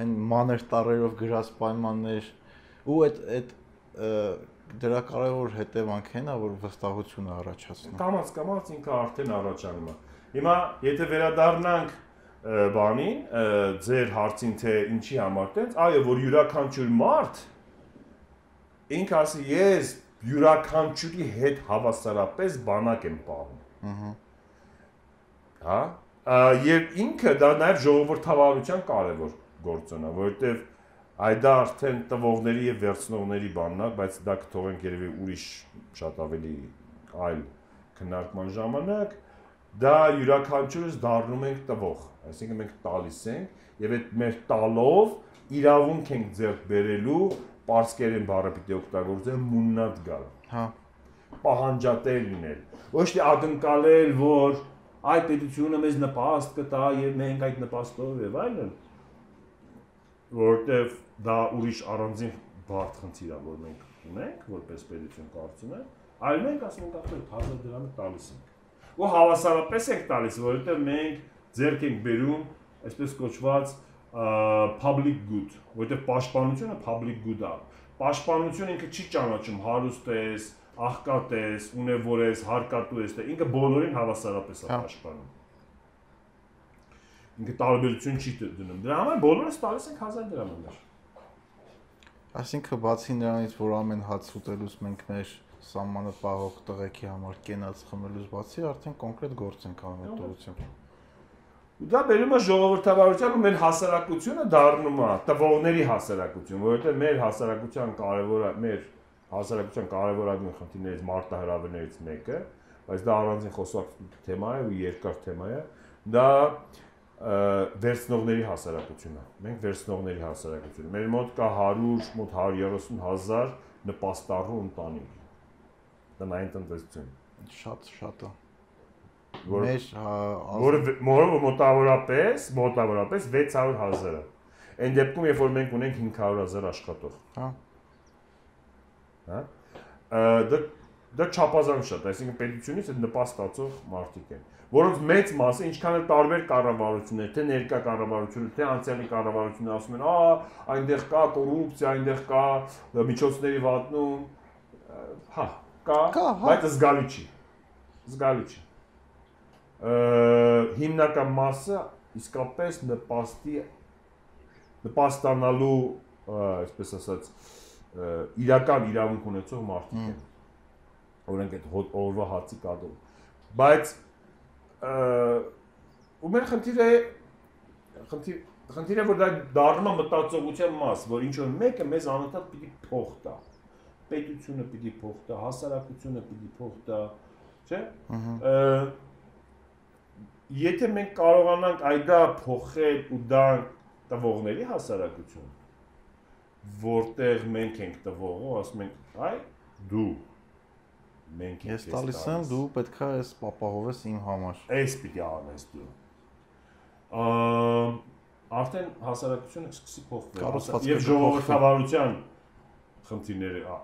այն մաներ տարերով գրած պայմաններ ու այդ այդ դրա կարևոր հետևանքն է, որ վստահություն է առաջացնում։ Կամած կամած ինքը արդեն առաջանում է։ Հիմա եթե վերադառնանք բանին, ձեր հարցին թե ինչի համար տենց, այո, որ յուրաքանչյուր մարդ ինքը ասի ես յուրաքանչյուրի հետ հավասարապես բանակ եմ պահում։ Ահա։ Հա։ Եվ ինքը դա նաև ժողովրդավարության կարևոր գործոն է, որովհետև այ դա արդեն տվողների եւ վերցնողների բանն է, բայց դա կթողենք երևի ուրիշ շատ ավելի այլ քննարկման ժամանակ դա յուրաքանչյուրս դառնում ենք տվող, այսինքն մենք տալիս ենք եւ այդ մեր տալով իրավունք ենք ձեռք բերելու պարսկերեն բառը պիտի օգտագործեմ մուննատ գալ։ Հա։ Պահանջատեր լինել։ Ոչ թե ակնկալել, որ այ պետությունը մեզ նպաստ կտա եւ մենք այդ նպաստով եւ այլն որտեվ դա ուրիշ առանձին բարդ խնդիր է, որ մենք ունենք որպես պետություն կարծում եմ, այլ մենք ասում ենք ապա 1000 դրամը տալիս ենք ու հավասարապես ենք տալիս, որովհետև մենք ձեռք ենք բերում այսպես կոչված public good, որովհետև պաշտպանությունը public good է։ Պաշտպանությունը ինքը չի ճանաչում հարուստ ես, աղքատ ես, ունևոր ես, հարկատու ես, ինքը բոլորին հավասարապես է հա։ պաշտպանում։ Ինքը տարբերություն չի դնում։ Դրա համար բոլորս տալիս ենք 1000 դրամ մեր։ Այսինքն բացի նրանից, որ ամեն հաց ուտելուց մենք մեր սահմանը պահող տղեկի համար կենաց խմելուց բացի արդեն կոնկրետ գործ ենք անում այդ ուղղությամբ։ Ու դա բերում է ժողովրդավարության ու մեր հասարակությունը դառնում է տվողների հասարակություն, որովհետև մեր հասարակության կարևորը մեր հասարակության կարևորագույն խնդիրներից մարտահրավերներից մեկը, բայց դա առանձին խոսակ թեմա է ու երկար թեմա է, դա վերցնողների հասարակությունը։ Մենք վերցնողների հասարակություն։ Մեր մոտ կա 100, մոտ 130 հազար նպաստառու ընտանիք։ Դա նայն տնտեսություն։ Շատ շատ է։ Որ որը որը մոտավորապես, մոտավորապես 600 հազարը։ Այն դեպքում, երբ որ մենք ունենք 500 հազար աշխատող։ Հա։ Հա։ Դա դա չափազանց շատ, այսինքն պետությունից այդ նպաստացող մարդիկ են որոնց մեծ մասը ինչքան էլ տարբեր կառավարություններ, թե ներկա կառավարությունը, թե անցյալի կառավարությունը ասում են, «Ա, այնտեղ կա կոռուպցիա, այնտեղ կա միջոցների վատնում»։ Հա, կա, հա։ բայց զգալի չի։ Զգալի չի։ Հիմնական մասը իսկապես նպաստի նպաստանալու, այսպես ասած, իրական իրավունք ունեցող մարդիկ են։ Օրենք այդ օրվա հացի կադրում։ Բայց ու մեր խնդիրը խնդիր խնդիրը որ դա դառնում է մտածողության մաս, որ ինչ որ մեկը մեզ անընդհատ պիտի փող տա։ Պետությունը պիտի փող տա, հասարակությունը պիտի փող տա, չէ՞։ Եթե մենք կարողանանք այդա փոխել ու դա տվողների հասարակություն, որտեղ մենք ենք տվողը, ասում ենք, այ դու մենք ես տալիս եմ դու պետքա այս ապահովես իմ համար այս պիտի անես դու արդեն հասարակությունը սկսի փոխվել եւ ժողովրդավարության խնդիրները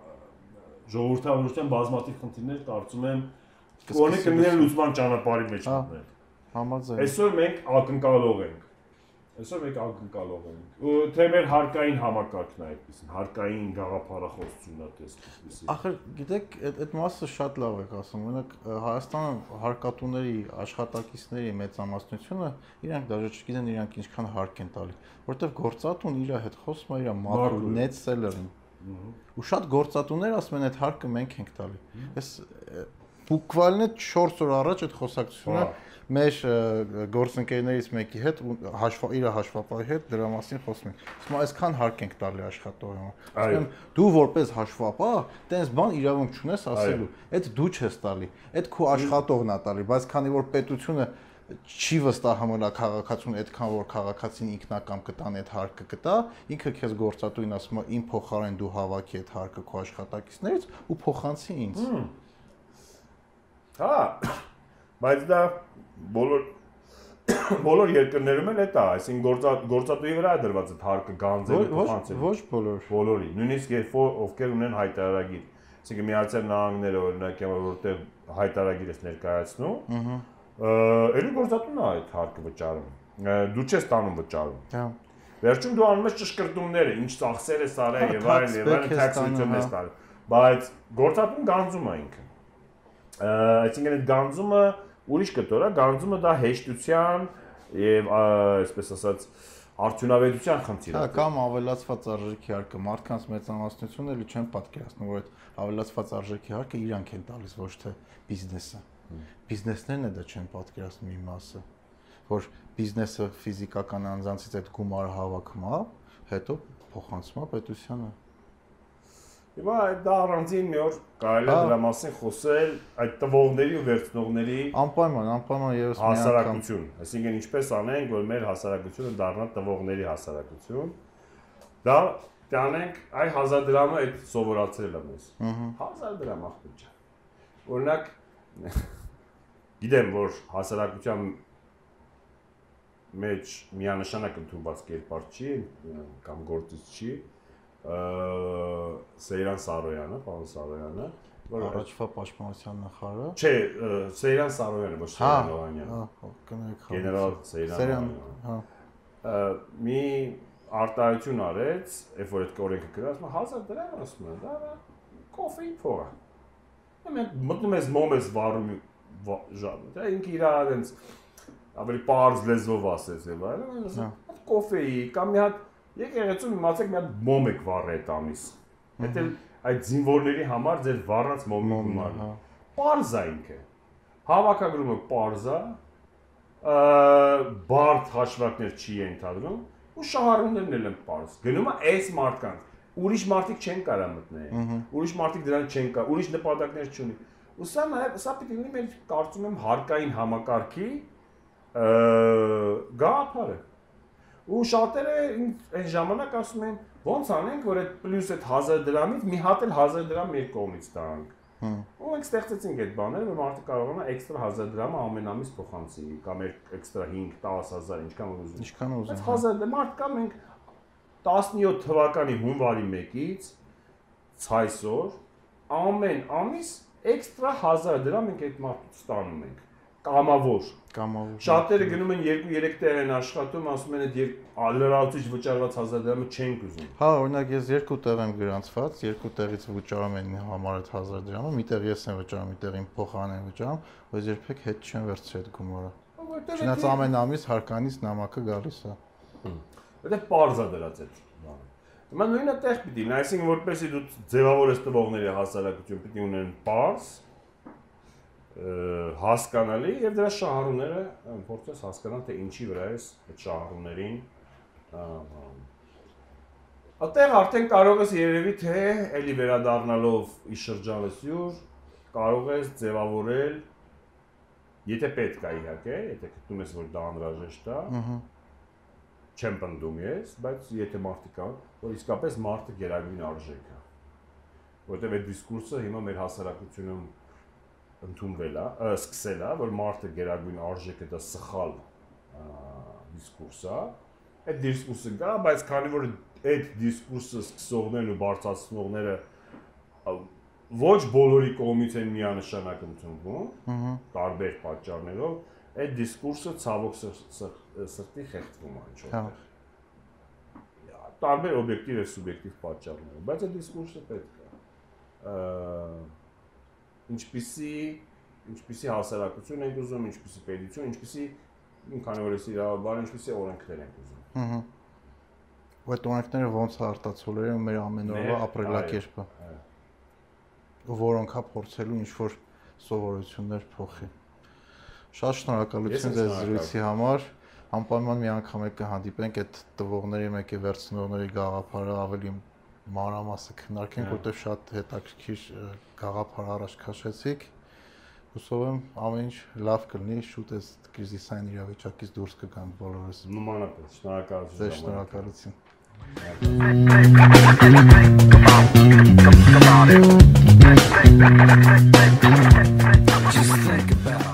ժողովրդավարության բազմաթիվ խնդիրներ կարծում եմ կոնե կմինեն լուսման ճանապարհի մեջ մտնել համաձայն այսօր մենք ակնկալող ենք Այսօր մեկ ակնկալող ենք։ թե մեր հարկային համակարգն է այդպեսին, հարկային գաղափարախոսությունն է տեսքսի։ Ախր գիտեք, այդ այդ մասը շատ լավ եք ասում։ Օրինակ Հայաստանը հարկատուների աշխատակիցների մեծամասնությունը իրանք դաժե չգիտեն իրանք ինչքան հարկ են տալի, որովհետև գործատուն իր հետ խոսում է իր մակրո net seller-ին։ Ու շատ գործատուներ ասում են այդ հարկը մենք ենք տալի։ Այս բուկվալնը 4 օր առաջ այդ խոսակցությունը մեր գործընկերներից մեկի հետ հաշվա իր հաշվապահի հետ դրա մասին խոսում եմ այսքան հարկ ենք տալի աշխատողին։ Ասում դու որպես հաշվապահ տենց բան իրավունք չունես ասելու։ Այդ դու չես տալի։ Այդ քո աշխատողն է տալի, բայց քանի որ պետությունը չի վստահում նա քաղաքացուն այդքան որ քաղաքացին ինքնակամ կտան այդ հարկը կտա, ինքը քեզ գործատուին ասում է իմ փոխարեն դու հավաքի այդ հարկը քո աշխատակիցներից ու փոխանցի ինձ։ Հա, բայց դա բոլոր բոլոր երկրներում էլ է դա, այսինքն գործա գործատուի վրա է դրված այդ հարկը գանձերը փոխանցել։ Ոչ բոլոր։ Բոլորի, նույնիսկ երբ ովքեր ունեն հայտարարագիր, այսինքն Միացյալ Նահանգները օրինակ եմ որտեղ հայտարարագիր ես ներկայացնում, ըհը, գործատուն է այդ հարկը վճարում։ Դու չես տանում վճարում։ Հա։ Վերջում դու անում ես ճշկրտումները, ինչ ծախսեր ես արել եւ այլն եւ այլն tax-ություն ես տալու։ Բայց գործատուն գանձում է ինքը։ Այսինքն այդ գանձումը ուրիշ կտոր է, գանձումը դա հեշտության եւ այսպես ասած արդյունավետության խնդիր է։ Հա, կամ ավելացված արժեքի հարկը մարդկանց մեծամասնությունը էլի չեն պատկերացնում, որ այդ ավելացված արժեքի հարկը իրանք են տալիս, ոչ թե բիզնեսը։ Բիզնեսներն է դա չեն պատկերացնում մի մասը, որ բիզնեսը ֆիզիկական անձանցից այդ գումարը հավաքում է, հետո փոխանցում է պետությանը։ Հիմա այդ դա առանձին մի օր կարելի է դրա մասին խոսել այդ տվողների ու վերցնողների անպայման, անպայման եւս հասարակություն, այսինքն ինչպես անենք, որ մեր հասարակությունը դառնա տվողների հասարակություն։ Դա տանենք այ 1000 դրամը այդ սովորացրել է մեզ։ 1000 դրամ ախպեջ։ Օրինակ գիտեմ, որ հասարակության մեջ միանշանակ ընդունված կերպար չի կամ գործից չի, Սեյրան Սարոյանը, պարոն Սարոյանը, որ առաջվա պաշտպանության նախարարը։ Չէ, Սեյրան Սարոյանը, ոչ Սեյրան Լովանյանը։ Հա, կներեք։ Գեներալ Սեյրան։ Հա։ Մի արտահայտություն արեց, երբ որ այդ օրենքը գրած, 1000 դրամ ասում են, դա կոֆեի փողը։ Մենք մտնում ես մոմես վարում ժամ։ Դա ինքը իր այդենց ավելի པարզ լեզվով ասեց եւ այլն, ասում կոֆեի կամ մի հատ Եկեղեցում իմացեք մի հատ մոմ եք վառե այդ ամիս։ Դա էլ այդ զինվորների համար ձեր վառած մոմի գումարն։ հա։ Պարզա ինքը։ Հավաքագրումը պարզա, բարդ հաշվարկներ չի ենթադրում ու շահառուներն էլ են պարզ։ Գնում է այս մարդկանց։ Ուրիշ մարդիկ չեն կարա մտնել։ Ուրիշ մարդիկ դրան չեն կա, ուրիշ նպատակներ չունի։ Ու սա նաև սա պիտի լինի մեր կարծում եմ հարկային համակարգի գաղափարը։ Ու շատերը այն ժամանակ ասում են, ո՞նց անենք, որ այդ պլյուս այդ 1000 դրամից մի հատ էլ 1000 դրամ մեր կողմից տանք։ Ու մենք ստեղծեցինք այդ բաները, որ մարդը կարողանա էքստրա 1000 դրամը ամեն ամիս փոխանցի, կամ էքստրա 5, 10000, ինչքան ուզում։ Ինչքան ուզում։ Բայց 1000 դե մարդ կա մենք 17 թվականի հունվարի 1-ից ցայսօր ամեն ամիս էքստրա 1000 դրամ մենք այդ մարդուց ստանում ենք կամավոր կամավոր։ Շատերը գնում են 2-3 տեղ են աշխատում, ասում են այդ լրացուցիչ վճարված 1000 դրամը չենք ուզում։ Հա, օրինակ ես երկու տեղ եմ գրանցված, երկու տեղից վճարում են համար այդ 1000 դրամը, միտեղ ես եմ վճարում, միտեղ իմ փոխարեն եմ վճարում, բայց երբեք հետ չեմ վերցրել այդ գումարը։ Չնայած ամեն ամիս հարկանից նամակը գալիս է։ Որտեղ parza դրած այդ բանը։ Հիմա նույնը տեղ պիտի, այսինքն որպեսի դու ձևավորես տվողների հասարակություն պիտի ունեն parz հասկանալի եւ դրա շահառուները փորձես հասկանալ թե ինչի վրա է այդ շահառուներին Այդտեղ արդեն կարող ես երևի թե էլի վերադառնալով ի շրջանս յուր կարող ես ձևավորել եթե պետք է իհարկե, եթե գտնում ես որ դա անհրաժեշտ է, ըհը չեմ պնդում ես, բայց եթե մարդիկ կան, որ իսկապես մարդը գերագույն արժեք է։ Որտեւ այդ դիսկուրսը հիմա մեր հասարակությունում ընդունվել է, սկսել է, որ մարդը գերագույն արժեքը դա սխալ դիսկուրս է։ Այդ դիսկուրսը կա, բայց քանի որ այդ դիսկուրսը սկսողներն ու բարձրացնողները ոչ բոլորի կողմից են միանշանակ ընդունվում, տարբեր պատճառներով, այդ դիսկուրսը ցավոք սրտի խեղդվում է ինչ հա։ Տարբեր օբյեկտիվ եւ սուբյեկտիվ պատճառներով, բայց այդ դիսկուրսը պետք է ինչպիսի ինչպիսի հասարակություն ենք ուզում, ինչպիսի պետություն, ինչպիսի քանի որ ես իրավաբան, ինչպիսի օրենքներ ենք ուզում։ Ահա։ Ու այդ օրենքները ոնց է արտացոլել մեր ամենօրյա ապրելակերպը։ Որոնք հա փորձելու ինչ որ սովորություններ փոխի։ Շատ շնորհակալություն ձեզ զրույցի համար։ Անպայման մի անգամ եք կհանդիպենք այդ տվողների մեկի վերցնողների գաղափարը ավելի մանրամասը քննարկենք, հա։ որտեղ շատ հետաքրքիր գաղափար առաջ քաշեցիք։ Հուսով եմ ամեն ինչ լավ կլինի, շուտ է կրիզիսային իրավիճակից դուրս կգանք բոլորս։ Նմանապես, շնորհակալություն։ Ձեզ շնորհակալություն։ Come